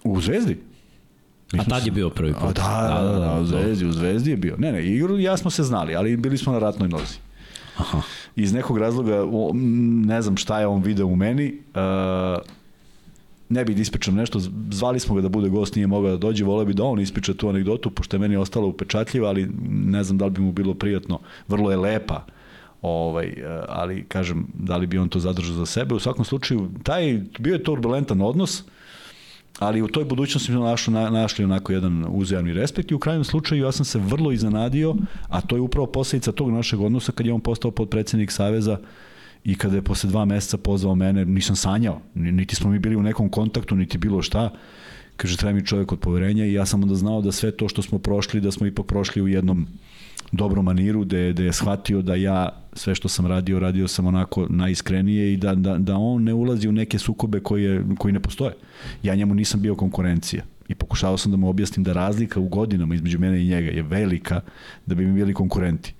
U Zvezdi? A tad je bio prvi put. A da, da, da, da, u Zvezdi, u Zvezdi je bio. Ne, ne, Igor ja smo se znali, ali bili smo na ratnoj nozi. Aha. Iz nekog razloga, ne znam šta je on video u meni, uh, ne bih da ispričam nešto, zvali smo ga da bude gost, nije mogao da dođe, voleo bi da on ispriča tu anegdotu, pošto je meni ostalo upečatljiva, ali ne znam da li bi mu bilo prijatno. Vrlo je lepa, ovaj, eh, ali kažem, da li bi on to zadržao za sebe. U svakom slučaju, taj, bio je turbulentan odnos, ali u toj budućnosti smo našli, našli onako jedan uzajamni respekt i u krajnjem slučaju ja sam se vrlo iznenadio, a to je upravo posledica tog našeg odnosa kad je on postao podpredsednik Saveza i kada je posle dva meseca pozvao mene, nisam sanjao, niti smo mi bili u nekom kontaktu, niti bilo šta, kaže treba mi čovjek od poverenja i ja sam onda znao da sve to što smo prošli, da smo ipak prošli u jednom dobrom maniru, da da je shvatio da ja sve što sam radio, radio sam onako najiskrenije i da, da, da on ne ulazi u neke sukobe koje, koji ne postoje. Ja njemu nisam bio konkurencija i pokušavao sam da mu objasnim da razlika u godinama između mene i njega je velika da bi mi bili konkurenti.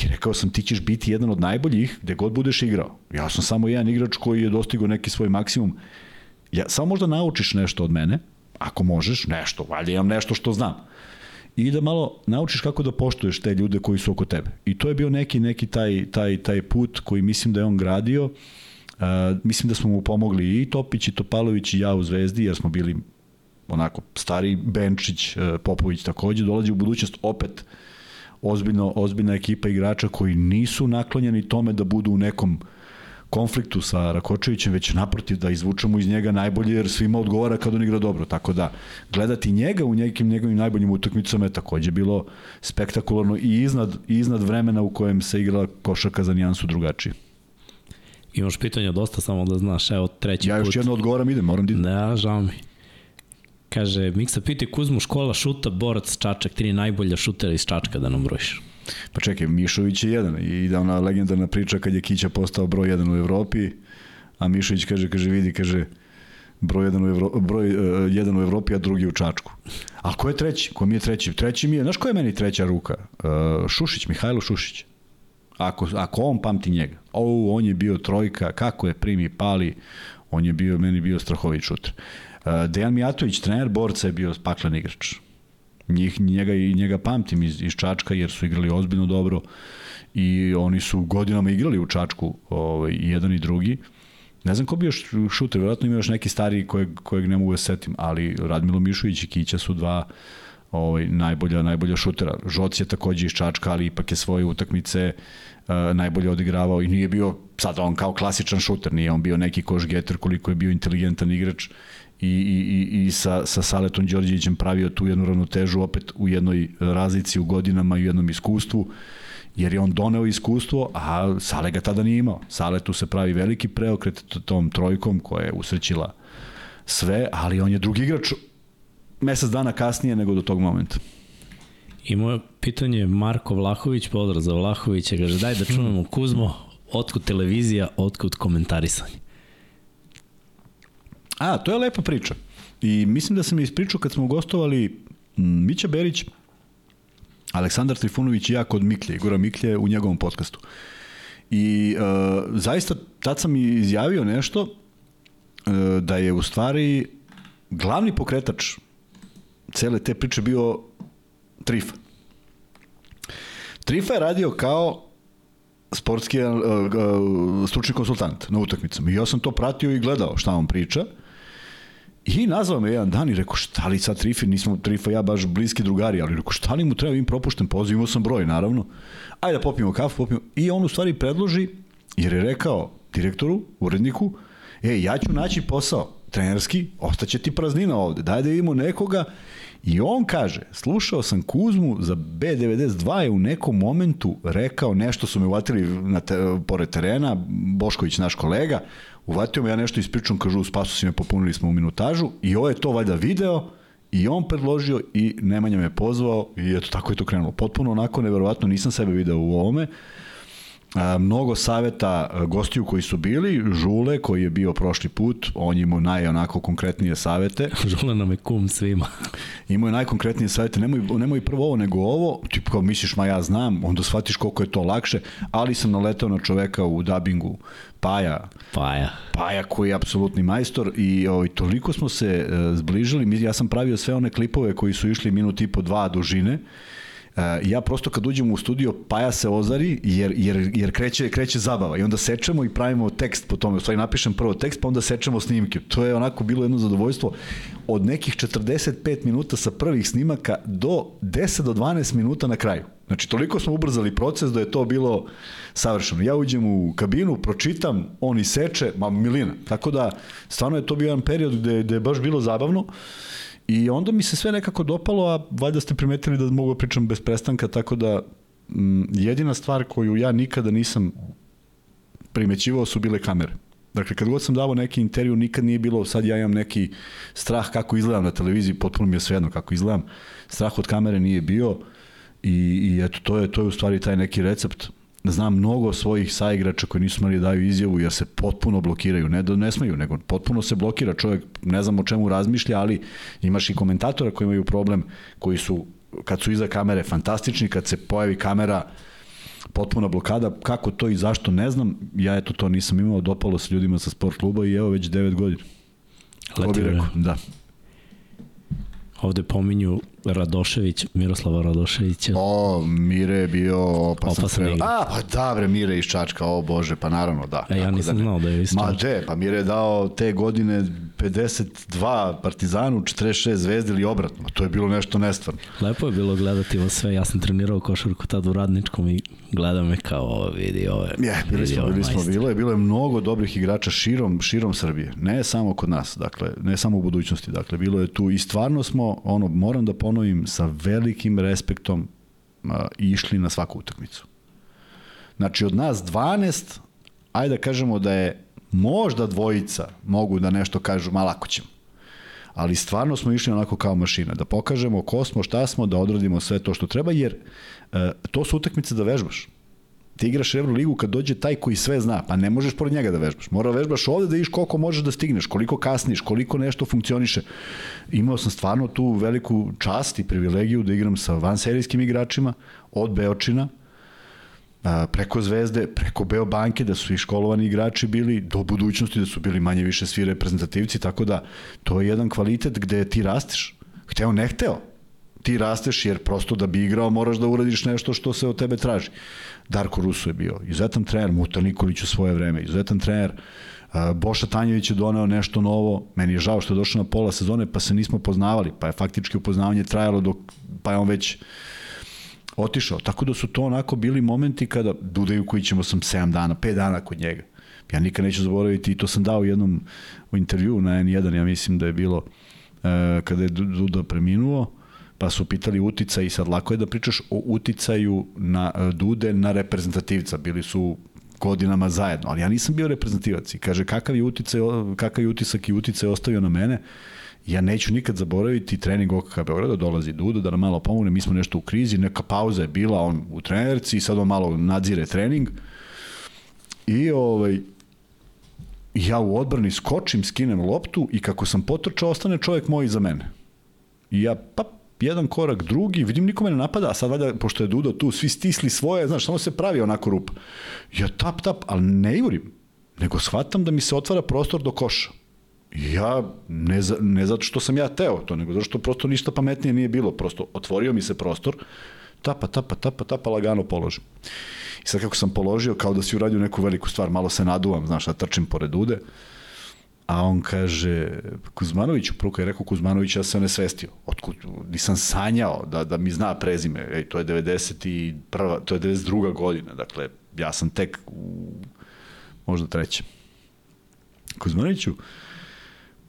I rekao sam, ti ćeš biti jedan od najboljih gde god budeš igrao. Ja sam samo jedan igrač koji je dostigao neki svoj maksimum. Ja, samo možda naučiš nešto od mene, ako možeš, nešto, valjda imam nešto što znam. I da malo naučiš kako da poštuješ te ljude koji su oko tebe. I to je bio neki neki taj, taj, taj put koji mislim da je on gradio. Uh, mislim da smo mu pomogli i Topić i Topalović i ja u Zvezdi, jer smo bili onako stari Benčić, uh, Popović takođe, dolazi u budućnost opet uh, ozbiljno, ozbiljna ekipa igrača koji nisu naklonjeni tome da budu u nekom konfliktu sa Rakočevićem, već naprotiv da izvučemo iz njega najbolje jer svima odgovara kad on igra dobro. Tako da gledati njega u nekim njegovim najboljim utakmicama je takođe bilo spektakularno i iznad, i iznad vremena u kojem se igrala košarka za nijansu drugačije. Imaš pitanja dosta, samo da znaš, evo treći ja put. Ja još jedno odgovaram, idem, moram da idem. Ne, žao mi. Kaže, Miksa piti Kuzmu, škola šuta, borac, Čačak, tri najbolja šutera iz Čačka da nam brojiš. Pa čekaj, Mišović je jedan i da ona legendarna priča kad je Kića postao broj jedan u Evropi, a Mišović kaže, kaže, vidi, kaže, broj jedan u, Evro, broj, uh, jedan u Evropi, a drugi u Čačku. A ko je treći? Ko mi je treći? Treći mi je, znaš ko je meni treća ruka? Uh, Šušić, Mihajlo Šušić. Ako, ako on pamti njega. O, on je bio trojka, kako je primi, pali, on je bio, meni bio strahovit šuter. Uh, Dejan Mijatović, trener borca, je bio paklen igrač. Njih, njega, njega pamtim iz, iz Čačka jer su igrali ozbiljno dobro i oni su godinama igrali u Čačku ovaj, jedan i drugi. Ne znam ko bi još šuter, vjerojatno ima još neki stariji kojeg, kojeg ne mogu da setim, ali Radmilo Mišović i Kića su dva ovaj, najbolja, najbolja šutera. Žoc je takođe iz Čačka, ali ipak je svoje utakmice uh, najbolje odigravao i nije bio sad on kao klasičan šuter, nije on bio neki koš getter koliko je bio inteligentan igrač i, i, i, i sa, sa Saletom Đorđevićem pravio tu jednu ravnotežu opet u jednoj razlici u godinama i u jednom iskustvu jer je on doneo iskustvo, a Sale ga tada nije imao. Sale tu se pravi veliki preokret tom trojkom koja je usrećila sve, ali on je drugi igrač mesec dana kasnije nego do tog momenta. I moje pitanje Marko Vlahović, pozdrav za Vlahovića, kaže daj da čujemo Kuzmo, otkud televizija, otkud komentarisanje. A, to je lepa priča. I mislim da sam je ispričao kad smo gostovali Mića Berić, Aleksandar Trifunović i ja kod Miklje, Igora Miklje u njegovom podcastu. I uh, zaista tad sam izjavio nešto uh, da je u stvari glavni pokretač cele te priče bio Trifa. Trifa je radio kao sportski uh, uh, stručni konsultant na utakmicama. I ja sam to pratio i gledao šta on priča. I nazvao me jedan dan i rekao, šta li sad Trifa, nismo Trifa ja baš bliski drugari, ali rekao, šta li mu treba, im propušten poziv, imao sam broj, naravno. Ajde da popijemo kafu, popijemo. I on u stvari predloži, jer je rekao direktoru, uredniku, e, ja ću naći posao, trenerski, ostaće ti praznina ovde, daj da vidimo nekoga. I on kaže, slušao sam Kuzmu za B92 je u nekom momentu rekao nešto su me uvatili na te, pored terena, Bošković naš kolega, uvatio me ja nešto ispričam, kažu u spasu si me popunili smo u minutažu i ovo je to valjda video i on predložio i Nemanja me pozvao i eto tako je to krenulo. Potpuno onako neverovatno nisam sebe video u ovome. A, mnogo saveta gostiju koji su bili, Žule koji je bio prošli put, on imao naj onako konkretnije savete. Žule nam je kum svima. imao je najkonkretnije savete, nemoj, nemoj prvo ovo nego ovo, ti kao misliš ma ja znam, onda shvatiš koliko je to lakše, ali sam naletao na čoveka u dabingu Paja. Paja. Paja koji je apsolutni majstor i ovaj, toliko smo se e, zbližili, ja sam pravio sve one klipove koji su išli minut i po dva dužine, ja prosto kad uđem u studio Paja se ozari jer, jer, jer kreće, kreće zabava i onda sečemo i pravimo tekst po tome, u stvari napišem prvo tekst pa onda sečemo snimke. To je onako bilo jedno zadovoljstvo od nekih 45 minuta sa prvih snimaka do 10 do 12 minuta na kraju. Znači, toliko smo ubrzali proces da je to bilo savršeno. Ja uđem u kabinu, pročitam, on i seče, ma milina. Tako da, stvarno je to bio jedan period gde, gde je baš bilo zabavno. Uh, I onda mi se sve nekako dopalo, a valjda ste primetili da mogu da pričam bez prestanka, tako da m, jedina stvar koju ja nikada nisam primećivao su bile kamere. Dakle, kad god sam davao neki intervju, nikad nije bilo, sad ja imam neki strah kako izgledam na televiziji, potpuno mi je svejedno kako izgledam. Strah od kamere nije bio i, i eto, to je, to je u stvari taj neki recept znam mnogo svojih saigrača koji nisu smeli da daju izjavu jer se potpuno blokiraju, ne da ne smeju, nego potpuno se blokira. Čovjek, ne znam o čemu razmišlja, ali imaš i komentatora koji imaju problem, koji su, kad su iza kamere, fantastični, kad se pojavi kamera, potpuna blokada, kako to i zašto ne znam, ja eto to nisam imao, dopalo se ljudima sa sport kluba i evo već 9 godina. Leti rekao, da. Ovde pominju Radošević, Miroslava Radoševića. O, Mire je bio opasan, Opasan strel. A, pa da, bre, Mire iz Čačka, o Bože, pa naravno, da. E, ja nisam da znao da je iz Ma Čačka. de, pa Mire je dao te godine 52 Partizanu, 46 Zvezdi ili obratno. To je bilo nešto nestvarno. Lepo je bilo gledati ovo sve. Ja sam trenirao košarku tad u Radničkom i gledam me kao ovo vidi ovo. Je, bili smo, bili smo, bilo je, bilo je mnogo dobrih igrača širom, širom Srbije. Ne samo kod nas, dakle, ne samo u budućnosti, dakle, bilo je tu i stvarno smo, ono, moram da ponovim, sa velikim respektom a, išli na svaku utakmicu. Znači, od nas 12, ajde da kažemo da je možda dvojica mogu da nešto kažu, ma lako ćemo. Ali stvarno smo išli onako kao mašina, da pokažemo ko smo, šta smo, da odradimo sve to što treba, jer e, to su utakmice da vežbaš. Ti igraš Euroligu kad dođe taj koji sve zna, pa ne možeš pored njega da vežbaš. Mora da vežbaš ovde da vidiš koliko možeš da stigneš, koliko kasniš, koliko nešto funkcioniše. Imao sam stvarno tu veliku čast i privilegiju da igram sa vanserijskim igračima, od Beočina, preko Zvezde, preko Beobanke, da su i školovani igrači bili, do budućnosti da su bili manje više svi reprezentativci, tako da to je jedan kvalitet gde ti rasteš. Hteo, ne hteo. Ti rasteš jer prosto da bi igrao moraš da uradiš nešto što se od tebe traži. Darko Rusu je bio izuzetan trener, Muta Nikolić u svoje vreme, izuzetan trener, Boša Tanjević je doneo nešto novo, meni je žao što je došao na pola sezone pa se nismo poznavali, pa je faktički upoznavanje trajalo dok, pa je on već otišao. Tako da su to onako bili momenti kada Dudaju koji ćemo sam 7 dana, 5 dana kod njega. Ja nikad neću zaboraviti i to sam dao u jednom u intervju na N1, ja mislim da je bilo e, kada je Duda preminuo, pa su pitali uticaj i sad lako je da pričaš o uticaju na e, Dude na reprezentativca. Bili su godinama zajedno, ali ja nisam bio reprezentativac i kaže kakav je uticaj, kakav je utisak i uticaj ostavio na mene, ja neću nikad zaboraviti trening OKK Beograda, dolazi Duda da nam malo pomogne, mi smo nešto u krizi, neka pauza je bila, on u trenerci sad on malo nadzire trening i ovaj, ja u odbrani skočim, skinem loptu i kako sam potrčao, ostane čovjek moj iza mene. I ja, pa, jedan korak, drugi, vidim nikome ne napada, a sad valjda, pošto je Dudo tu, svi stisli svoje, znaš, samo se pravi onako rup. Ja tap, tap, ali ne jurim, nego shvatam da mi se otvara prostor do koša. Ja, ne, za, ne zato što sam ja teo to, nego zato što prosto ništa pametnije nije bilo, prosto otvorio mi se prostor, tapa, tapa, tapa, tapa, lagano položim. I sad kako sam položio, kao da si uradio neku veliku stvar, malo se naduvam, znaš, da trčim pored ude, a on kaže, Kuzmanoviću, prvo je rekao Kuzmanović, ja sam ne svestio, otkud, nisam sanjao da, da mi zna prezime, ej, to je 91. to je 92. godina, dakle, ja sam tek u, možda trećem. Kuzmanoviću,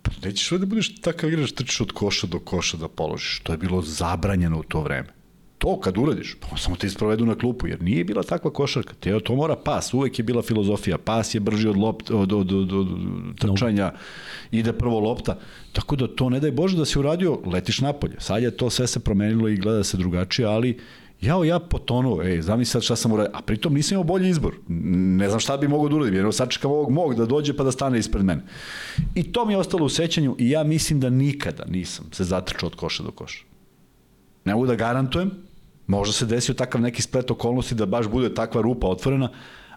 pa nećeš da budeš takav igrač, trčiš od koša do koša da položiš, to je bilo zabranjeno u to vreme to kad uradiš, pa samo te isprovedu na klupu, jer nije bila takva košarka. Te, to mora pas, uvek je bila filozofija. Pas je brži od, lopt, od, od, od, od trčanja, ide prvo lopta. Tako da to ne daj Bože da si uradio, letiš napolje. Sad je to sve se promenilo i gleda se drugačije, ali jao, ja potonuo, ej, znam sad šta sam uradio, a pritom nisam imao bolji izbor. Ne znam šta bi mogao da uradim, jer sačekam ovog mog da dođe pa da stane ispred mene. I to mi je ostalo u sećanju i ja mislim da nikada nisam se zatrčao od koša do koša. Ne mogu da garantujem, Možda se desio takav neki splet okolnosti da baš bude takva rupa otvorena,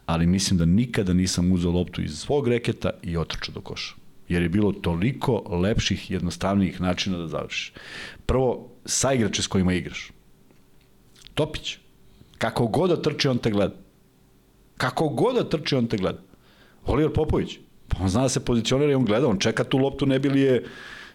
ali mislim da nikada nisam uzeo loptu iz svog reketa i otrčao do koša. Jer je bilo toliko lepših, jednostavnijih načina da završiš. Prvo, sa igrače s kojima igraš. Topić. Kako god da trči, on te gleda. Kako god da trči, on te gleda. Oliver Popović. Pa on zna da se pozicionira i on gleda, on čeka tu loptu, ne bi li je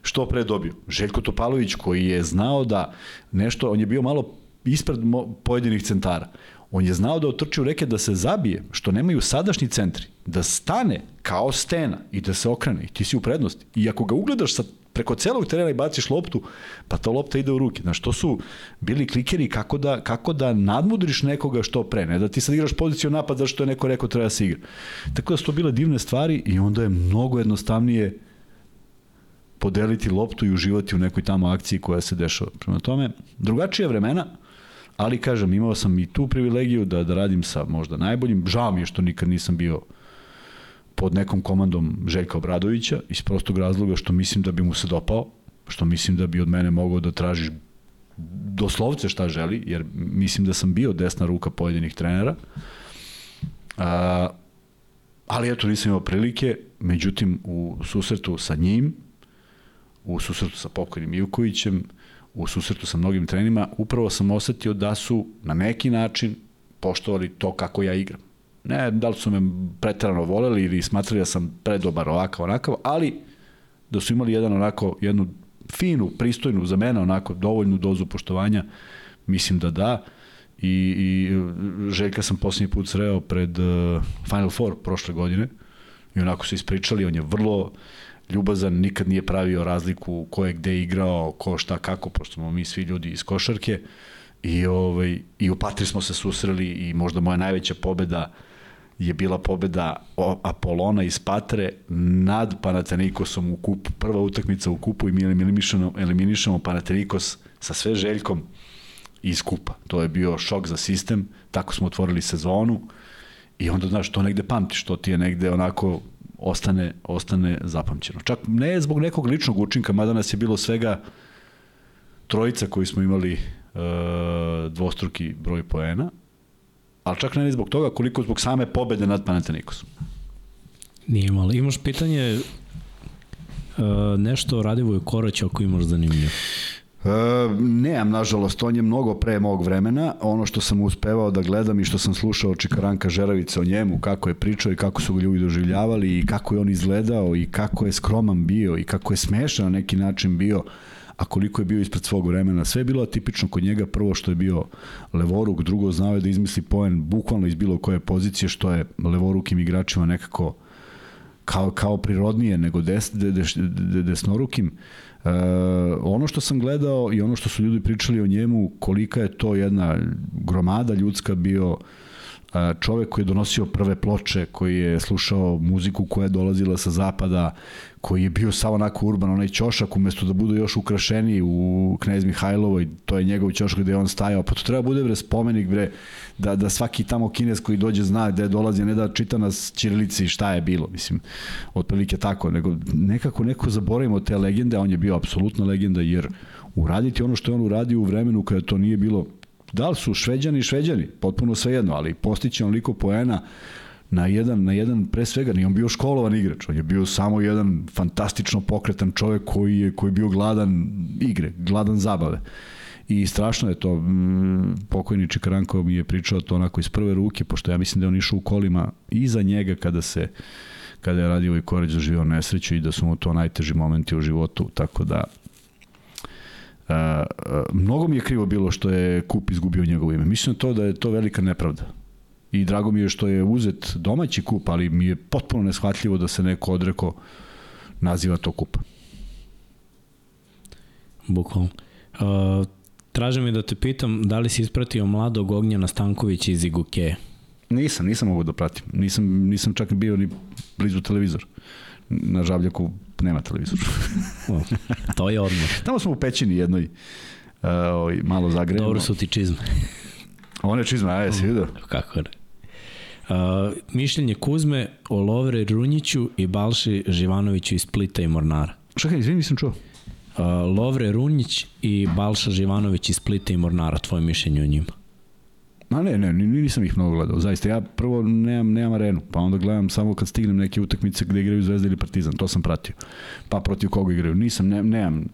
što pre dobio. Željko Topalović koji je znao da nešto, on je bio malo ispred pojedinih centara. On je znao da otrči u reke da se zabije, što nemaju sadašnji centri, da stane kao stena i da se okrene i ti si u prednosti. I ako ga ugledaš sa preko celog terena i baciš loptu, pa ta lopta ide u ruke. Znaš, to su bili klikeri kako da, kako da nadmudriš nekoga što pre, ne da ti sad igraš poziciju napad zašto je neko rekao treba da se igra. Tako da su to bile divne stvari i onda je mnogo jednostavnije podeliti loptu i uživati u nekoj tamo akciji koja se dešava. Prema tome, drugačije vremena, ali kažem, imao sam i tu privilegiju da, da radim sa možda najboljim. Žao mi je što nikad nisam bio pod nekom komandom Željka Obradovića, iz prostog razloga što mislim da bi mu se dopao, što mislim da bi od mene mogao da tražiš doslovce šta želi, jer mislim da sam bio desna ruka pojedinih trenera. A, ali eto, nisam imao prilike, međutim, u susretu sa njim, u susretu sa pokojnim Ivkovićem, u susretu sa mnogim trenima, upravo sam osetio da su na neki način poštovali to kako ja igram. Ne da li su me pretrano voleli ili smatrali da sam predobar ovakav, onakav, ali da su imali jedan onako, jednu finu, pristojnu, za mene onako dovoljnu dozu poštovanja, mislim da da. I, i Željka sam posljednji put sreo pred uh, Final Four prošle godine i onako se ispričali, on je vrlo ljubazan, nikad nije pravio razliku ko je gde igrao, ko šta kako, pošto smo mi svi ljudi iz košarke i, ovaj, i u Patri smo se susreli i možda moja najveća pobeda je bila pobeda Apolona iz Patre nad Panatenikosom u kupu, prva utakmica u kupu i mi eliminišemo, eliminišemo Panatenikos sa sve željkom iz kupa. To je bio šok za sistem, tako smo otvorili sezonu i onda, znaš, to negde pamtiš, to ti je negde onako ostane, ostane zapamćeno. Čak ne zbog nekog ličnog učinka, mada nas je bilo svega trojica koji smo imali e, dvostruki broj poena, ali čak ne zbog toga koliko zbog same pobede nad Panatenikosom. Nije malo. Imaš pitanje uh, nešto o Radivoju Koraću ako imaš zanimljivo. E, nemam, nažalost, on je mnogo pre mog vremena. Ono što sam uspevao da gledam i što sam slušao Čikaranka Žeravica o njemu, kako je pričao i kako su ga ljudi doživljavali i kako je on izgledao i kako je skroman bio i kako je smešan na neki način bio a koliko je bio ispred svog vremena. Sve je bilo atipično kod njega, prvo što je bio levoruk, drugo znao je da izmisli poen bukvalno iz bilo koje pozicije, što je levorukim igračima nekako kao, kao prirodnije nego des, des, des, desnorukim. E, ono što sam gledao i ono što su ljudi pričali o njemu, kolika je to jedna gromada ljudska bio, čovek koji je donosio prve ploče, koji je slušao muziku koja je dolazila sa zapada, koji je bio samo onako urban, onaj ćošak, umesto da bude još ukrašeni u Knez Mihajlovoj, to je njegov ćošak gde je on stajao, pa to treba bude bre spomenik bre, da, da svaki tamo kines koji dođe zna gde dolazi, ne da čita nas ćirilici šta je bilo, mislim, otprilike tako, nego nekako neko zaboravimo te legende, on je bio apsolutna legenda, jer uraditi ono što je on uradio u vremenu kada to nije bilo da li su šveđani i šveđani, potpuno svejedno, ali postiće on liko poena na jedan, na jedan pre svega, nije on bio školovan igrač, on je bio samo jedan fantastično pokretan čovek koji je, koji je bio gladan igre, gladan zabave. I strašno je to, pokojni Čikaranko mi je pričao to onako iz prve ruke, pošto ja mislim da je on išao u kolima iza njega kada se kada je radio ovaj koreć doživio nesreću i da su mu to najteži momenti u životu, tako da mnogo mi je krivo bilo što je kup izgubio njegovo ime. Mislim to da je to velika nepravda. I drago mi je što je uzet domaći kup, ali mi je potpuno neshvatljivo da se neko odreko naziva to kup. Bukvalno. Uh, tražim mi da te pitam da li si ispratio mladog Ognjena Stankovića iz Igukeja? Nisam, nisam mogu da pratim. Nisam, nisam čak bio ni blizu televizor. Na Žabljaku nema televizor. to je odmah. Tamo smo u pećini jednoj, uh, malo zagrejemo. Dobro su ti čizme. One čizme, a jesi vidio? Kako ne. Uh, mišljenje Kuzme o Lovre Runjiću i Balši Živanoviću iz Splita i Mornara. Čekaj, izvini, nisam čuo. Uh, Lovre Runjić i Balša Živanović iz Splita i Mornara, tvoje mišljenje o njima? Ma ne, ne, nisam ih mnogo gledao, zaista. Ja prvo nemam, nemam arenu, pa onda gledam samo kad stignem neke utakmice gde igraju Zvezda ili Partizan, to sam pratio. Pa protiv koga igraju. Nisam, ne, nemam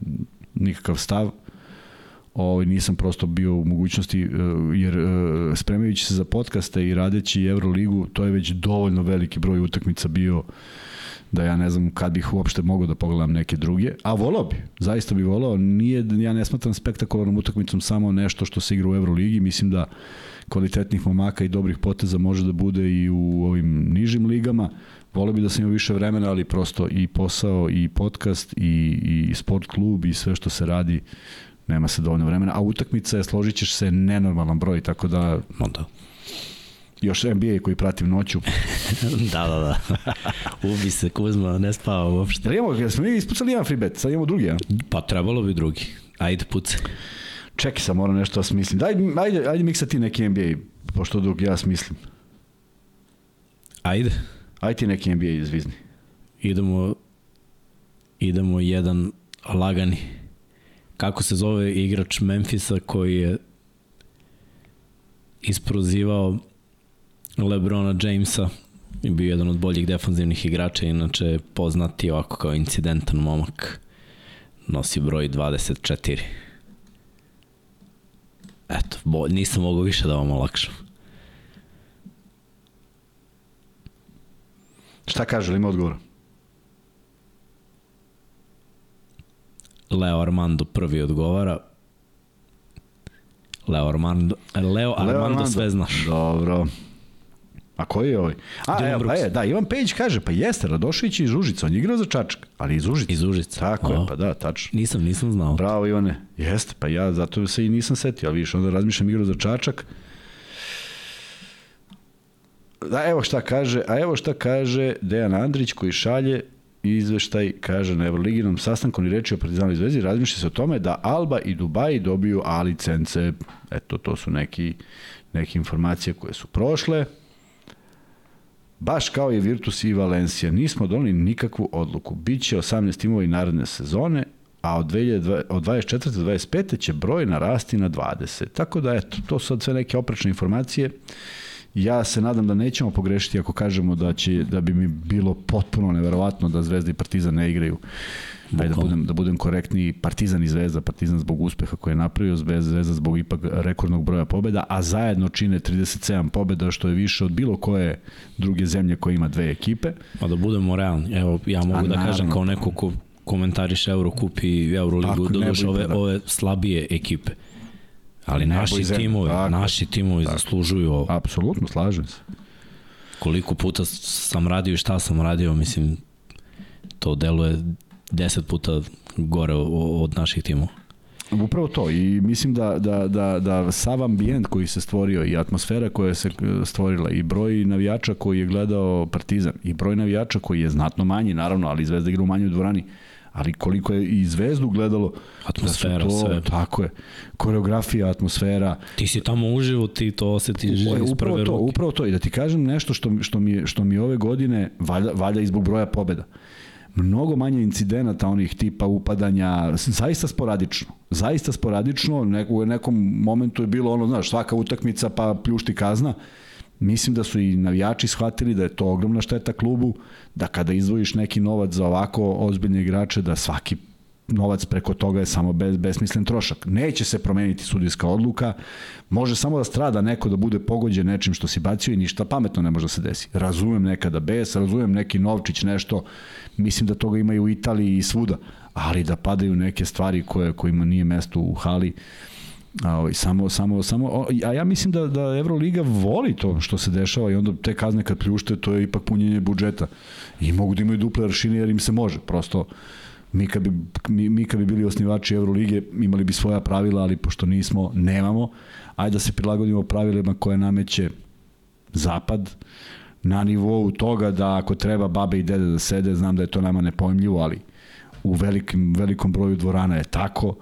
nikakav stav. Ovaj, nisam prosto bio u mogućnosti, eh, jer eh, spremajući se za podcaste i radeći Euroligu, to je već dovoljno veliki broj utakmica bio da ja ne znam kad bih uopšte mogao da pogledam neke druge, a volao bi, zaista bi volao, nije, ja ne smatram spektakularnom utakmicom samo nešto što se igra u Euroligi, mislim da kvalitetnih momaka i dobrih poteza može da bude i u ovim nižim ligama. Voleo bi da sam imao više vremena, ali prosto i posao, i podcast, i, i sport klub, i sve što se radi, nema se dovoljno vremena. A utakmica je, složit ćeš se, nenormalan broj, tako da... Onda. Još NBA koji pratim noću. da, da, da. Ubi se Kuzma, ne spava uopšte. Da imamo, smo mi ispucali jedan free bet, sad imamo drugi, ja? Pa trebalo bi drugi. Ajde, puce. Čekaj sam, moram nešto da smislim. Daj, ajde, ajde miksa ti neki NBA, pošto dok ja smislim. Ajde. Ajde ti neki NBA izvizni. Idemo, idemo jedan lagani. Kako se zove igrač Memfisa koji je isprozivao Lebrona Jamesa i bio jedan od boljih defanzivnih igrača, inače poznati ovako kao incidentan momak. Nosi broj 24. Eto, bo, nisam mogao više da vam olakšam. Šta kaže, li ima odgovor? Leo Armando prvi odgovara. Leo Armando, Leo, Leo Armando, Armando sve znaš. Dobro. A koji je ovaj? A, evo, pa je, da, Ivan Pejić kaže, pa jeste, Radošević iz Užica, on je igrao za Čačak, ali iz Užica. Iz Užica. Tako o, je, pa da, tačno. Nisam, nisam znao. Bravo Ivane, jeste, pa ja zato se i nisam setio, ali vidiš, onda razmišljam igrao za Čačak. Da, evo šta kaže, a evo šta kaže Dejan Andrić koji šalje izveštaj, kaže na Euroliginom sastanku ni reči o Partizanu zvezdi, razmišlja se o tome da Alba i Dubai dobiju A licence. Eto, to su neki, neke informacije koje su prošle. Baš kao i Virtus i Valencija, nismo doneli nikakvu odluku. Biće 18 timova i naredne sezone, a od, 2020, od 24. do 25. će broj narasti na 20. Tako da, eto, to su sad sve neke oprečne informacije. Ja se nadam da nećemo pogrešiti ako kažemo da će da bi mi bilo potpuno neverovatno da Zvezda i Partizan ne igraju Ajde da budem, da budem korektni, Partizan i Zvezda, Partizan zbog uspeha koje je napravio, Zvezda zbog ipak rekordnog broja pobeda, a zajedno čine 37 pobeda, što je više od bilo koje druge zemlje koje ima dve ekipe. Pa da budemo realni, evo ja mogu a, da naravno, kažem kao neko ko komentariš Eurocup i Euroligu, doduš ove, ove slabije ekipe. Ali naši timovi, tako, naši timovi tako. zaslužuju ovo. Apsolutno, slažem se. Koliko puta sam radio i šta sam radio, mislim, to deluje deset puta gore od naših timova. Upravo to i mislim da, da, da, da sav ambijent koji se stvorio i atmosfera koja se stvorila i broj navijača koji je gledao Partizan i broj navijača koji je znatno manji naravno, ali Zvezda igra u manjoj dvorani, ali koliko je i Zvezdu gledalo atmosfera, da to, sve. Tako je. Koreografija, atmosfera. Ti si tamo uživo, ti to osetiš iz upravo prve to, ruke. Upravo to, i da ti kažem nešto što, što, mi, što mi ove godine valja, valja i zbog broja pobeda mnogo manje incidenata onih tipa upadanja, zaista sporadično. Zaista sporadično, u nekom momentu je bilo ono, znaš, svaka utakmica pa pljušti kazna. Mislim da su i navijači shvatili da je to ogromna šteta klubu, da kada izdvojiš neki novac za ovako ozbiljne igrače, da svaki novac preko toga je samo bez, besmislen trošak. Neće se promeniti sudijska odluka, može samo da strada neko da bude pogođen nečim što si bacio i ništa pametno ne može da se desi. Razumem nekada bes, razumem neki novčić, nešto, mislim da toga ima i u Italiji i svuda, ali da padaju neke stvari koje, kojima nije mesto u hali, A, ovaj, samo, samo, samo, a ja mislim da, da Euroliga voli to što se dešava i onda te kazne kad pljušte, to je ipak punjenje budžeta. I mogu da imaju duple aršine jer im se može. Prosto, mi kad bi, mi, mi kad bi bili osnivači Euroligije imali bi svoja pravila, ali pošto nismo, nemamo, ajde da se prilagodimo pravilima koje nameće Zapad, na nivou toga da ako treba babe i dede da sede, znam da je to nama nepojmljivo, ali u velikim, velikom broju dvorana je tako.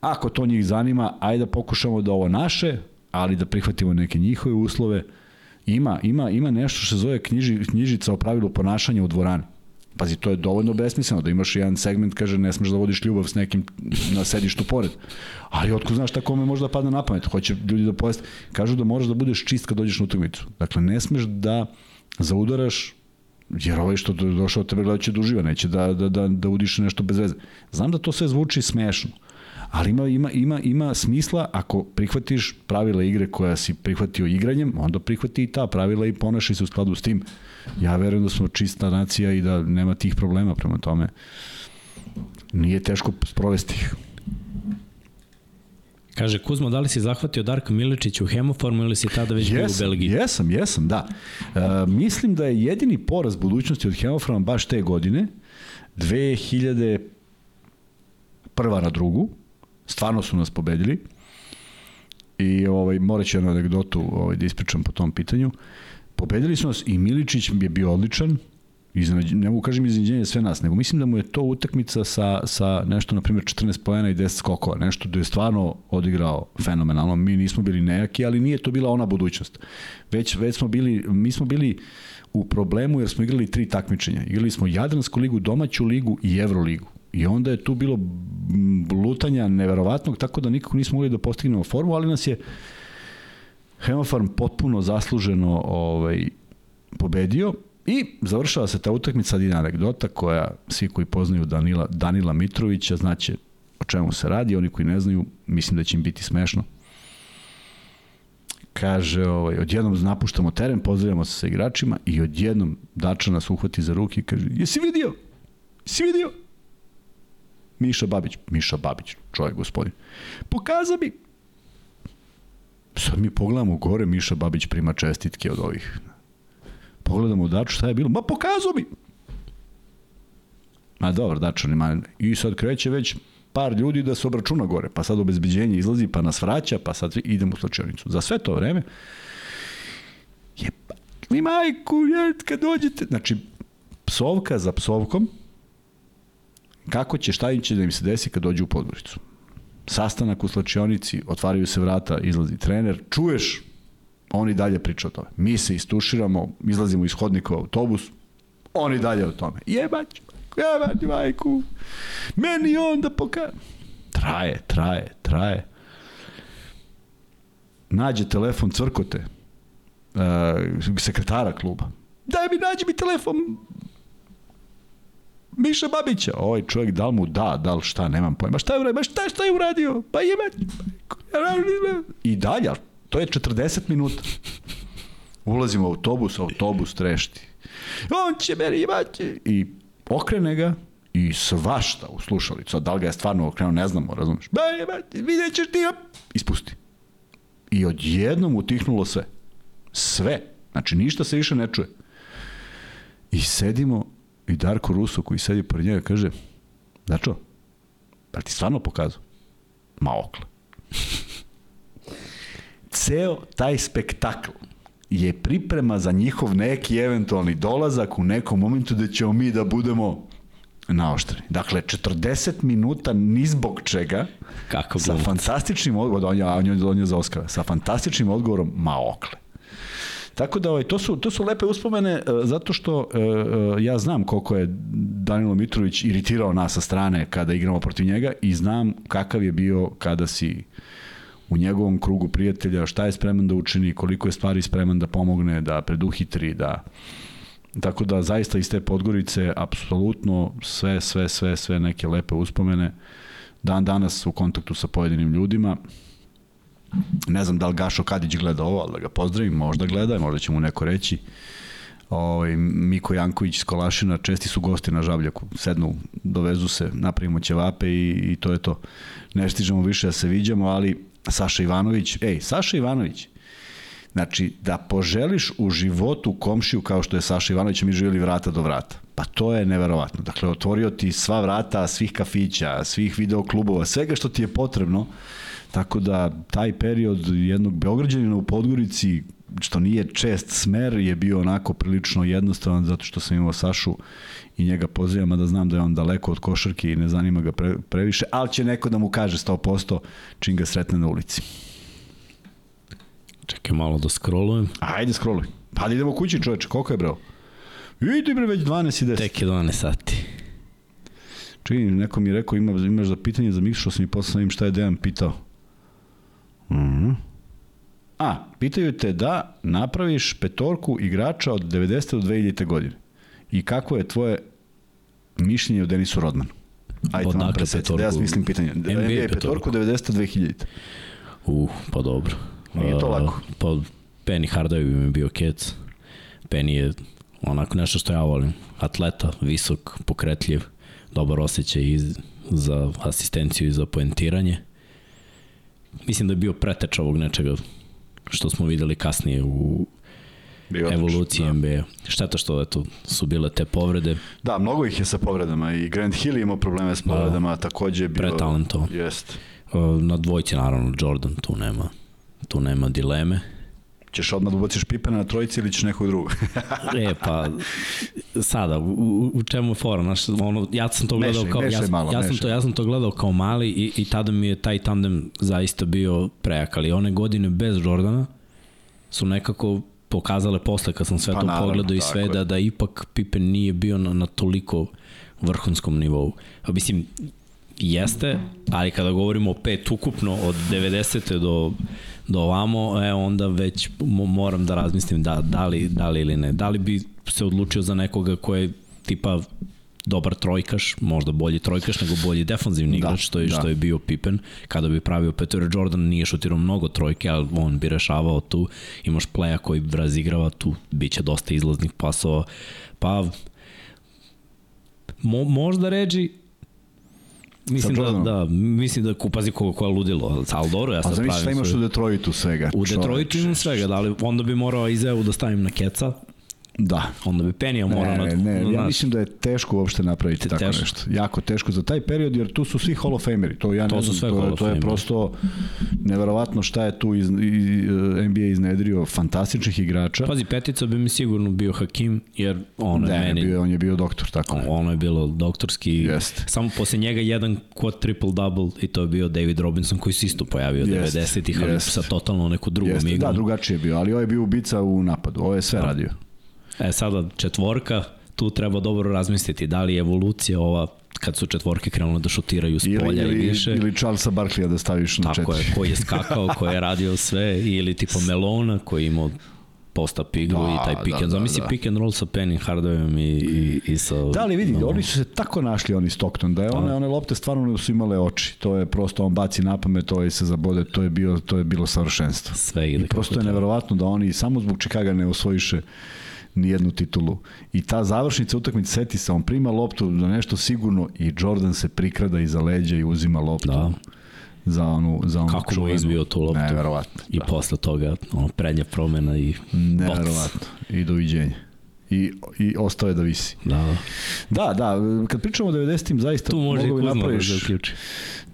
Ako to njih zanima, ajde da pokušamo da ovo naše, ali da prihvatimo neke njihove uslove. Ima, ima, ima nešto što se zove knjiži, knjižica o pravilu ponašanja u dvorani. Pazi, to je dovoljno besmisleno da imaš jedan segment, kaže, ne smeš da vodiš ljubav s nekim na sedištu pored. Ali otko znaš tako me možda padne na pamet, hoće ljudi da pojeste. Kažu da moraš da budeš čist kad dođeš na utakmicu. Dakle, ne smeš da zaudaraš jer ovaj što došao tebe gleda će da uživa, neće da, da, da, da udiše nešto bez veze. Znam da to sve zvuči smešno, ali ima, ima, ima, ima smisla ako prihvatiš pravila igre koja si prihvatio igranjem, onda prihvati i ta pravila i ponašaj se u skladu s tim. Ja verujem da smo čista nacija i da nema tih problema prema tome. Nije teško sprovesti ih. Kaže, Kuzmo, da li si zahvatio Darka Miličića u hemoformu ili si tada već jesam, bio u Belgiji? Jesam, jesam, da. E, mislim da je jedini poraz budućnosti od hemoforma baš te godine, 2000 prva na drugu, stvarno su nas pobedili i ovaj, morat ću jednu anegdotu ovaj, da ispričam po tom pitanju. Pobedili su nas i Miličić je bio odličan, iznenađenje, ne mogu kažem iznenađenje sve nas, nego mislim da mu je to utakmica sa, sa nešto, na primjer, 14 pojena i 10 skokova, nešto da je stvarno odigrao fenomenalno. Mi nismo bili nejaki, ali nije to bila ona budućnost. Već, već smo bili, mi smo bili u problemu jer smo igrali tri takmičenja. Igrali smo Jadransku ligu, domaću ligu i Evroligu. I onda je tu bilo lutanja neverovatnog, tako da nikako nismo mogli da postignemo formu, ali nas je Hemofarm potpuno zasluženo ovaj, pobedio I završava se ta utakmica jedna anegdota koja svi koji poznaju Danila, Danila Mitrovića znaće o čemu se radi, oni koji ne znaju, mislim da će im biti smešno. Kaže, ovaj, odjednom napuštamo teren, pozdravljamo se sa igračima i odjednom Dača nas uhvati za ruke i kaže, jesi vidio? Jesi vidio? Miša Babić, Miša Babić, čovjek gospodin. Pokaza mi. Sad mi pogledamo gore, Miša Babić prima čestitke od ovih pogledamo Daču šta je bilo, ma pokazao mi. Ma dobro, Dačo, nema. I sad kreće već par ljudi da se obračuna gore, pa sad obezbeđenje izlazi, pa nas vraća, pa sad idemo u slučajnicu. Za sve to vreme, je mi majku, je, kad dođete, znači, psovka za psovkom, kako će, šta im će da im se desi kad dođu u podvoricu. Sastanak u slačionici, otvaraju se vrata, izlazi trener, čuješ oni dalje priča o tome. Mi se istuširamo, izlazimo iz hodnika u autobus, oni dalje o tome. Jebać, jebać majku, meni onda poka... Traje, traje, traje. Nađe telefon crkote, uh, sekretara kluba. Daj mi, nađi mi telefon Miša Babića. Ovaj čovjek, da li mu da, da li šta, nemam pojma. Šta je uradio? Šta, šta je uradio? Pa jebać. I dalje, To je 40 minuta. Ulazimo u autobus, autobus trešti. On će meni imati. I okrene ga i svašta u slušalicu. Da li ga je stvarno okrenuo, ne znamo, razumeš? Ba, imati, vidjet ćeš ti, ispusti. I odjednom utihnulo sve. Sve. Znači, ništa se više ne čuje. I sedimo i Darko Ruso koji sedi pored njega kaže Dačo, pa ti stvarno pokazao? Maokle. Ceo taj spektakl je priprema za njihov neki eventualni dolazak u nekom momentu da ćemo mi da budemo naoštreni. Dakle, 40 minuta ni zbog čega Kako sa fantastičnim odgovorom, on je, on je, za Oscara, sa fantastičnim odgovorom Maokle. Tako da ovaj, to, su, to su lepe uspomene e, zato što e, e, ja znam koliko je Danilo Mitrović iritirao nas sa strane kada igramo protiv njega i znam kakav je bio kada si u njegovom krugu prijatelja, šta je spreman da učini, koliko je stvari spreman da pomogne, da preduhitri, da Tako da zaista iz te Podgorice apsolutno sve, sve, sve, sve neke lepe uspomene. Dan danas u kontaktu sa pojedinim ljudima. Ne znam da li Gašo Kadić gleda ovo, ali da ga pozdravim, možda gleda, možda će mu neko reći. Ovaj, Miko Janković iz Kolašina, česti su gosti na Žabljaku, sednu, dovezu se, napravimo ćevape i, i to je to. Ne stižemo više da se viđamo, ali Saša Ivanović, ej, Saša Ivanović, Znači, da poželiš u životu komšiju kao što je Saša Ivanović, mi živjeli vrata do vrata. Pa to je neverovatno. Dakle, otvorio ti sva vrata svih kafića, svih videoklubova, svega što ti je potrebno. Tako da, taj period jednog Beograđanina u Podgorici, što nije čest smer, je bio onako prilično jednostavan, zato što sam imao Sašu i njega pozivam, a da znam da je on daleko od košarke i ne zanima ga pre, previše, ali će neko da mu kaže 100% čim ga sretne na ulici. Čekaj malo da scrollujem. Ajde, scrolluj. Pa da idemo kući, čoveče, koliko je breo? Idi bre, već 12 i 10. Tek je 12 sati. Čekaj, neko mi je rekao, ima, imaš za pitanje za Mikšu, sam i posle sam im šta je Dejan pitao. A, pitaju te da napraviš petorku igrača od 90. do 2000. godine. I kako je tvoje mišljenje o Denisu Rodmanu? Ajde, Odakle vam preseci, da ja petorku? smislim pitanje. NBA, NBA petorku petorku. 90. 2000. Uh, pa dobro. Nije to Uh, lako. Pa Penny Hardaway bi mi bio kec. Penny je onako nešto što ja volim. Atleta, visok, pokretljiv, dobar osjećaj i za asistenciju i za poentiranje. Mislim da je bio preteč ovog nečega što smo videli kasnije u Bio evoluciji da. NBA. Šteta što eto, su bile te povrede. Da, mnogo ih je sa povredama i Grant Hill imao probleme s povredama, takođe je bio... Pretalentovan. Jest. Na dvojci naravno Jordan tu nema tu nema dileme. Ćeš odmah da ubaciš Pipena na trojici ili ćeš nekog drugog? E, pa, sada, u, u čemu je fora? Znaš, ono, ja sam to gledao Mešaj, kao, mešaj ja, sam, malo, ja, sam mešaj. to, ja sam to gledao kao mali i, i tada mi je taj tandem zaista bio prejak, ali one godine bez Jordana su nekako pokazale posle kad sam sve Pa to naravno, pogledao i sve je. da, da ipak Pippen nije bio na, na toliko vrhunskom nivou. A mislim, jeste, ali kada govorimo o pet ukupno od 90. do do ovamo, e, onda već mo- moram da razmislim da, da, li, da li ili ne. Da li bi se odlučio za nekoga ko je tipa dobar trojkaš, možda bolji trojkaš nego bolji defanzivni Da, igrač, što je, da. što je bio Pippen. Kada bi pravio Peter Jordan, nije šutirao mnogo trojke, ali on bi rešavao tu. Imaš pleja koji razigrava tu, bit će dosta izlaznih pasova. Pa, mo, možda ređi, Mislim da, da, mislim da kupazi koga koja ludilo, ali dobro, ja A sad zamisli pravim šta imaš u Detroitu svega. U Detroitu imam svega, da li onda bi morao Izeu da stavim na keca, Da. onda bi Penija morao Ne, na... ne, ja mislim da je teško uopšte napraviti tako teško. nešto. Jako teško za taj period, jer tu su svi Hall of Fameri. To, ja ne To su znam, sve to, Hall je, to je prosto neverovatno šta je tu iz, i, e, NBA iznedrio fantastičnih igrača. Pazi, petica bi mi sigurno bio Hakim, jer ono je ne, meni... bio, on je bio doktor, tako je. Ono je bilo doktorski. Jeste. Samo posle njega jedan quad triple double i to je bio David Robinson koji se isto pojavio Jeste, 90-ih, ali jeste. sa totalno neku drugom Jeste, igrom. da, drugačije je bio, ali ovo je bio ubica u napadu. Ovo je sve radio. E sada četvorka, tu treba dobro razmisliti da li je evolucija ova kad su četvorke krenule da šutiraju s Ili, polja i ili, više. ili Charlesa Barkleya da staviš na Tako četiri. je, koji je skakao, koji je radio sve, ili tipa Melona koji je imao post-up igru Da, i taj pick da, and da, Zamisli da. pick and roll sa Penny Hardawayom i, i, i sa... Da li vidi, no, oni su se tako našli, oni Stockton, da je one, one lopte stvarno su imale oči. To je prosto, on baci na pamet, to je se zabode, to je, bio, to je bilo savršenstvo. Sve ide I prosto je neverovatno da oni samo zbog Čikaga ne osvojiše ni jednu titulu. I ta završnica utakmice, seti se, on prima loptu za nešto sigurno i Jordan se prikrada iza leđa i uzima loptu Da. za onu, za onu Kako mu je čuvenu. izbio tu loptu. Neverovatno. I da. posle toga ono, prednja promena i. Neverovatno. I doviđenja. I, i ostao je da visi. Da, da. Da, da, kad pričamo o 90-im, zaista Tu može mogu bi Kuzma da napraviš- se uključi.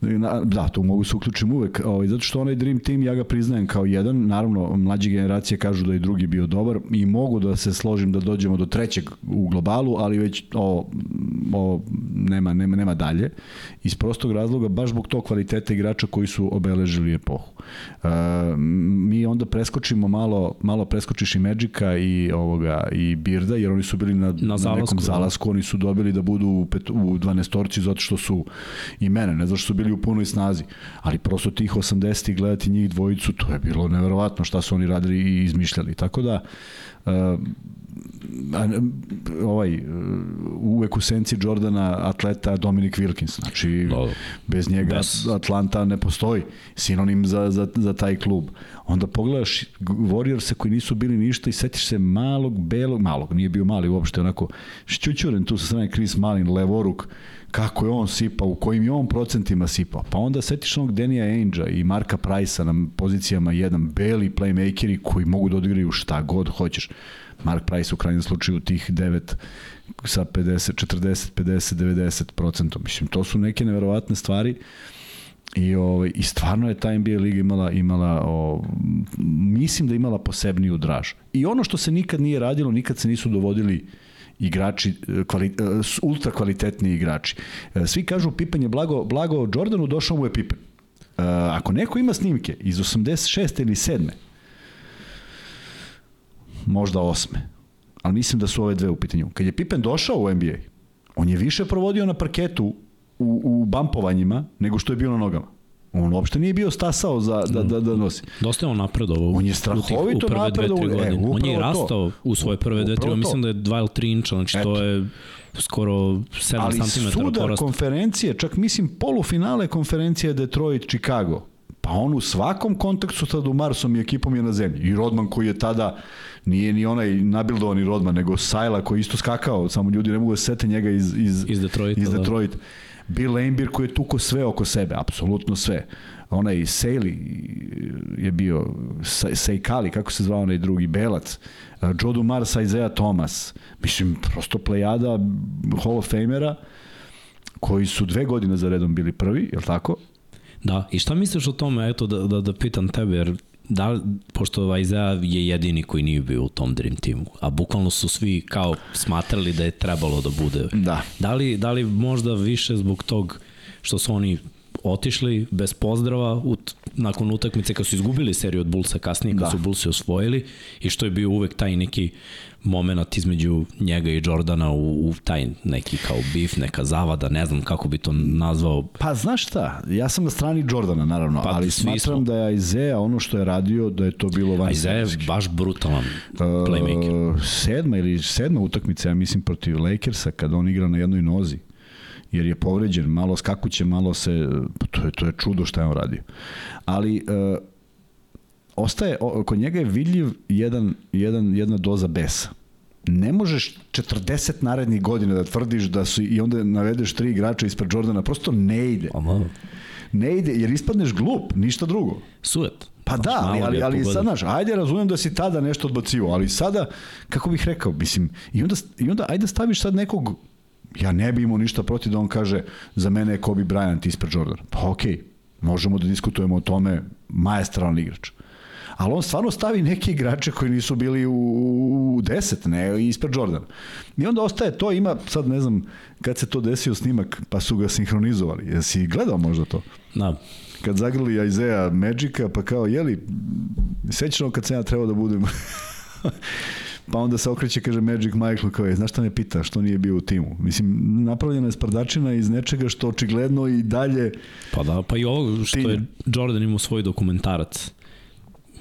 Na, da, tu mogu se uključim uvek, ovaj, zato što onaj Dream Team ja ga priznajem kao jedan, naravno mlađe generacije kažu da je drugi bio dobar i mogu da se složim da dođemo do trećeg u globalu, ali već o, o, nema, nema, nema dalje. Iz prostog razloga, baš zbog tog kvaliteta igrača koji su obeležili epohu. E, mi onda preskočimo malo, malo preskočiš i Magica i ovoga i Birda, jer oni su bili na, na, zalasku, nekom da. zalasku, oni su dobili da budu u, pet, u 12 torci zato što su i mene, ne zato što su bili u punoj snazi, ali prosto tih 80 gledati njih dvojicu, to je bilo neverovatno šta su oni radili i izmišljali. Tako da a, ovaj uh, uvek u senci Jordana atleta Dominic Wilkins znači Da. bez njega Bez- Atlanta ne postoji sinonim za, za, za taj klub onda pogledaš Warriorse koji nisu bili ništa i setiš se malog belog malog nije bio mali uopšte onako šćućuren tu sa strane Chris Malin levoruk kako je on sipao, u kojim je on procentima sipao. Pa onda setiš onog Denija Ainge-a i Marka Price-a na pozicijama jedan beli playmakeri koji mogu da odigraju šta god hoćeš. Mark Price u krajnjem slučaju tih 9 sa 50, 40, 50, 90 procentom. Mislim, to su neke neverovatne stvari i ovaj i stvarno je ta NBA liga imala imala o, mislim da imala posebniju draž. I ono što se nikad nije radilo, nikad se nisu dovodili igrači e, kvali, e, ultra kvalitetni igrači. E, Svi kažu Pippen je blago blago Jordanu, došao mu je Pippen. Ako neko ima snimke iz 86. ili 7. možda 8. Ali mislim da su ove dve u pitanju. Kad je Pippen došao u NBA, on je više provodio na parketu u, u bampovanjima nego što je bio na nogama. On uopšte nije bio stasao za, da, da, da nosi. Dosta je on napredovao. On je strahovito napredovao, e, on je to. rastao u svoje prve dve, tri, to. mislim da je 2 ili 3 inča, znači to Eto. je skoro 7 Ali cm sudar porasta. konferencije, čak mislim polufinale konferencije Detroit-Chicago, pa on u svakom kontaktu sa Dumarsom i ekipom je na zemlji. I Rodman koji je tada, nije ni onaj nabildovani Rodman, nego Sajla koji isto skakao, samo ljudi ne mogu da se sete njega iz, iz, Iz Detroita, iz da. Bill Lambir koji je tuko sve oko sebe, apsolutno sve. Onaj Sejli je bio, Sejkali, kako se zvao onaj drugi, Belac, Joe Dumars, Isaiah Thomas, mislim, prosto plejada Hall of Famera, koji su dve godine za redom bili prvi, je li tako? Da, i šta misliš o tome, eto da, da, da pitam tebe, jer da, li- pošto Isaiah je jedini koji nije bio u tom Dream Teamu, a bukvalno su svi kao smatrali da je trebalo da bude. Da. Da li, da li možda više zbog tog što su oni otišli bez pozdrava u, t- nakon utakmice kad su izgubili seriju od Bullsa kasnije, kad Da. su Bullsi osvojili i što je bio uvek taj neki moment između njega i Jordana u, u taj neki kao bif, neka zavada, ne znam kako bi to nazvao, Pa znaš šta, ja sam na strani Jordana naravno, Pa, ali smatram smo. da je Isaiah ono što je radio, da je to bilo van Isaiah je baš brutalan playmaker. Uh, sedma ili sedma utakmica, ja mislim, protiv Lakersa, kada on igra na jednoj nozi jer je povređen, malo skakuće, malo se, to je, to je čudo šta je on radio. Ali uh, ostaje, o, kod njega je vidljiv jedan, jedan, jedna doza besa. Ne možeš 40 narednih godina da tvrdiš da su i onda navedeš tri igrača ispred Jordana, prosto ne ide. Ono, Ne ide, jer ispadneš glup, ništa drugo. sujet. Pa da, ali, ali, ali sad, znaš, ajde razumem da si tada nešto odbacivo, ali sada, kako bih rekao, mislim, i onda, i onda ajde staviš sad nekog, ja ne bi imao ništa protiv da on kaže, za mene je Kobe Bryant ispred Jordan. Pa okej, okay, možemo da diskutujemo o tome, maestralan igrač. Ali on stvarno stavi neke igrače koji nisu bili u, u 10, ne ispred Jordan. I onda ostaje to, ima, sad ne znam kad se to desio snimak, pa su ga sinhronizovali. Jesi gledao možda to? Da, kad zagrli Isaiah Magica, pa kao, jeli, sećano kad sam ja trebao da budem... pa onda se okreće, kaže Magic Michael, kao je, znaš šta me pita, što nije bio u timu? Mislim, napravljena je sprdačina iz nečega što očigledno i dalje... pa da, pa i ovo što je Jordan imao svoj dokumentarac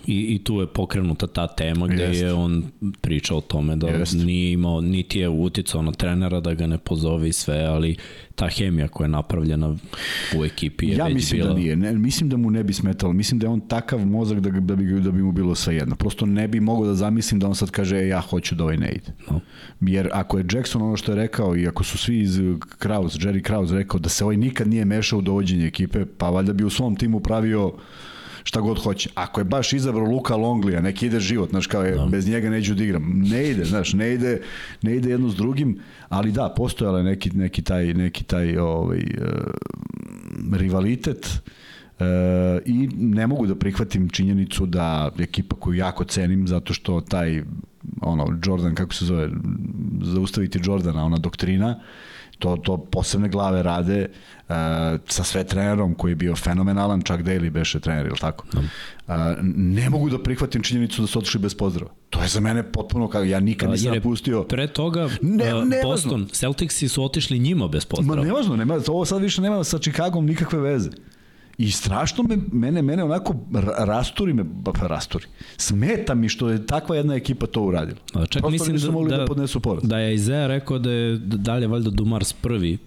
I, I tu je pokrenuta ta tema gde Jest. je on pričao o tome da Jest. nije imao, niti je uticao na trenera da ga ne pozove i sve, ali ta hemija koja je napravljena u ekipi je ja već mislim bila... da nije, ne, mislim da mu ne bi smetalo, mislim da je on takav mozak da, da, bi, da bi mu bilo sve jedno. Prosto ne bi mogao da zamislim da on sad kaže e, ja hoću da ovaj ne ide. No. Jer ako je Jackson ono što je rekao i ako su svi iz Kraus, Jerry Kraus rekao da se ovaj nikad nije mešao u dovođenje ekipe, pa valjda bi u svom timu pravio šta god hoće. Ako je baš izabrao Luka Longlija, neki ide život, znaš, kao je, da. bez njega neću da igram. Ne ide, znaš, ne ide, ne ide jedno s drugim, ali da, postojala je neki, neki taj, neki taj ovaj, uh, rivalitet, E, I ne mogu da prihvatim činjenicu da ekipa koju jako cenim zato što taj ono Jordan kako se zove zaustaviti Jordana ona doktrina to, to posebne glave rade uh, sa sve trenerom koji je bio fenomenalan, čak Daly beše trener, ili tako? Uh, ne mogu da prihvatim činjenicu da su otišli bez pozdrava. To je za mene potpuno kao, ja nikad nisam napustio. Pre toga ne, ne Boston, Celticsi su otišli njima bez pozdrava. Ma nevažno, nema, ovo sad više nema sa Chicagom nikakve veze. I strašno me, mene, mene onako rasturi me, pa rasturi. Smeta mi što je takva jedna ekipa to uradila. A čak Prosto mislim da, mogli da, da, podnesu poraz. Da je Izea rekao da je dalje valjda Dumars prvi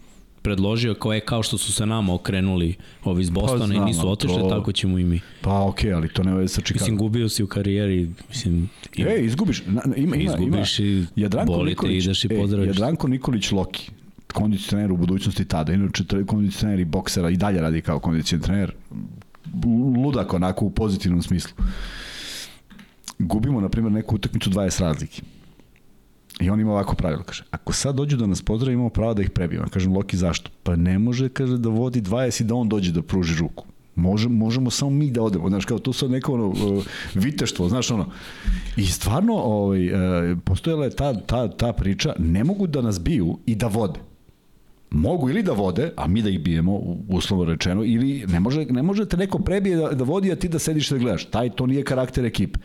predložio kao je kao što su se nama okrenuli ovi iz pa Bostona pa, znam, i nisu otišli, to... tako ćemo i mi. Pa okej, okay, ali to ne veze sa Chicago. Mislim, gubio si u karijeri, mislim... Ima, e, izgubiš, na, ima, ima, izgubiš ima. i Jadranko bolite, Nikolić, ideš i pozdraviš. E, Jadranko Nikolić Loki, kondicioner u budućnosti tada, inače kondicioner i boksera i dalje radi kao kondicioner, ludak onako u pozitivnom smislu. Gubimo, na primjer, neku utakmicu 20 razlike. I on ima ovako pravilo, kaže, ako sad dođu da nas pozdravi, imamo pravo da ih prebijemo. Kažem, Loki, zašto? Pa ne može, kaže, da vodi 20 i da on dođe da pruži ruku. Može, možemo samo mi da odemo, znaš, kao to sad neko ono, uh, viteštvo, znaš, ono. I stvarno, ovaj, uh, postojala je ta, ta, ta priča, ne mogu da nas biju i da vode mogu ili da vode, a mi da ih bijemo, uslovno rečeno, ili ne, može, ne možete neko prebije da, da vodi, a ti da sediš da gledaš. Taj, to nije karakter ekipe.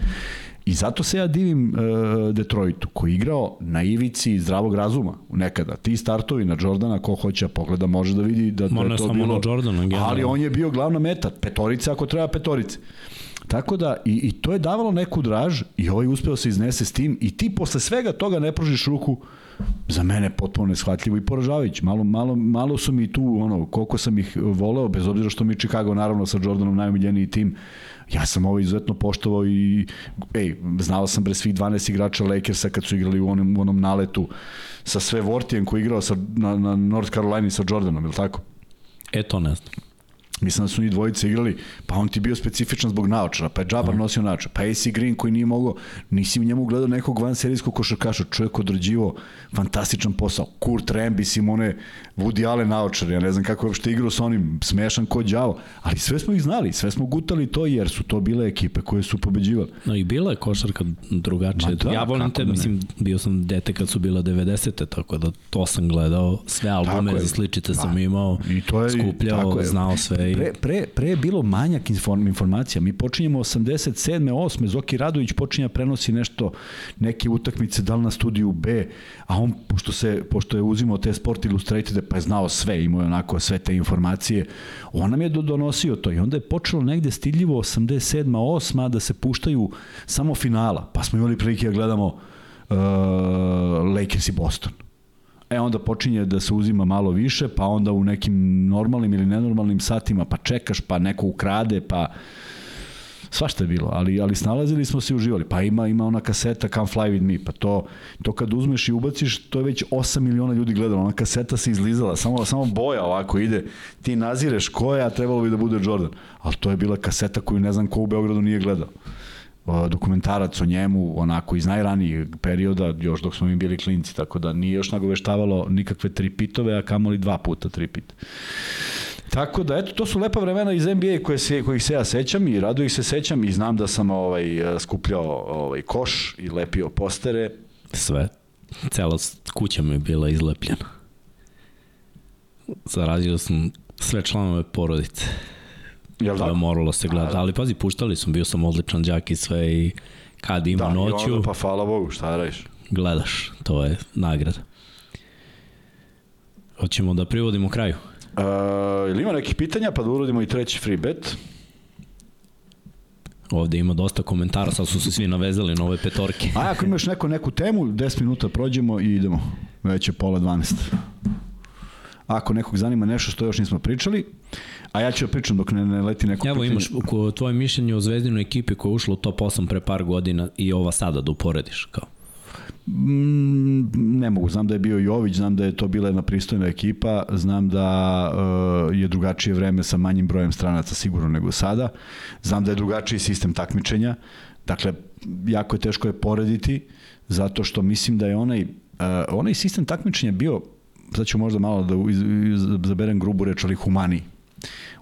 I zato se ja divim uh, Detroitu, koji je igrao na ivici zdravog razuma nekada. Ti startovi na Jordana, ko hoće da pogleda, može da vidi da, da je to samo bilo... Na Jordana, generalno. ali on je bio glavna meta, petorice ako treba petorice. Tako da, i, i to je davalo neku draž i ovaj uspeo se iznese s tim i ti posle svega toga ne pružiš ruku uh, za mene potpuno neshvatljivo i poražavajuće. Malo, malo, malo su mi tu, ono, koliko sam ih voleo, bez obzira što mi Chicago naravno sa Jordanom najomiljeniji tim, ja sam ovo izuzetno poštovao i, ej, znao sam bre svih 12 igrača Lakersa kad su igrali u onom, u onom naletu sa sve Vortijem koji igrao sa, na, na North Carolina sa Jordanom, je li tako? E, to ne znam. Mislim da su ni dvojice igrali, pa on ti bio specifičan zbog naočara, pa je Džabar nosio naočar, pa AC Green koji nije mogao, nisi u njemu gledao nekog vanserijskog košarkaša, čovjek odrađivo fantastičan posao. Kurt Rambi, Simone, Woody Allen naočar, ja ne znam kako je uopšte igrao sa onim smešan ko đavo, ali sve smo ih znali, sve smo gutali to jer su to bile ekipe koje su pobeđivali. No i bila je košarka drugačija. Da, ja volim te, mislim, bio sam dete kad su bila 90. tako da to sam gledao, sve albume za sličice sam da. imao, I to je, skupljao, znao sve Pre, pre, pre je bilo manjak inform, informacija. Mi počinjemo 87. 8. Zoki Radović počinja prenosi nešto, neke utakmice, da li na studiju B, a on, pošto, se, pošto je uzimao te Sport Illustrated, pa je znao sve, imao je onako sve te informacije, on nam je donosio to i onda je počelo negde stiljivo 87. 8. da se puštaju samo finala, pa smo imali prilike da gledamo uh, Lakers i Boston e onda počinje da se uzima malo više, pa onda u nekim normalnim ili nenormalnim satima, pa čekaš, pa neko ukrade, pa svašta je bilo, ali, ali snalazili smo se i uživali. Pa ima, ima ona kaseta Come Fly With Me, pa to, to kad uzmeš i ubaciš, to je već 8 miliona ljudi gledalo. Ona kaseta se izlizala, samo, samo boja ovako ide. Ti nazireš ko je, a trebalo bi da bude Jordan. Ali to je bila kaseta koju ne znam ko u Beogradu nije gledao dokumentarac o njemu, onako iz najranijeg perioda, još dok smo mi bili klinci, tako da nije još nagoveštavalo nikakve tri pitove, a kamoli dva puta tri pita. Tako da, eto, to su lepa vremena iz NBA koje se, kojih se ja sećam i rado ih se sećam i znam da sam ovaj, skupljao ovaj, koš i lepio postere. Sve. Cela kuća mi je bila izlepljena. Zarazio sam sve članove porodice. Jel to je moralo se gleda. Da. Ali pazi, puštali smo, bio sam odličan džak i sve i kad ima da, noću... Da, pa hvala Bogu, šta da radiš? Gledaš, to je nagrada. Hoćemo da privodimo kraju. Uh, ili ima nekih pitanja, pa da urodimo i treći free bet? Ovde ima dosta komentara, sad su se svi navezali na ove petorke. A ako imaš neko, neku temu, 10 minuta prođemo i idemo. Već je pola 12. Ako nekog zanima nešto što još nismo pričali, A ja ću da pričam dok ne, ne leti neko Evo pitanje. imaš ko, tvoje mišljenje o zvezdinoj ekipi koja je ušla u top 8 pre par godina i ova sada da uporediš kao. Mm, ne mogu, znam da je bio Jović, znam da je to bila jedna pristojna ekipa, znam da uh, je drugačije vreme sa manjim brojem stranaca sigurno nego sada, znam da je drugačiji sistem takmičenja, dakle, jako je teško je porediti, zato što mislim da je onaj, uh, onaj sistem takmičenja bio, sad ću možda malo da zaberem grubu reč, ali humani.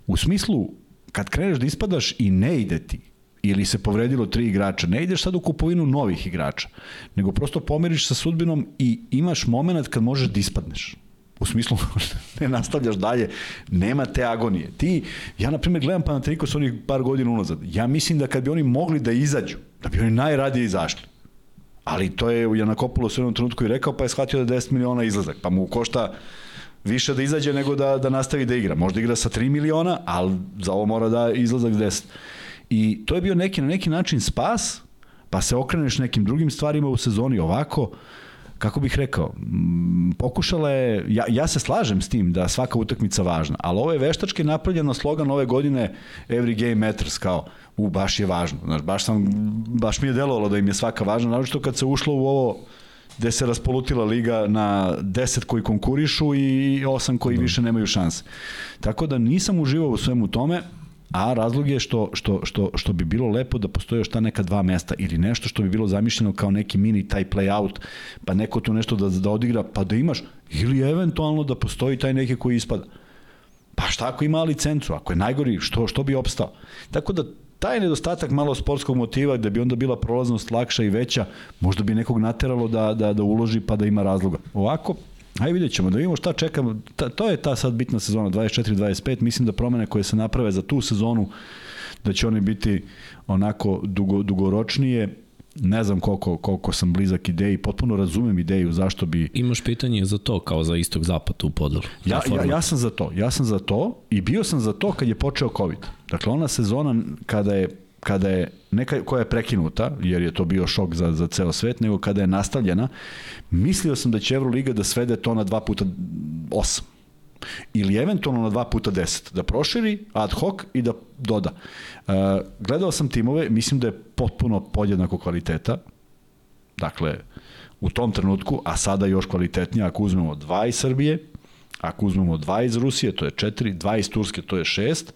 U smislu, kad kreneš da ispadaš i ne ide ti, ili se povredilo tri igrača, ne ideš sad u kupovinu novih igrača, nego prosto pomeriš sa sudbinom i imaš moment kad možeš da ispadneš. U smislu, ne nastavljaš dalje, nema te agonije. Ti, ja na primjer gledam Panathinaikos onih par godina unazad, ja mislim da kad bi oni mogli da izađu, da bi oni najradije izašli. Ali to je Janakopoulos u jednom trenutku i rekao, pa je shvatio da je 10 miliona izlazak, pa mu košta više da izađe nego da, da nastavi da igra. Možda igra sa 3 miliona, ali za ovo mora da izlazak 10. I to je bio neki na neki način spas, pa se okreneš nekim drugim stvarima u sezoni ovako, kako bih rekao, pokušala je, ja, ja se slažem s tim da svaka utakmica važna, ali ovo je veštački napravljeno slogan ove godine Every Game Matters, kao, u, baš je važno. Znaš, baš, sam, baš mi je delovalo da im je svaka važna, naročito kad se ušlo u ovo gde se raspolutila liga na 10 koji konkurišu i 8 koji da. više nemaju šanse. Tako da nisam uživao u svemu tome, a razlog je što, što, što, što bi bilo lepo da postoje još ta neka dva mesta ili nešto što bi bilo zamišljeno kao neki mini taj play out, pa neko tu nešto da, da odigra, pa da imaš, ili eventualno da postoji taj neki koji ispada. Pa šta ako ima licencu, ako je najgori, što, što bi opstao? Tako da taj nedostatak malo sportskog motiva da bi onda bila prolaznost lakša i veća, možda bi nekog nateralo da, da, da uloži pa da ima razloga. Ovako, Ajde vidjet ćemo, da vidimo šta čekamo. Ta, to je ta sad bitna sezona, 24-25. Mislim da promene koje se naprave za tu sezonu, da će oni biti onako dugo, dugoročnije. Ne znam koliko, koliko sam blizak ideji, potpuno razumem ideju zašto bi... Imaš pitanje za to, kao za istog zapad u podelu? Ja, ja, ja sam za to, ja sam za to i bio sam za to kad je počeo COVID. Dakle, ona sezona kada je kada je neka koja je prekinuta, jer je to bio šok za, za ceo svet, nego kada je nastavljena, mislio sam da će Euroliga da svede to na 2 puta 8 ili eventualno na 2 puta 10, da proširi ad hoc i da doda. Uh, gledao sam timove, mislim da je potpuno podjednako kvaliteta, dakle, u tom trenutku, a sada još kvalitetnije, ako uzmemo dva iz Srbije, ako uzmemo dva iz Rusije, to je četiri, dva iz Turske, to je šest,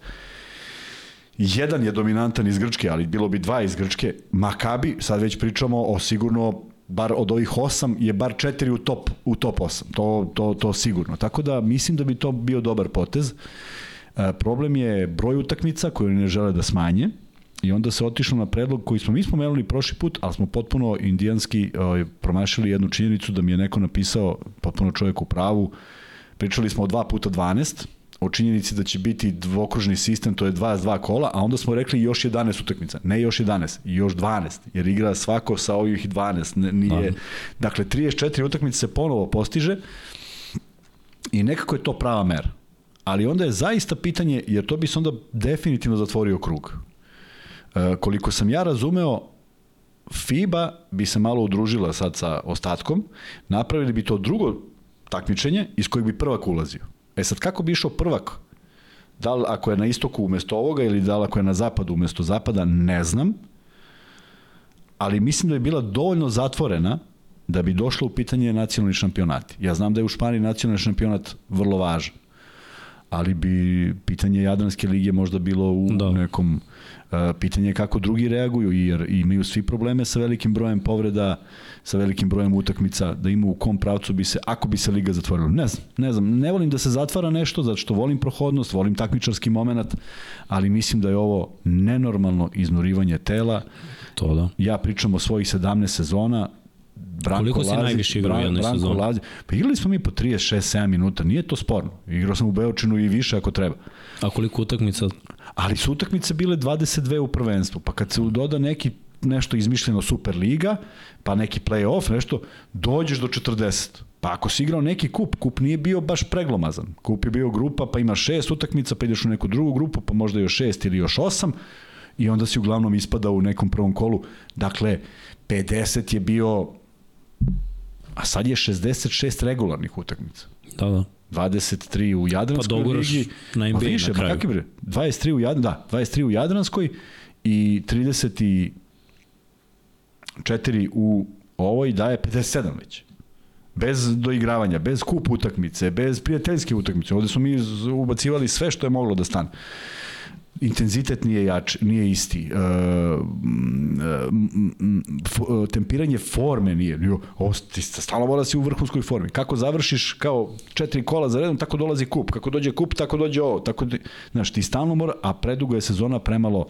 jedan je dominantan iz Grčke, ali bilo bi dva iz Grčke. Makabi, sad već pričamo o sigurno bar od ovih osam je bar četiri u top, u top osam. To, to, to sigurno. Tako da mislim da bi to bio dobar potez. E, problem je broj utakmica koje ne žele da smanje i onda se otišlo na predlog koji smo mi spomenuli prošli put, ali smo potpuno indijanski ovaj, promašili jednu činjenicu da mi je neko napisao, potpuno čovjek u pravu, pričali smo o 2 puta 12, o činjenici da će biti dvokružni sistem, to je 22 kola, a onda smo rekli još 11 utakmica. Ne još 11, još 12, jer igra svako sa ovih 12. Nije, da. Dakle, 34 utakmice se ponovo postiže i nekako je to prava mera. Ali onda je zaista pitanje, jer to bi se onda definitivno zatvorio krug. E, koliko sam ja razumeo, FIBA bi se malo udružila sad sa ostatkom, napravili bi to drugo takmičenje iz kojeg bi prvak ulazio. E sad, kako bi išao prvak? Da li ako je na istoku umesto ovoga ili da li ako je na zapadu umesto zapada, ne znam. Ali mislim da je bila dovoljno zatvorena da bi došlo u pitanje nacionalni šampionati. Ja znam da je u Španiji nacionalni šampionat vrlo važan, ali bi pitanje Jadranske lige možda bilo u da. nekom pitanje je kako drugi reaguju jer imaju svi probleme sa velikim brojem povreda, sa velikim brojem utakmica, da ima u kom pravcu bi se, ako bi se liga zatvorila. Ne znam, ne znam, ne volim da se zatvara nešto, zato što volim prohodnost, volim takmičarski moment, ali mislim da je ovo nenormalno iznurivanje tela. To da. Ja pričam o svojih 17 sezona, Branko Koliko si najviše igrao u jednoj Branko sezoni? Lazić. Pa igrali smo mi po 36-7 minuta, nije to sporno. Igrao sam u Beočinu i više ako treba. A koliko utakmica? Ali su utakmice bile 22 u prvenstvu, pa kad se doda neki nešto izmišljeno Superliga, pa neki play-off, nešto, dođeš do 40. Pa ako si igrao neki kup, kup nije bio baš preglomazan. Kup je bio grupa, pa ima šest utakmica, pa ideš u neku drugu grupu, pa možda još šest ili još osam, i onda si uglavnom ispadao u nekom prvom kolu. Dakle, 50 je bio a sad je 66 regularnih utakmica. Da, da. 23 u Jadranskoj pa ligi. na NBA više, na kraju. Pa kakvi bre? 23 u Jadran, da, 23 u Jadranskoj i 34 u Ovo i daje 57 već. Bez doigravanja, bez kup utakmice, bez prijateljske utakmice. Ovde smo mi ubacivali sve što je moglo da stane intenzitet nije jač, nije isti. Uh, uh, tempiranje forme nije. Jo, ovo, ti stalno mora da si u vrhunskoj formi. Kako završiš kao četiri kola za redom, tako dolazi kup. Kako dođe kup, tako dođe ovo. Tako, znaš, ti stalno mora, a predugo je sezona premalo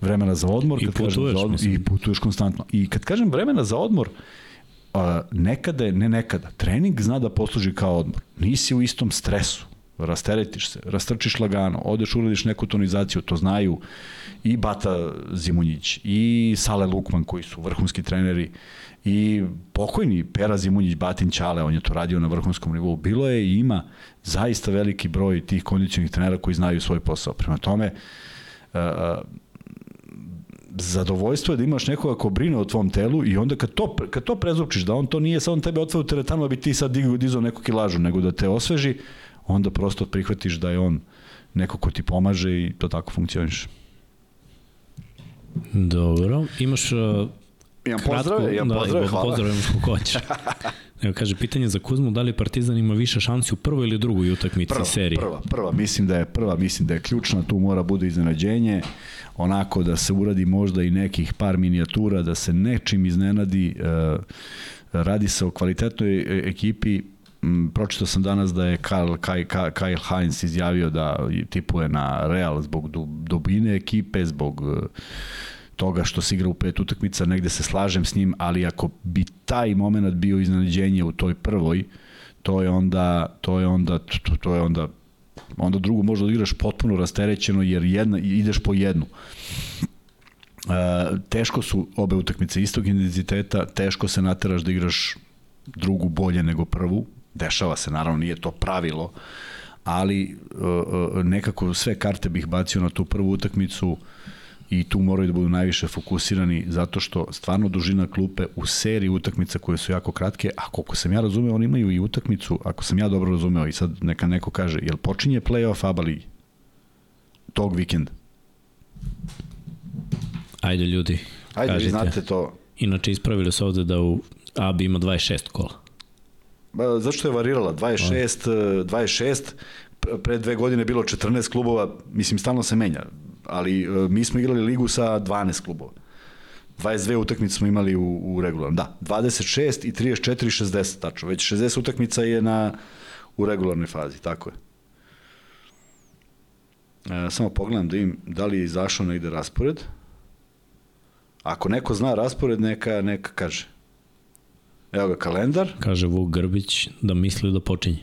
vremena za odmor. I kad putuješ, za odmor, I putuješ konstantno. I kad kažem vremena za odmor, uh, nekada je, ne nekada, trening zna da posluži kao odmor. Nisi u istom stresu rasteretiš se, rastrčiš lagano, odeš, uradiš neku tonizaciju, to znaju i Bata Zimunjić, i Sale Lukman, koji su vrhunski treneri, i pokojni Pera Zimunjić, Batin Ćale, on je to radio na vrhunskom nivou. Bilo je i ima zaista veliki broj tih kondicionih trenera koji znaju svoj posao. Prema tome, uh, zadovoljstvo je da imaš nekoga ko brine o tvom telu i onda kad to, kad to prezupčiš, da on to nije samo tebe otvaju teretanu, da bi ti sad dizao neku kilažu, nego da te osveži, uh, onda prosto prihvatiš da je on neko ko ti pomaže i to tako funkcioniš. Dobro, imaš uh, Imam pozdrave, imam da, pozdrave, hvala. Pozdrave, imaš kako hoćeš. Evo, kaže, pitanje za Kuzmu, da li Partizan ima više šansi u prvoj ili drugoj utakmici prva, serije? Prva, prva, mislim da je prva, mislim da je ključna, tu mora bude iznenađenje, onako da se uradi možda i nekih par minijatura, da se nečim iznenadi, uh, radi se o kvalitetnoj e, ekipi, pročitao sam danas da je Kyle, Kyle, Kyle Heinz izjavio da tipuje na Real zbog dubine ekipe, zbog e, toga što se igra u pet utakmica, negde se slažem s njim, ali ako bi taj moment bio iznenađenje u toj prvoj, to je onda to je onda to, to je onda onda drugu možda da igraš potpuno rasterećeno jer jedna ideš po jednu. E, teško su obe utakmice istog intenziteta, teško se nateraš da igraš drugu bolje nego prvu, Dešava se, naravno nije to pravilo, ali uh, nekako sve karte bih bacio na tu prvu utakmicu i tu moraju da budu najviše fokusirani zato što stvarno dužina klupe u seriji utakmica koje su jako kratke, a koliko sam ja razumeo, oni imaju i utakmicu, ako sam ja dobro razumeo i sad neka neko kaže, jel počinje play-off ABA ligi tog vikenda? Ajde ljudi, Ajde, kažite. vi znate to. Inače, ispravili se ovde da u ABI ima 26 kola. Zašto je varirala? 26, 26, pre dve godine bilo 14 klubova, mislim, stalno se menja, ali e, mi smo igrali ligu sa 12 klubova. 22 utakmice smo imali u, u regularnom. Da, 26 i 34 60, tačno. Već 60 utakmica je na, u regularnoj fazi, tako je. E, samo pogledam da im da li je izašao negde raspored. Ako neko zna raspored, neka, neka kaže. Evo ga kalendar. Kaže Vuk Grbić da misli da počinje.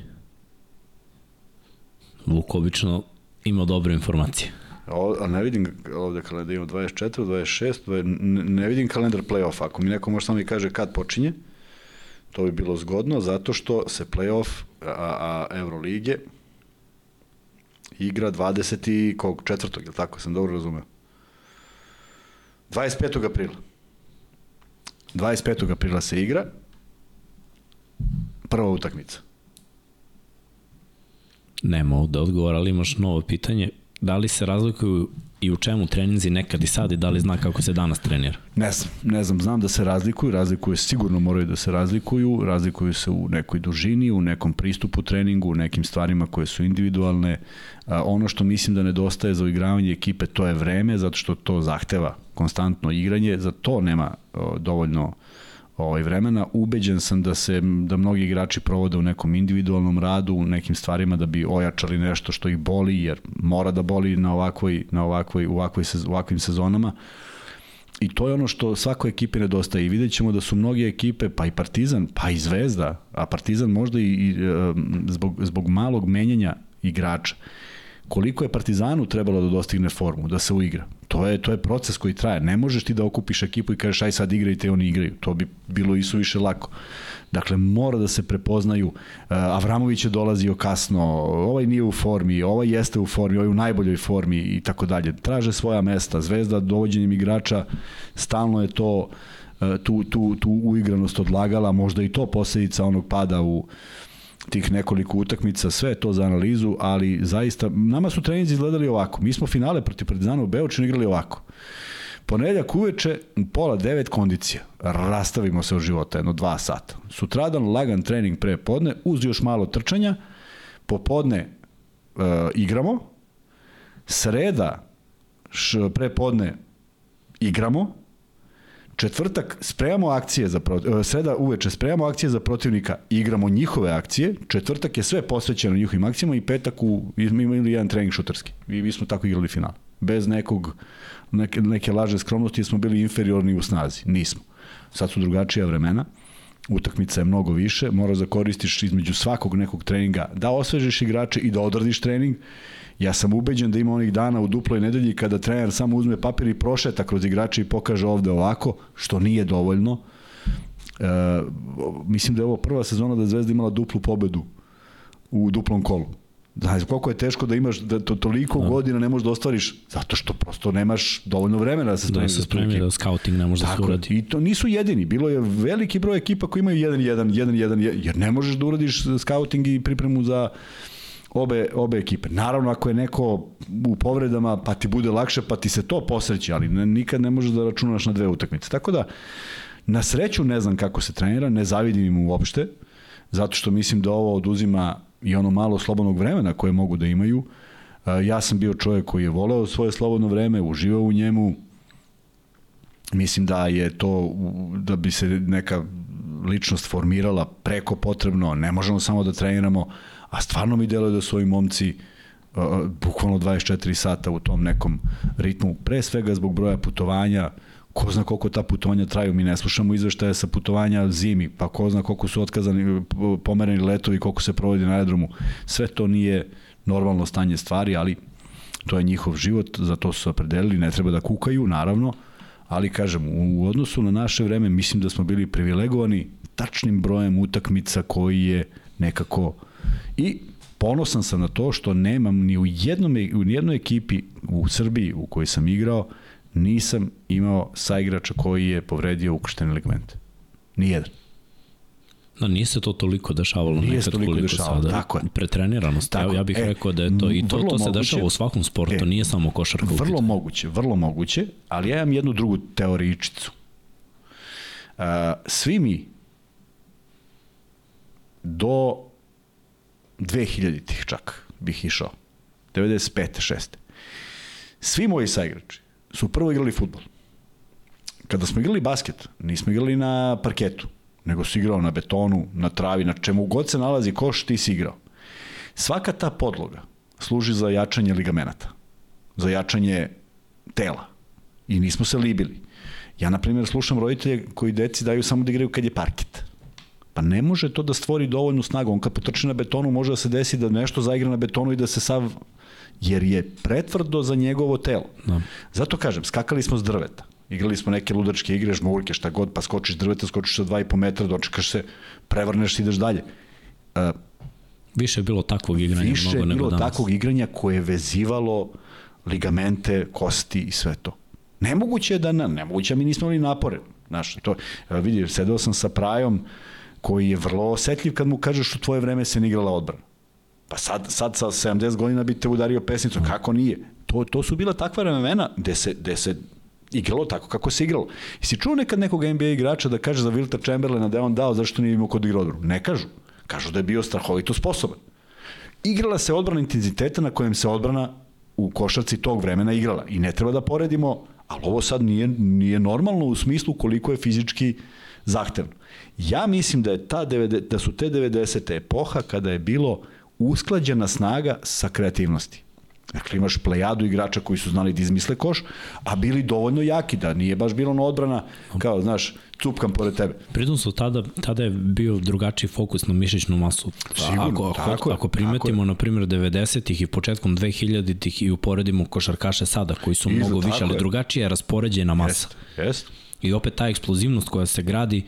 Vuk obično ima dobre informacije. O, a ne vidim ovde kalendar, ima 24, 26, 20, ne, vidim kalendar play-off. Ako mi neko može samo mi kaže kad počinje, to bi bilo zgodno, zato što se play-off a, a Euroligije igra 20. kog četvrtog, je tako sam dobro razumeo? 25. aprila. 25. aprila se igra, prva utakmica? Nema ovde odgovor, ali imaš novo pitanje. Da li se razlikuju i u čemu treninzi nekad i sad i da li zna kako se danas trenira? Ne znam, ne znam, znam da se razlikuju, razlikuju sigurno moraju da se razlikuju, razlikuju se u nekoj dužini, u nekom pristupu treningu, u nekim stvarima koje su individualne. A, ono što mislim da nedostaje za uigravanje ekipe to je vreme, zato što to zahteva konstantno igranje, za to nema o, dovoljno ovaj vremena. Ubeđen sam da se da mnogi igrači provode u nekom individualnom radu, u nekim stvarima da bi ojačali nešto što ih boli jer mora da boli na ovakvoj na ovakvoj u ovakvoj u ovakvim sezonama. I to je ono što svakoj ekipi nedostaje i vidjet ćemo da su mnoge ekipe, pa i Partizan, pa i Zvezda, a Partizan možda i, i zbog, zbog malog menjanja igrača, koliko je Partizanu trebalo da dostigne formu, da se uigra. To je, to je proces koji traje. Ne možeš ti da okupiš ekipu i kažeš aj sad igrajte oni igraju. To bi bilo i suviše lako. Dakle, mora da se prepoznaju. Uh, Avramović je dolazio kasno, ovaj nije u formi, ovaj jeste u formi, ovaj u najboljoj formi i tako dalje. Traže svoja mesta. Zvezda dovođenjem igrača stalno je to uh, tu, tu, tu uigranost odlagala, možda i to posledica onog pada u tih nekoliko utakmica, sve to za analizu, ali zaista, nama su treninzi izgledali ovako. Mi smo finale protiv Partizana u Beočinu igrali ovako. Ponedeljak uveče, pola devet kondicija. Rastavimo se u života, jedno dva sata. Sutradan lagan trening pre podne, uz još malo trčanja. Popodne e, igramo. Sreda, š, pre podne igramo. Četvrtak spremamo akcije za protiv, sreda uveče spremamo akcije za protivnika, igramo njihove akcije. Četvrtak je sve posvećeno njihovim akcijama i petak u imali jedan trening šutarski. I mi smo tako igrali final. Bez nekog neke, neke laže skromnosti smo bili inferiorni u snazi. Nismo. Sad su drugačija vremena utakmica je mnogo više, moraš da koristiš između svakog nekog treninga da osvežiš igrače i da odradiš trening. Ja sam ubeđen da ima onih dana u duploj nedelji kada trener samo uzme papir i prošeta kroz igrače i pokaže ovde ovako, što nije dovoljno. E, mislim da je ovo prva sezona da je Zvezda imala duplu pobedu u duplom kolu. Znaš, koliko je teško da imaš da to toliko da. godina ne možeš da ostvariš zato što prosto nemaš dovoljno vremena da se spremi. Da se spremi da scouting ne može da se uradi. I to nisu jedini. Bilo je veliki broj ekipa koji imaju 1-1, 1-1, jer ne možeš da uradiš scouting i pripremu za obe, obe ekipe. Naravno, ako je neko u povredama, pa ti bude lakše, pa ti se to posreće, ali ne, nikad ne možeš da računaš na dve utakmice. Tako da, na sreću ne znam kako se trenira, ne zavidim im uopšte, zato što mislim da ovo oduzima i ono malo slobodnog vremena koje mogu da imaju. Ja sam bio čovjek koji je voleo svoje slobodno vreme, uživao u njemu. Mislim da je to, da bi se neka ličnost formirala preko potrebno, ne možemo samo da treniramo, a stvarno mi deluje da su ovi momci uh, bukvalno 24 sata u tom nekom ritmu, pre svega zbog broja putovanja, ko zna koliko ta putovanja traju, mi ne slušamo izveštaje sa putovanja zimi, pa ko zna koliko su otkazani, pomereni letovi, koliko se provodi na aerodromu. Sve to nije normalno stanje stvari, ali to je njihov život, za to su opredelili, ne treba da kukaju, naravno, ali kažem, u odnosu na naše vreme mislim da smo bili privilegovani tačnim brojem utakmica koji je nekako i ponosan sam na to što nemam ni u jednom u jednoj ekipi u Srbiji u kojoj sam igrao nisam imao saigrača koji je povredio ukrštene ligamente. Nijedan. Da, nije se to toliko dešavalo nije nekad toliko koliko dešavalo, sada. Tako je. Pretreniranost, tako. ja bih e, rekao da je to, i to, to se dešava u svakom sportu, e, nije samo košarka. Vrlo moguće, vrlo moguće, ali ja imam jednu drugu teorijičicu. Uh, svi mi do 2000-ih čak bih išao, 95. 6. Svi moji saigrači su prvo igrali futbol. Kada smo igrali basket, nismo igrali na parketu, nego si igrao na betonu, na travi, na čemu god se nalazi koš, ti si igrao. Svaka ta podloga služi za jačanje ligamenata, za jačanje tela. I nismo se libili. Ja, na primjer, slušam roditelje koji deci daju samo da igraju kad je parket. Pa ne može to da stvori dovoljnu snagu. On kad potrči na betonu može da se desi da nešto zaigra na betonu i da se sav jer je pretvrdo za njegovo telo. Da. Zato kažem, skakali smo s drveta. Igrali smo neke ludačke igre, žmurke, šta god, pa skočiš drveta, skočiš sa 2,5 metra, dočekaš se, prevrneš se, ideš dalje. Uh, više je bilo takvog igranja više mnogo nego danas. Više je bilo takvog igranja koje je vezivalo ligamente, kosti i sve to. Nemoguće je da, na, nemoguće, mi nismo imali napore. Znaš, to, vidi, sedeo sam sa Prajom, koji je vrlo osetljiv kad mu kažeš u tvoje vreme se ne igrala odbrana. Pa sad, sad sa 70 godina bi te udario pesnicu, kako nije? To, to su bila takva vremena gde se, gde se igralo tako kako se igralo. I si čuo nekad nekog NBA igrača da kaže za Wilta Chamberlaina da je on dao zašto nije imao kod igra odbranu? Ne kažu. Kažu da je bio strahovito sposoban. Igrala se odbrana intenziteta na kojem se odbrana u košarci tog vremena igrala. I ne treba da poredimo, ali ovo sad nije, nije normalno u smislu koliko je fizički zahtevno. Ja mislim da je ta 90, da su te 90. epoha kada je bilo usklađena snaga sa kreativnosti. Dakle, imaš plejadu igrača koji su znali da izmisle koš, a bili dovoljno jaki, da nije baš bilo na odbrana, kao, znaš, cupkam pored tebe. Pritom su tada, tada je bio drugačiji fokus na mišićnu masu. Sigurno, ako, tako ako primetimo, na primjer, 90-ih i početkom 2000-ih i uporedimo košarkaše sada, koji su mnogo više, ali drugačije je raspoređena masa. Jest, jest. I opet ta eksplozivnost koja se gradi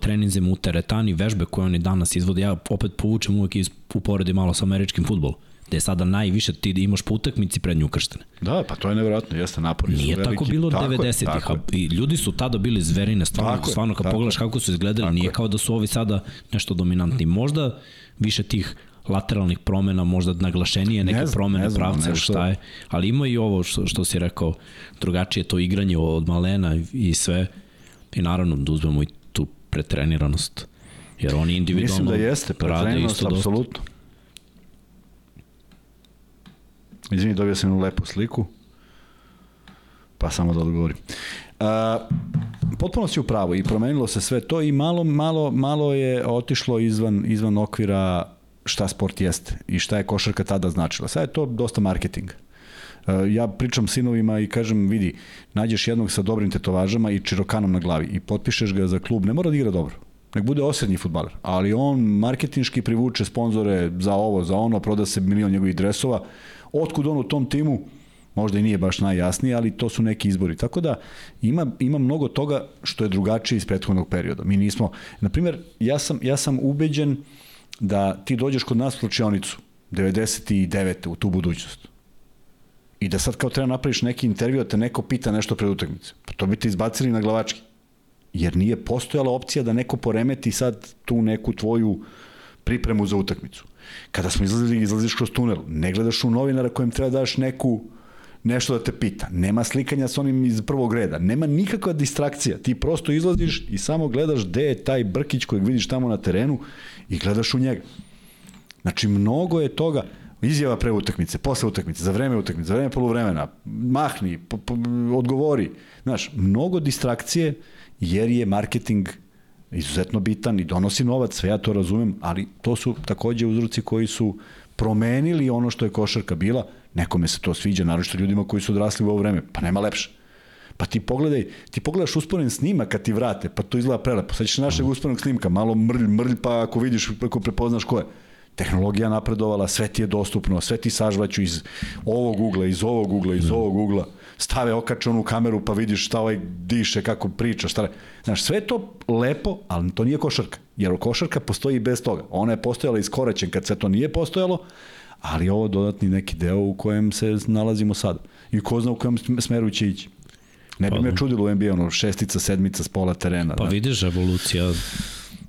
treninzima u teretani, vežbe koje oni danas izvode, ja opet povučem uvek iz uporedi malo sa američkim futbolom gde je sada najviše ti imaš po utakmici prednju ukrštene. Da, pa to je nevjerojatno, jeste napori Nije veliki. tako bilo 90-ih, i ljudi su tada bili zverine, stvarno, tako stvarno kad pogledaš kako su izgledali, tako nije kao da su ovi sada nešto dominantni. Možda više tih lateralnih promena, možda naglašenije neke Ne znam, promene ne znam, pravca, nešto- šta je. Ali ima i ovo što, što si rekao, drugačije to igranje od malena i sve. I naravno da uzmemo i tu pretreniranost. Jer oni individualno Mislim da jeste, dosta. apsolutno. Izvini, dobio sam jednu lepu sliku, pa samo da odgovorim. A, potpuno si u pravu i promenilo se sve to i malo, malo, malo je otišlo izvan, izvan okvira šta sport jeste i šta je košarka tada značila. Sad je to dosta marketing. E, Ja pričam sinovima i kažem, vidi, nađeš jednog sa dobrim tetovažama i čirokanom na glavi i potpišeš ga za klub, ne mora da igra dobro. Nek bude osrednji futbaler, ali on marketinški privuče sponzore za ovo, za ono, proda se milion njegovih dresova. Otkud on u tom timu? Možda i nije baš najjasnije, ali to su neki izbori. Tako da ima, ima mnogo toga što je drugačije iz prethodnog perioda. Mi nismo, na primjer, ja sam, ja sam ubeđen da ti dođeš kod nas u slučionicu 99. u tu budućnost i da sad kao treba napraviš neki intervju, da te neko pita nešto pred utakmice. Pa to bi te izbacili na glavački. Jer nije postojala opcija da neko poremeti sad tu neku tvoju pripremu za utakmicu. Kada smo izlazili, izlaziš kroz tunel, ne gledaš u novinara kojem treba da daš neku nešto da te pita. Nema slikanja sa onim iz prvog reda. Nema nikakva distrakcija. Ti prosto izlaziš i samo gledaš gde je taj brkić kojeg vidiš tamo na terenu i gledaš u njega. Znači, mnogo je toga, izjava pre utakmice, posle utakmice, za vreme utakmice, za vreme poluvremena, mahni, po, po, odgovori. Znaš, mnogo distrakcije jer je marketing izuzetno bitan i donosi novac, sve ja to razumem, ali to su takođe uzroci koji su promenili ono što je košarka bila. Nekome se to sviđa, naročito ljudima koji su odrasli u ovo vreme. Pa nema lepše. Pa ti pogledaj, ti pogledaš usporen snimak kad ti vrate, pa to izgleda prelepo. Sad ćeš našeg usporenog snimka, malo mrlj, mrlj, pa ako vidiš, ako prepoznaš ko je. Tehnologija napredovala, sve ti je dostupno, sve ti sažvaću iz ovog ugla, iz ovog ugla, iz ovog ugla. Stave okačanu kameru pa vidiš šta ovaj diše, kako priča, šta... Znaš, sve to lepo, ali to nije košarka. Jer košarka postoji bez toga. Ona je postojala iskoraćen kad sve to nije postojalo, ali ovo dodatni neki deo u kojem se nalazimo sad. I ko zna u kojem smeru će ići. Ne bi Pa, me čudilo u NBA, ono, šestica, sedmica s pola terena. Pa da. vidiš evolucija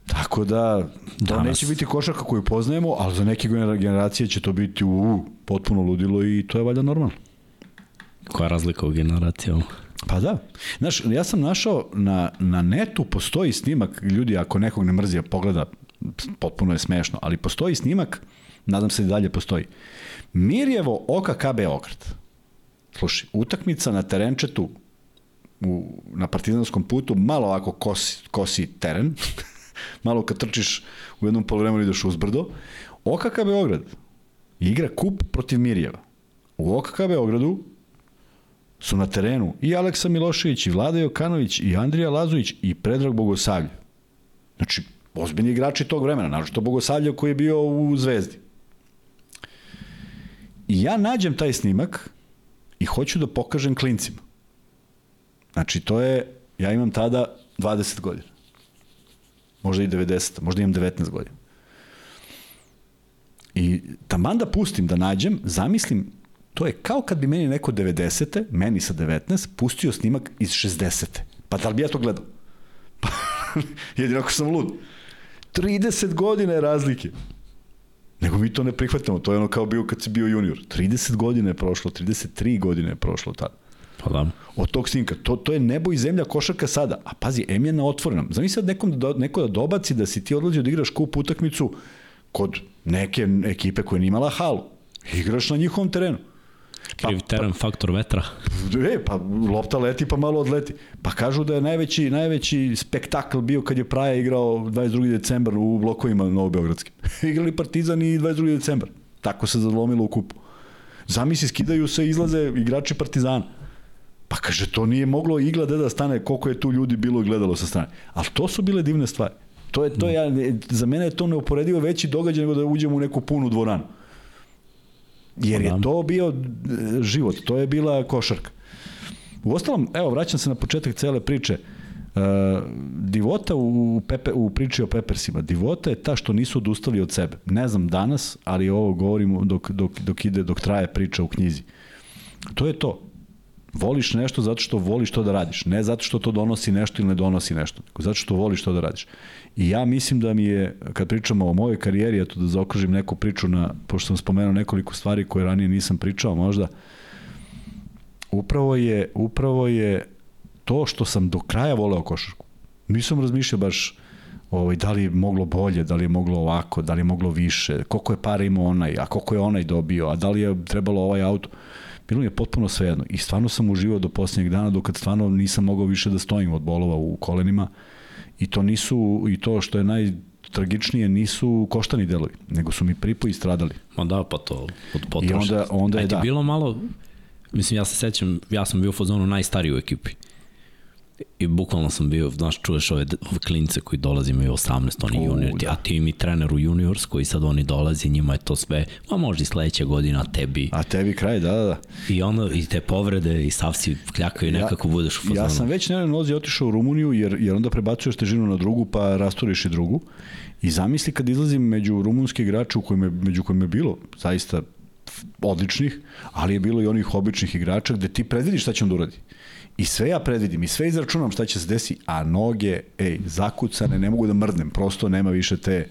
Tako da, to Danas. neće biti košarka koju poznajemo, ali za neke genera- generacije će to biti u, potpuno ludilo i to je valjda normalno. koja je razlika u generacijama. Pa da. Znaš, ja sam našao na, na netu postoji snimak, ljudi ako nekog ne mrzi, a pogleda, potpuno je smešno, ali postoji snimak, nadam se da dalje postoji. Mirjevo OKK Beograd. Slušaj, utakmica na terenčetu u, na partizanskom putu, malo ovako kosi, kosi teren, malo kad trčiš u jednom polovremenu ideš uzbrdo. OKK Beograd igra kup protiv Mirjeva. U OKK Beogradu su na terenu i Aleksa Milošević, i Vlada Jokanović, i Andrija Lazović, i Predrag Bogosavljev. Znači, ozbiljni igrači tog vremena, naročito Bogosavljev koji je bio u Zvezdi. I ja nađem taj snimak i hoću da pokažem klincima. Znači, to je, ja imam tada 20 godina. Možda i 90, možda imam 19 godina. I taman da pustim, da nađem, zamislim, to je kao kad bi meni neko 90. meni sa 19, pustio snimak iz 60. Pa da li bi ja to gledao? Pa, jedino ako sam lud. 30 godina je razlike. Nego mi to ne prihvatamo, to je ono kao bio kad si bio junior. 30 godina je prošlo, 33 godine je prošlo tada. Pa da. Od tog snimka. To, to je nebo i zemlja košarka sada. A pazi, M je na otvorenom. Zamisli sad nekom da, neko da dobaci da si ti odlazio da igraš kup utakmicu kod neke ekipe koja nije imala halu. Igraš na njihovom terenu. Kriv teren, faktor vetra. E, pa lopta leti pa malo odleti. Pa kažu da je najveći, najveći spektakl bio kad je Praja igrao 22. decembar u blokovima Novobeogradskim. Igrali Partizan i 22. decembar. Tako se zalomilo u kupu. Zamisli, skidaju se, izlaze igrači Partizana. Pa kaže, to nije moglo igla da da stane, koliko je tu ljudi bilo i gledalo sa strane. Ali to su bile divne stvari. To je, to ja, za mene je to neuporedivo veći događaj nego da uđemo u neku punu dvoranu. Jer je to bio e, život, to je bila košarka. U ostalom, evo, vraćam se na početak cele priče. Uh, divota u, Pepe, u priči o Peppersima. Divota je ta što nisu odustali od sebe. Ne znam danas, ali ovo govorim dok, dok, dok ide, dok traje priča u knjizi. To je to. Voliš nešto zato što voliš to da radiš, ne zato što to donosi nešto ili ne donosi nešto, nego zato što voliš to da radiš. I ja mislim da mi je, kad pričamo o mojoj karijeri, eto da zaokružim neku priču, na, pošto sam spomenuo nekoliko stvari koje ranije nisam pričao možda, upravo je, upravo je to što sam do kraja voleo košarku. Nisam razmišljao baš ovaj, da li je moglo bolje, da li je moglo ovako, da li je moglo više, koliko je para imao onaj, a koliko je onaj dobio, a da li je trebalo ovaj auto. Bilo mi je potpuno svejedno i stvarno sam uživao do posljednjeg dana dok kad stvarno nisam mogao više da stojim od bolova u kolenima i to nisu, i to što je naj, tragičnije nisu koštani delovi, nego su mi pripoji stradali. Ma da, pa to od potroša. I onda, onda je Ajde, da. bilo malo, mislim, ja se sećam, ja sam bio u fazonu najstariji u ekipi. I bukvalno sam bio, znaš, čuješ ove, ove klince koji dolaze imaju 18, oni junior, da. a ti mi trener u juniors koji sad oni dolazi, njima je to sve, ma možda i sledeća godina tebi. A tebi kraj, da, da, da. I onda i te povrede i sav si kljakao i nekako budeš u fazonu. Ja sam već na nozi otišao u Rumuniju jer, jer onda prebacuješ težinu na drugu pa rasturiš i drugu. I zamisli kad izlazim među rumunske igrače u kojima, među kojima je bilo zaista odličnih, ali je bilo i onih običnih igrača gde ti predvidiš šta će on da uradi. I sve ja predvidim i sve izračunam šta će se desi, a noge, ej, zakucane, ne mogu da mrdnem, prosto nema više te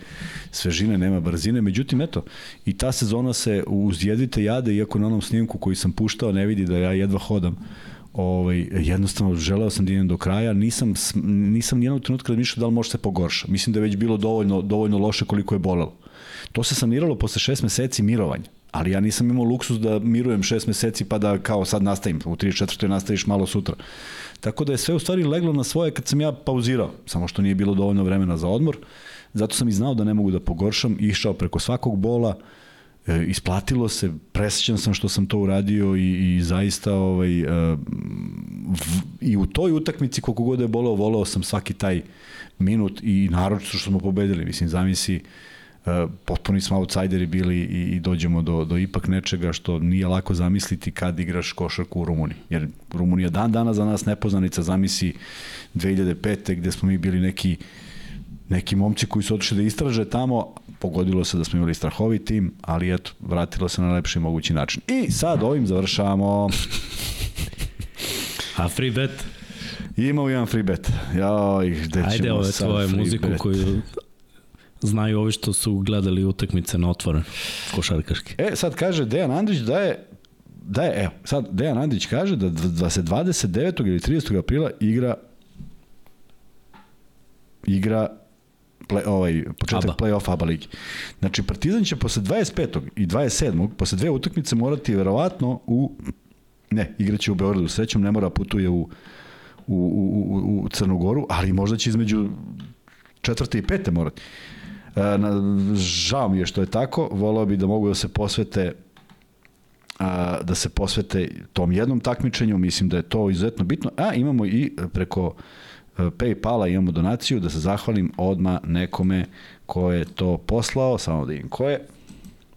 svežine, nema brzine. Međutim, eto, i ta sezona se uz jedvite jade, iako na onom snimku koji sam puštao ne vidi da ja jedva hodam, ovaj, jednostavno želeo sam da idem do kraja, nisam, nisam nijednog trenutka razmišljao da li može se pogorša. Mislim da je već bilo dovoljno, dovoljno loše koliko je bolelo. To se saniralo posle šest meseci mirovanja. Ali ja nisam imao luksus da mirujem šest meseci pa da kao sad nastavim, u 34. nastaviš malo sutra. Tako da je sve u stvari leglo na svoje kad sam ja pauzirao, samo što nije bilo dovoljno vremena za odmor. Zato sam i znao da ne mogu da pogoršam, išao preko svakog bola, e, isplatilo se, presjećan sam što sam to uradio i, i zaista ovaj, e, v, i u toj utakmici koliko god je boleo, voleo sam svaki taj minut i naročito što smo pobedili. Mislim, zamisli, e, potpuni smo outsideri bili i, i dođemo do, do ipak nečega što nije lako zamisliti kad igraš košarku u Rumuniji. Jer Rumunija dan dana za nas nepoznanica, zamisli 2005. gde smo mi bili neki neki momci koji su otišli da istraže tamo, pogodilo se da smo imali strahovi tim, ali eto, vratilo se na lepši mogući način. I sad ovim završavamo. A free bet? Imamo jedan free bet. Joj, gde ćemo Ajde ove sad tvoje muziku bet? koju znaju ovi što su gledali utakmice na otvoren košarkaški. E, sad kaže Dejan Andrić da je da je, evo, sad Dejan Andrić kaže da, da se 29. ili 30. aprila igra igra play, ovaj, početak ABA. play-off ABA ligi. Znači, Partizan će posle 25. i 27. posle dve utakmice morati verovatno u ne, igraće u Beogradu, srećom ne mora putuje u u, u, u, u Crnu Goru, ali možda će između četvrte i pete morati. E, žao mi je što je tako, volao bi da mogu da se posvete a, da se posvete tom jednom takmičenju, mislim da je to izuzetno bitno. A imamo i preko e, Paypala imamo donaciju, da se zahvalim odma nekome ko je to poslao, samo da vidim ko je.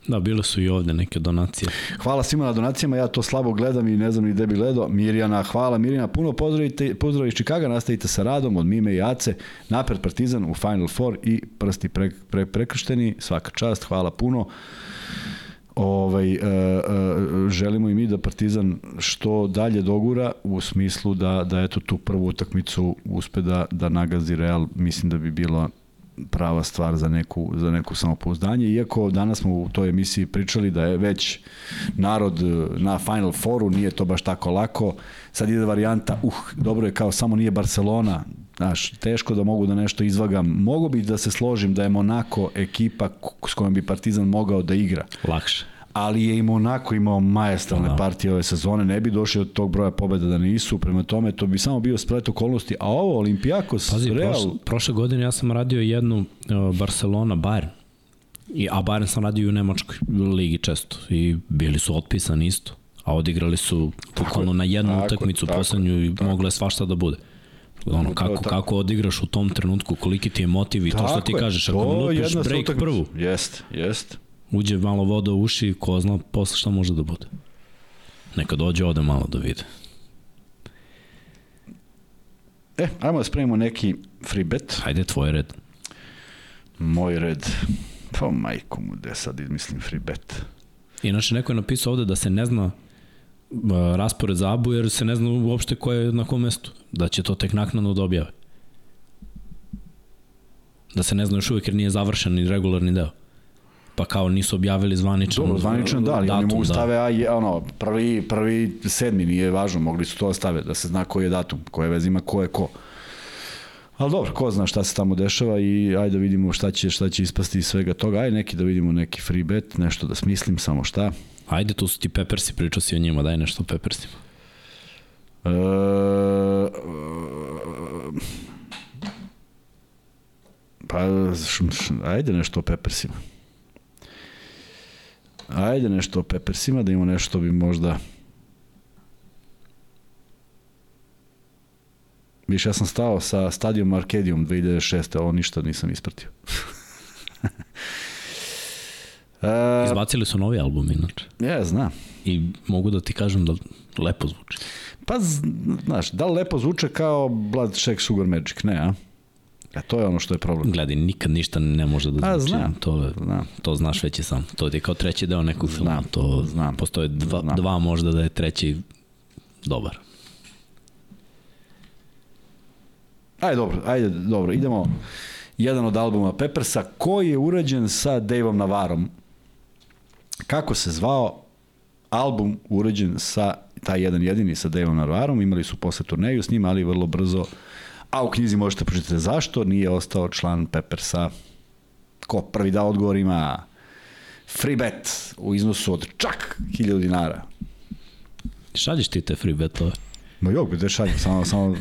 Da, bile su i ovde neke donacije. Hvala svima na donacijama, ja to slabo gledam i ne znam ni gde bi gledao. Mirjana, hvala Mirjana, puno pozdravite, pozdrav iz Čikaga, nastavite sa radom od Mime i Ace, napred Partizan u Final Four i prsti pre, pre, prekršteni, svaka čast, hvala puno. Ovaj, e, e, želimo i mi da Partizan što dalje dogura u smislu da, da eto tu prvu utakmicu uspe da, da nagazi Real, mislim da bi bilo prava stvar za neku, za neku samopouzdanje, iako danas smo u toj emisiji pričali da je već narod na Final Fouru, nije to baš tako lako, sad ide varijanta, uh, dobro je kao samo nije Barcelona, znaš, teško da mogu da nešto izvagam, mogu bi da se složim da je Monako ekipa s kojom bi Partizan mogao da igra, Lakše. Ali je i Monako imao majestralne Da. partije ove sezone, ne bi došli od tog broja pobeda da nisu, prema tome to bi samo bio splet okolnosti, a ovo Olimpijakos, Pazi, Real, prošle, prošle godine ja sam radio jednu uh, Barcelona Bayern. I, a Bayern sam radio i u Nemačkoj ligi često. I bili su otpisani isto. A odigrali su bukvalno na jednu tako, utakmicu tako, poslednju i moglo je svašta da bude. Ono, kako, tako. kako odigraš u tom trenutku, koliki ti je motiv i to što ti je, kažeš, ako to lupiš break prvu, Jest, jest. Uđe malo voda u uši, ko zna posle šta može da bude. Neka dođe ode malo da vide. E, ajmo da spremimo neki free bet. Hajde, tvoj red. Moj red. Pa majko mu, gde sad izmislim free bet. Inače, neko je napisao ovde da se ne zna raspored za Abu jer se ne zna uopšte ko je na kom mestu. Da će to tek naknadno da objave. Da se ne zna još uvijek jer nije završen ni regularni deo. Pa kao nisu objavili zvanično. Dobro, zvanično da, ali datum, oni mogu da. stave, a je, ono, prvi, prvi sedmi, nije važno, mogli su to da stave, da se zna koji je datum, koje veze ima, ko je ko. Ali dobro, ko zna šta se tamo dešava i ajde da vidimo šta će, šta će ispasti iz svega toga. Ajde neki da vidimo neki free bet, nešto da smislim, samo šta. Ajde, tu su ti Peppersi, pričao si o njima, daj nešto o Peppersima. E, pa, ajde nešto o Peppersima. Ajde nešto o Peppersima, da imamo nešto bi možda... Više, ja sam stao sa stadijom Arcadium 2006. Ovo ništa nisam ispratio. Uh, Izbacili su novi album, inače. Ja, znam. I mogu da ti kažem da lepo zvuči. Pa, znaš, da li lepo zvuče kao Blood Shack Sugar Magic? Ne, a? E, to je ono što je problem. Gledaj, nikad ništa ne može da zvuči. A, znam. To, znam. to znaš već i sam. To je kao treći deo nekog filma. Znam, to znam. Postoje dva, znam. dva možda da je treći dobar. Ajde, dobro, ajde, dobro, idemo. Jedan od albuma Peppersa, koji je urađen sa Daveom Navarom. Kako se zvao album urađen sa taj jedan jedini sa Daveom Navarom, imali su posle turneju s njim, ali vrlo brzo A u knjizi možete pročitati zašto nije ostao član Peppersa. Ko prvi da odgovor ima free bet u iznosu od čak 1000 dinara. Šalješ ti te free betove? Ma jok, gde šaljem, samo, samo...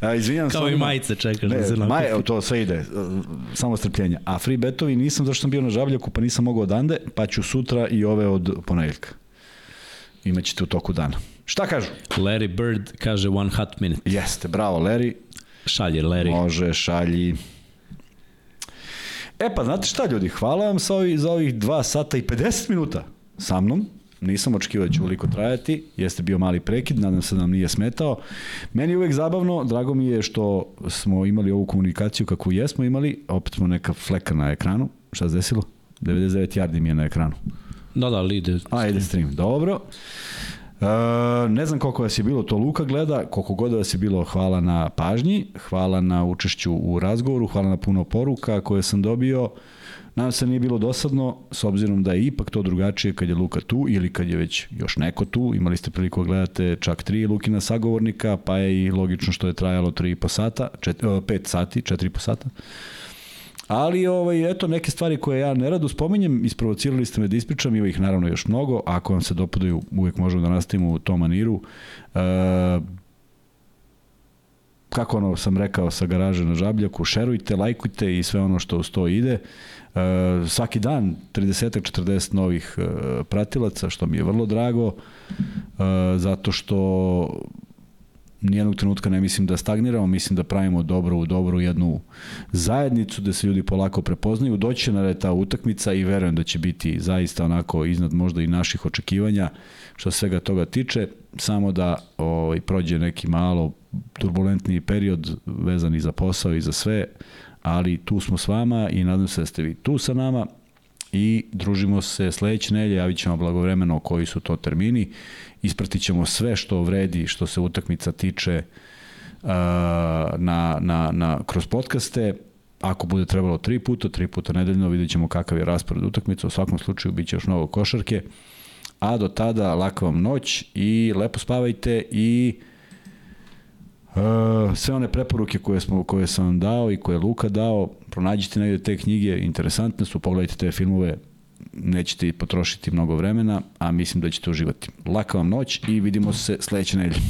A, izvinjam Kao i majice čekaš ne, da se maj, to sve ide, samo strpljenja. A free betovi nisam zašto sam bio na žabljaku, pa nisam mogao odande, pa ću sutra i ove od ponedjeljka. Imaćete u toku dana. Šta kažu? Larry Bird kaže one hot minute. Jeste, bravo Larry. Šalje Larry. Može, šalji. E pa, znate šta ljudi, hvala vam sa ovih, za ovih 2 sata i 50 minuta sa mnom. Nisam očekivao da će uliko trajati, jeste bio mali prekid, nadam se da nam nije smetao. Meni je uvek zabavno, drago mi je što smo imali ovu komunikaciju kakvu jesmo imali, opet smo neka fleka na ekranu. Šta se desilo? 99 yardi mi je na ekranu. Da, da, ali ide. A, ide stream, dobro. Uh, ne znam koliko vas je bilo, to Luka gleda, koliko god vas je bilo, hvala na pažnji, hvala na učešću u razgovoru, hvala na puno poruka koje sam dobio. Nadam se da nije bilo dosadno, s obzirom da je ipak to drugačije kad je Luka tu ili kad je već još neko tu. Imali ste priliku da gledate čak tri Lukina sagovornika, pa je i logično što je trajalo 3,5 sata, 5 sati, 4,5 sata. Uh, Ali, ovaj, eto, neke stvari koje ja nerado spominjem, isprovocirali ste me da ispričam, ima ih naravno još mnogo, ako vam se dopadaju, uvijek možemo da nastavimo u tom maniru. E, kako ono sam rekao sa garaže na žabljaku, šerujte, lajkujte i sve ono što uz to ide. E, svaki dan 30-40 novih e, pratilaca, što mi je vrlo drago, e, zato što nijednog trenutka ne mislim da stagniramo, mislim da pravimo dobro u dobru jednu zajednicu, da se ljudi polako prepoznaju. Doći na ta utakmica i verujem da će biti zaista onako iznad možda i naših očekivanja što svega toga tiče, samo da ovaj, prođe neki malo turbulentni period vezan i za posao i za sve, ali tu smo s vama i nadam se da ste vi tu sa nama i družimo se sledeće nelje, javit ćemo blagovremeno koji su to termini ispratit ćemo sve što vredi, što se utakmica tiče uh, na, na, na, kroz podcaste. Ako bude trebalo tri puta, tri puta nedeljno, vidjet ćemo kakav je raspored utakmica. U svakom slučaju bit će još mnogo košarke. A do tada, laka vam noć i lepo spavajte i Uh, sve one preporuke koje, smo, koje sam vam dao i koje je Luka dao, pronađite negde te knjige, interesantne su, pogledajte te filmove, nećete potrošiti mnogo vremena, a mislim da ćete uživati. Laka vam noć i vidimo se sledeće nedelje.